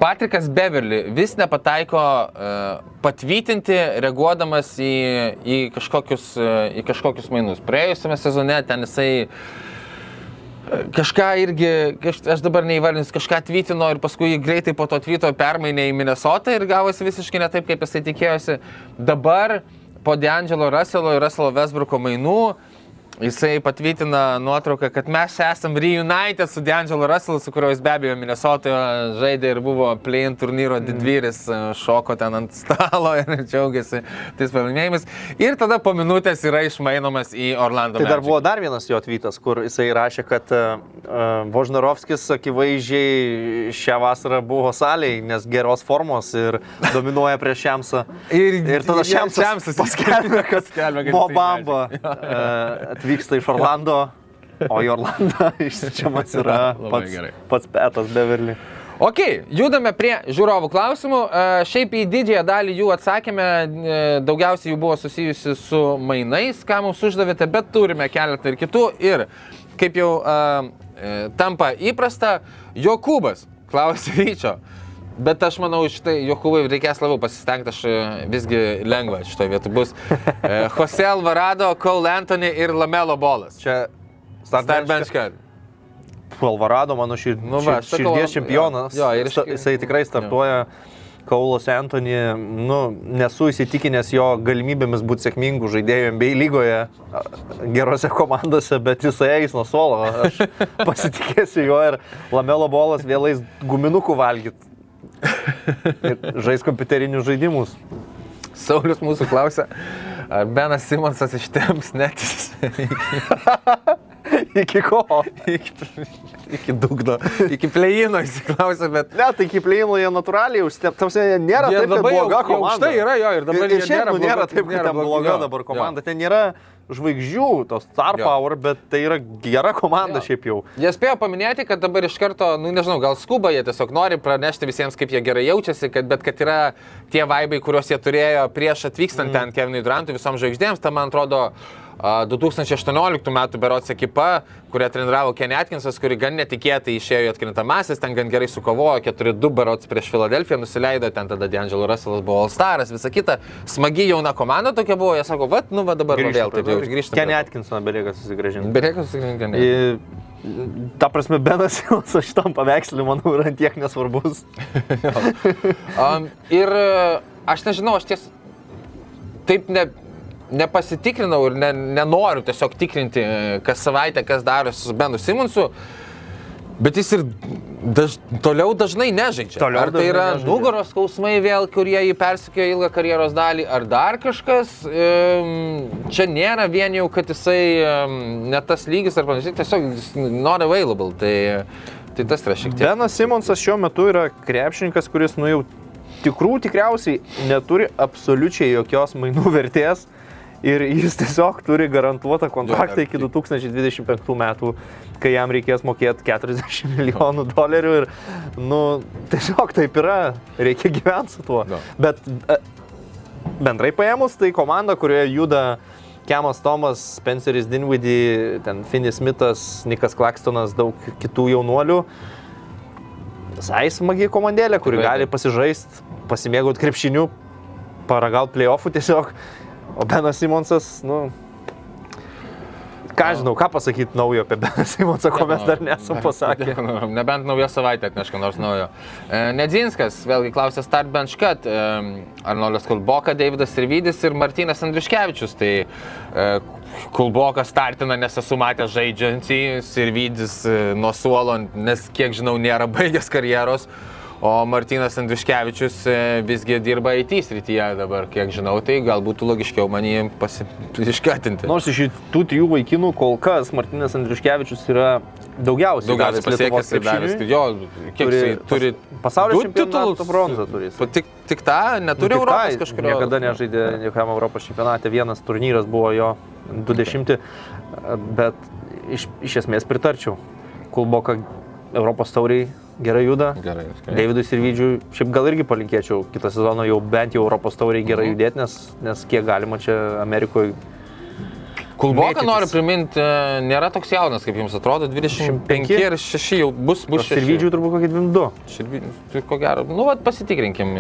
Patrikas Beverly vis nepataiko uh, patvytinti, reaguodamas į, į, kažkokius, uh, į kažkokius mainus. Praėjusiame sezone ten jisai e, kažką irgi, kaž, aš dabar neįvardinsiu, kažką atvykino ir paskui greitai po to atvyko permainė į Minnesotą ir gavosi visiškai ne taip, kaip jisai tikėjosi. Dabar po D'Angelo Russello ir Russelo Westbrooko mainų Jisai patvirtina nuotrauką, kad mes esam reunited su D'Angelo Russellu, su kuriuo jis be abejo Minnesotoje žaidė ir buvo play-in turnyro didvyris, šoko ten ant stalo [laughs] ir džiaugiasi tais pralaimėjimais. Ir tada po minutės yra išmainomas į Orlando. Tai dar Magic. buvo dar vienas jo atvytas, kur jisai rašė, kad uh, Vožnarovskis akivaizdžiai šią vasarą buvo salėje, nes geros formos ir dominuoja prieš Šemsą. [laughs] Ir- ir tada Šemsas paskelbė, kad kad Mo jisai Bamba uh, atvyksta iš Orlando, o į Orlandą [laughs] išsičiamas yra [laughs] pats, pats Petas Beverly. Ok, judame prie žiūrovų klausimų. E, Šiaip į didžiąją dalį jų atsakėme, e, daugiausiai jų buvo susijusi su mainais, ką mums uždavėte, bet turime keletą ir kitų. Ir kaip jau uh, tampa įprasta, Jokūbas klausė Ryčio. Bet aš manau, šitai Jokūbai reikės labiau pasistengti, aš e, visgi lengva šitoje vietoje bus. [laughs] E, Jose Alvarado, Cole Anthony ir Lamelo Bolas. Čia Start bench cut. Alvarado, mano šir... Nu va, sakau, širdies jo, čempionas. jo, ir Sta- jisai tikrai startuoja. Kaulas Antony, nu, nesu įsitikinęs jo galimybėmis būti sėkmingų žaidėjų NBA lygoje, gerose komandose, bet jisai eis nuo suolo. Aš [laughs] pasitikėsiu juo ir Lamelo bolas vėlais guminukų valgyt. Ir žais kompiuterinius žaidimus. Saulis mūsų klausia, ar Benas Simonsas ištemps netis Iki ko? iki, iki dugno, iki plėjino įsiklausė, bet... Ne, tai kaip Leino jie natūraliai užstep. Tamsi, nėra Jie taip, kad labai bloga jau komanda. aukštai yra jo, ir dabar ir, jie ir šiaip, nėra nu, nėra bloga- taip, kad nėra bloga- bloga jo, dabar jo. komanda. Ten nėra žvaigždžių, tos star Jo. power, bet tai yra gera komanda Jo. šiaip jau. Jie spėjo paminėti, kad dabar iš karto, nu nežinau, gal skuba, jie tiesiog nori pranešti visiems, kaip jie gerai jaučiasi, kad, bet kad yra tie vaibai, kuriuos jie turėjo prieš atvykstant mm. ten Kevinui Durantui visoms žvaigždėms, tai man atrodo a, 2018 metų berots ekipa, kurią treniravo Kenny Atkinsas, kuri gan netikėtai išėjo į atkrintamasis, ten gan gerai sukovojo, 4-2 berots prieš Filadelfiją, nusileido, ten tada D'Angelo Russellas buvo All-Staras, visa kita, smagi jauna komanda tokia buvo, jie sako, va, nu va dabar va, vėl taip jau grįžti. Kenny Atkinsoną belieka susigražinti. Bereikas susirinkę. I- Ta prasme, Benas Jausas šitam paveikslui, manau, yra tiek nesvarbus. [laughs] Um, ir e, aš nežinau, aš ties taip ne, nepasitikrinau ir ne, nenoriu tiesiog tikrinti kas savaitę, kas darosi su Benu Simonsu. Bet jis ir daž, toliau dažnai nežaidžia. Toliau ar tai yra nežaidžia. nugaros skausmai vėl, kurie jį persikėjo ilgą karjeros dalį, ar dar kažkas. Čia nėra vien jau, kad jisai ne tas lygis ar panašiai, tiesiog not available. Tai, tai tas yra šiek tiek. Benas Simonsas šiuo metu yra krepšininkas, kuris, nu jau tikrų tikriausiai neturi absoliučiai jokios mainų vertės ir jis tiesiog turi garantuotą kontraktą iki 2025 metų, kai jam reikės mokėti 40 [laughs] milijonų dolerių ir, nu, tiesiog taip yra, reikia gyventi su tuo. Jo. Bet e, bendrai paėmus, tai komanda, kurioje juda Kemas Tomas, Spenceris Dinwiddie, ten Finis Smithas, Nikas Klakstonas, daug kitų jaunuolių. Visai smagi komandėlė, kuri gali pasižaisti, pasimėgauti krepšiniu, paragauti playoffų tiesiog. O Benas Simonsas, nu... Ką žinau, ką pasakyti naujo apie Beną Simonsą, ko mes dar nesam [laughs] pasakę. Nebent nauja savaitė atneš ką nors naujo. E, Nedzinskas vėlgi klausė Start Bench Cut. E, Arnoldas Kulboka, Davidas Irvidis ir Martinas Andriškevičius. Tai e, Kulboka startina, nes esu matęs žaidžiantį, Irvidis nuo suolo, nes kiek žinau, nėra baigęs karjeros. O Martinas Andriškevičius e, visgi dirba IT srityje dabar, kiek žinau, tai galbūt būtų logiškiau man jį pasiškatinti. Nors iš tų trijų vaikinų kol kas Martinas Andriškevičius yra daugiausiai, Daugiausiai pasiekęs ir davęs. Jo, kiek Turi jisai turi. pas- pasaulio titulus. bronzą turi Tik, tik tą, neturi Nu, tik Europos tai, kažkurio. Niekada nežaidė jokiam Europos čempionate, vienas turnyras buvo jo 20, bet iš, iš esmės pritarčiau. Kulboka Europos tauriai gerai juda. Gerai. gerai. Davidui Sirvidžiui, šiaip gal irgi palinkėčiau kitą sezoną jau bent jau Europos tauriai gerai Mhm. judėti, nes, nes kiek galima čia Amerikoje. Mėtytis. noriu priminti, nėra toks jaunas, kaip jums atrodo, 25 ir 6 jau bus, bus 6. Sirvidžiui turbūt kokie 22. Širvi- tai ko gero, nu, vat, pasitikrinkim.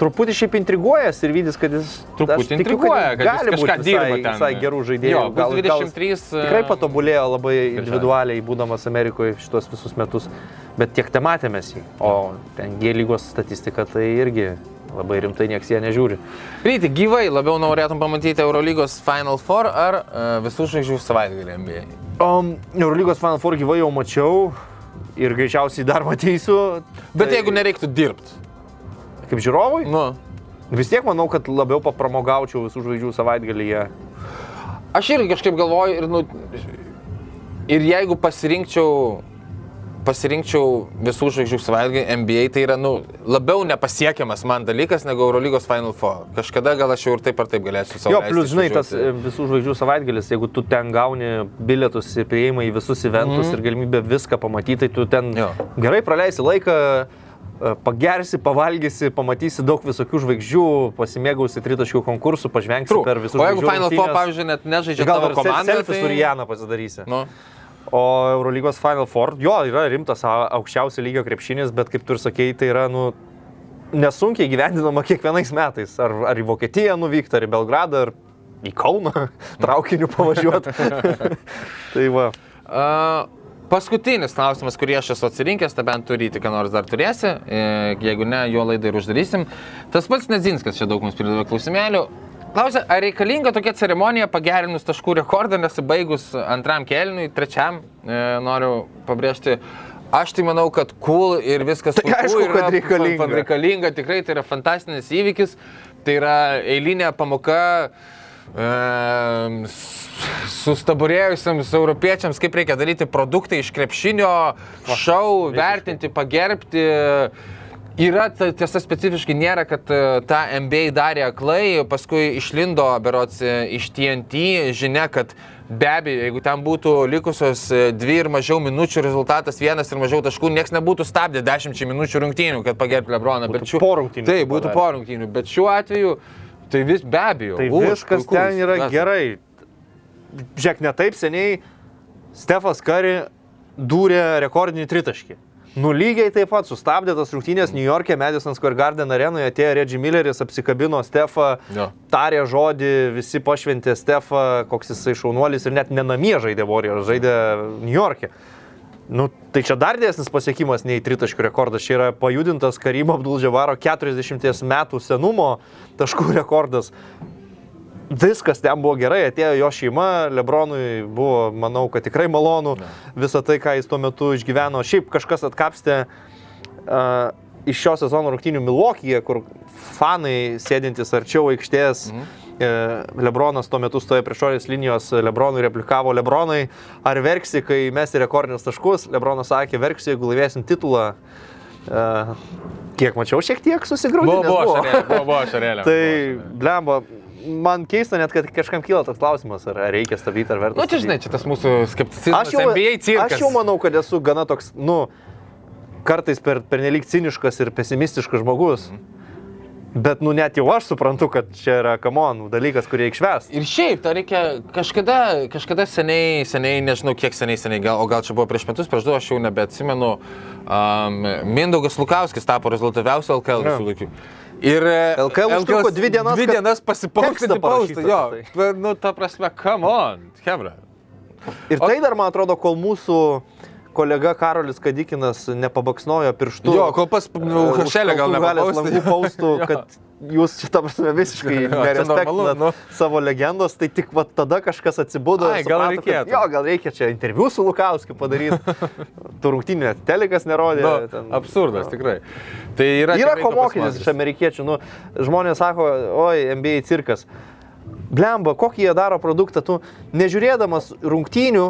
Truputį šiaip intriguoja Sirvidis, kad jis Truputį aš tikiu, intriguoja, kad jis kažką būt visai, dirba ten. Visai gerų žaidėjų. Jo, gal, gal jis 23, Tikrai e, patobulėjo labai individualiai, būdamas Amerikoje šitos visus metus, bet tiek te matėmės jį. O ten G lygos statistika tai irgi labai rimtai nieks ją nežiūri. Ryti, gyvai labiau norėtum pamatyti Eurolygos Final Four ar uh, visų žvaigždžių savaitgalį NBA? Um, Eurolygos Final Four gyvai jau mačiau ir greičiausiai dar matysiu. Bet Tai jeigu nereiktų dirbti, Kaip žiūrovui, nu, vis tiek manau, kad labiau papramogaučiau visų žvaigždžių savaitgalyje. Aš irgi kažkaip galvoju ir, nu, ir jeigu pasirinkčiau, pasirinkčiau visų žvaigždžių savaitgalį NBA, tai yra, nu, labiau nepasiekiamas man dalykas negu Eurolygos Final Four. Kažkada gal aš jau ir taip ar taip galėsiu savo. Jo, plus, žinai, tas e, visų žvaigždžių savaitgalis, jeigu tu ten gauni bilietus ir prieimai į visus eventus mm. ir galimybę viską pamatyti, tai tu ten Jo. gerai praleisi laiką, pagersi, pavalgysi, pamatysi daug visokių žvaigždžių, pasimėgausi tritaškių konkursų, pažvengsi True. per visus O jeigu Final Four, pavyzdžiui, net nežaidžia Gal komanda, selfie su Rijana pasidarysi. Nu, O Eurolygos Final Four, jo, yra rimtas aukščiausio lygio krepšinis, bet kaip tu ir sakei, tai yra, nu, nesunkiai gyvendinama kiekvienais metais. Ar, ar į Vokietiją nuvykti, ar į Belgradą, ar į Kauną [laughs] traukiniu pavažiuoti. [laughs] [laughs] tai va. Uh, paskutinis klausimas, kurį aš esu atsirinkęs, tai bent turi tik nors dar turėsi, e, jeigu ne, jo laidą ir uždarysim. Tas pats Nedzinskas čia daug mums pridavė klausimėlių. Klausia, ar reikalinga tokia ceremonija pagerinus taškų rekordą, nesibaigus antram kelniui, trečiam, e, noriu pabrėžti. Aš tai manau, kad cool ir viskas Tai aišku, yra kad reikalinga. reikalinga, tikrai tai yra fantastinis įvykis, tai yra eilinė pamoka sustaburėjusiems europiečiams, kaip reikia daryti produktai iš krepšinio, šau, vertinti, pagerbti. Yra ta- tiesa specifiškai nėra, kad e, tą MBA darė aklai, paskui išlindo berots e, iš TNT žinia, kad be abejo, jeigu ten būtų likusios e, dvi ir mažiau minučių rezultatas vienas ir mažiau taškų, niekas nebūtų stabdę dešimčiai minučių rungtynių, kad pagerbti Lebroną. Šiuo- po rungtynių Taip, tai būtų po rungtynių. Bet šiuo atveju tai vis be abejo. Tai už, viskas puikus. ten yra Tas- gerai. Žiūrėk, ne taip seniai Stefas Kari dūrė rekordinį tritaškį. Nu lygiai taip pat sustabdė tas rungtynės New York'e, Madison Square Garden arenoje, atėjo Reggie Milleris, apsikabino Stefą, Jo. tarė žodį, visi pašventė Stefą, koks jisai šaunuolis ir net nenamie žaidė Warriors, žaidė New York'e. Nu, tai čia dar didesnis pasiekimas nei tritaškių rekordas. Čia yra pajudintas Karimo Abdulževaro 40 metų senumo taškų rekordas. Viskas ten buvo gerai, atėjo jo šeima, Lebronui buvo, manau, kad tikrai malonu visą tai, ką jis tuo metu išgyveno. Šiaip kažkas atkapstė uh, iš šio sezono rungtynių Milwaukee'e, kur fanai sėdintys arčiau aikštės. Mhm. Lebronas tuo metu stojo prie šorės linijos, Lebronui replikavo, Lebronai, ar verksi, kai mesi rekordinius taškus? Lebronas sakė, verksiu, jeigu laimėsim titulą. Uh, kiek mačiau, šiek tiek susigraudinęs. Buvo, buvo, šarėlė, buvo, buvo šarėlė. [laughs] Tai, blemba, man keista net, kad kažkam kyla toks klausimas, ar reikia stabdyti, ar verta. Nu, čia žinai, čia tas mūsų skepticizmas. Aš jau, aš jau manau, kad esu gana toks, nu, kartais per, per nelik ciniškas ir pesimistiškas žmogus. Bet, nu, net jau aš suprantu, kad čia yra, kamon, dalykas, kurį švęsti. Ir šiaip, tą reikia kažkada, kažkada seniai, seniai, nežinau kiek seniai, seniai, gal, o gal čia buvo prieš metus, prieš du, aš jau nebeatsimenu, um, Mindaugas Lukauskis tapo rezultatyviausiu LKL visų laikų. Ir LKL užtruko dvi dienas, Dvi dienas parašyt paustą, jo. tai. Nu, ta prasme, come on, Hebra. Ir tai dar, man atrodo, kol mūsų kolega Karolis Kadikinas nepabaksnojo pirštu. Jo, kol pas Hašelė gal negalės langų nepapaustai. paustų, [laughs] kad jūs ta prasme, visiškai [laughs] nerespektuojat nu. savo legendos, tai tik va tada kažkas atsibudo. Ai, gal suprato, kad, reikėtų. Jo, gal reikia čia interviu su Lukauskiu padaryti. [laughs] Net telekas nerodė. Nu, ten- absurdas, jo. tikrai. Tai yra, Yra ko mokytis iš amerikiečių. Nu, žmonės sako, oi, NBA cirkas. Blemba, kokį jie daro produktą, tu nežiūrėdamas rungtynių,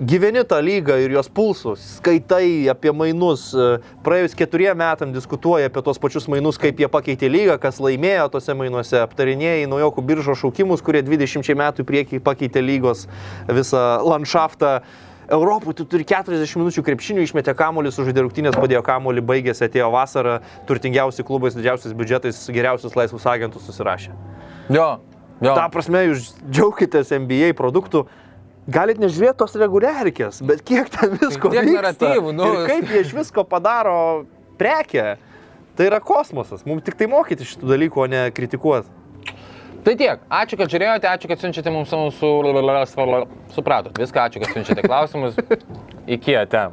gyveni tą lygą ir jos pulsus, skaitai apie mainus, e, praėjus keturiem metam diskutuoji apie tos pačius mainus, kaip jie pakeitė lygą, kas laimėjo tose mainuose, aptarinėjai naujokų biržo šaukimus, kurie 20 metų priekį pakeitė lygos visą landšaftą. Europui tu turi 40 minučių krepšinių, išmetė kamuolį, sužaidė rungtynės, padėjo kamuolį, baigėsi, atėjo vasara, turtingiausi klubai, su didžiausiais biudžetais, geriausius laisvus agentus susirašė. Jo, jo. Ta prasme, jūs džiaukitės NBA produktų, galit nežiūrėti tos reguliarkės, bet kiek ten visko tiek vyksta naratyvų, nu. ir kaip jie iš visko padaro prekę. Tai yra kosmosas, mums tik tai mokyti šitų dalykų, o ne kritikuoti. Tai tiek. Ačiū, kad žiūrėjote, ačiū, kad siunčiate mums mūsų... Supratot. Viską ačiū, kad siunčiate klausimus. Iki ate.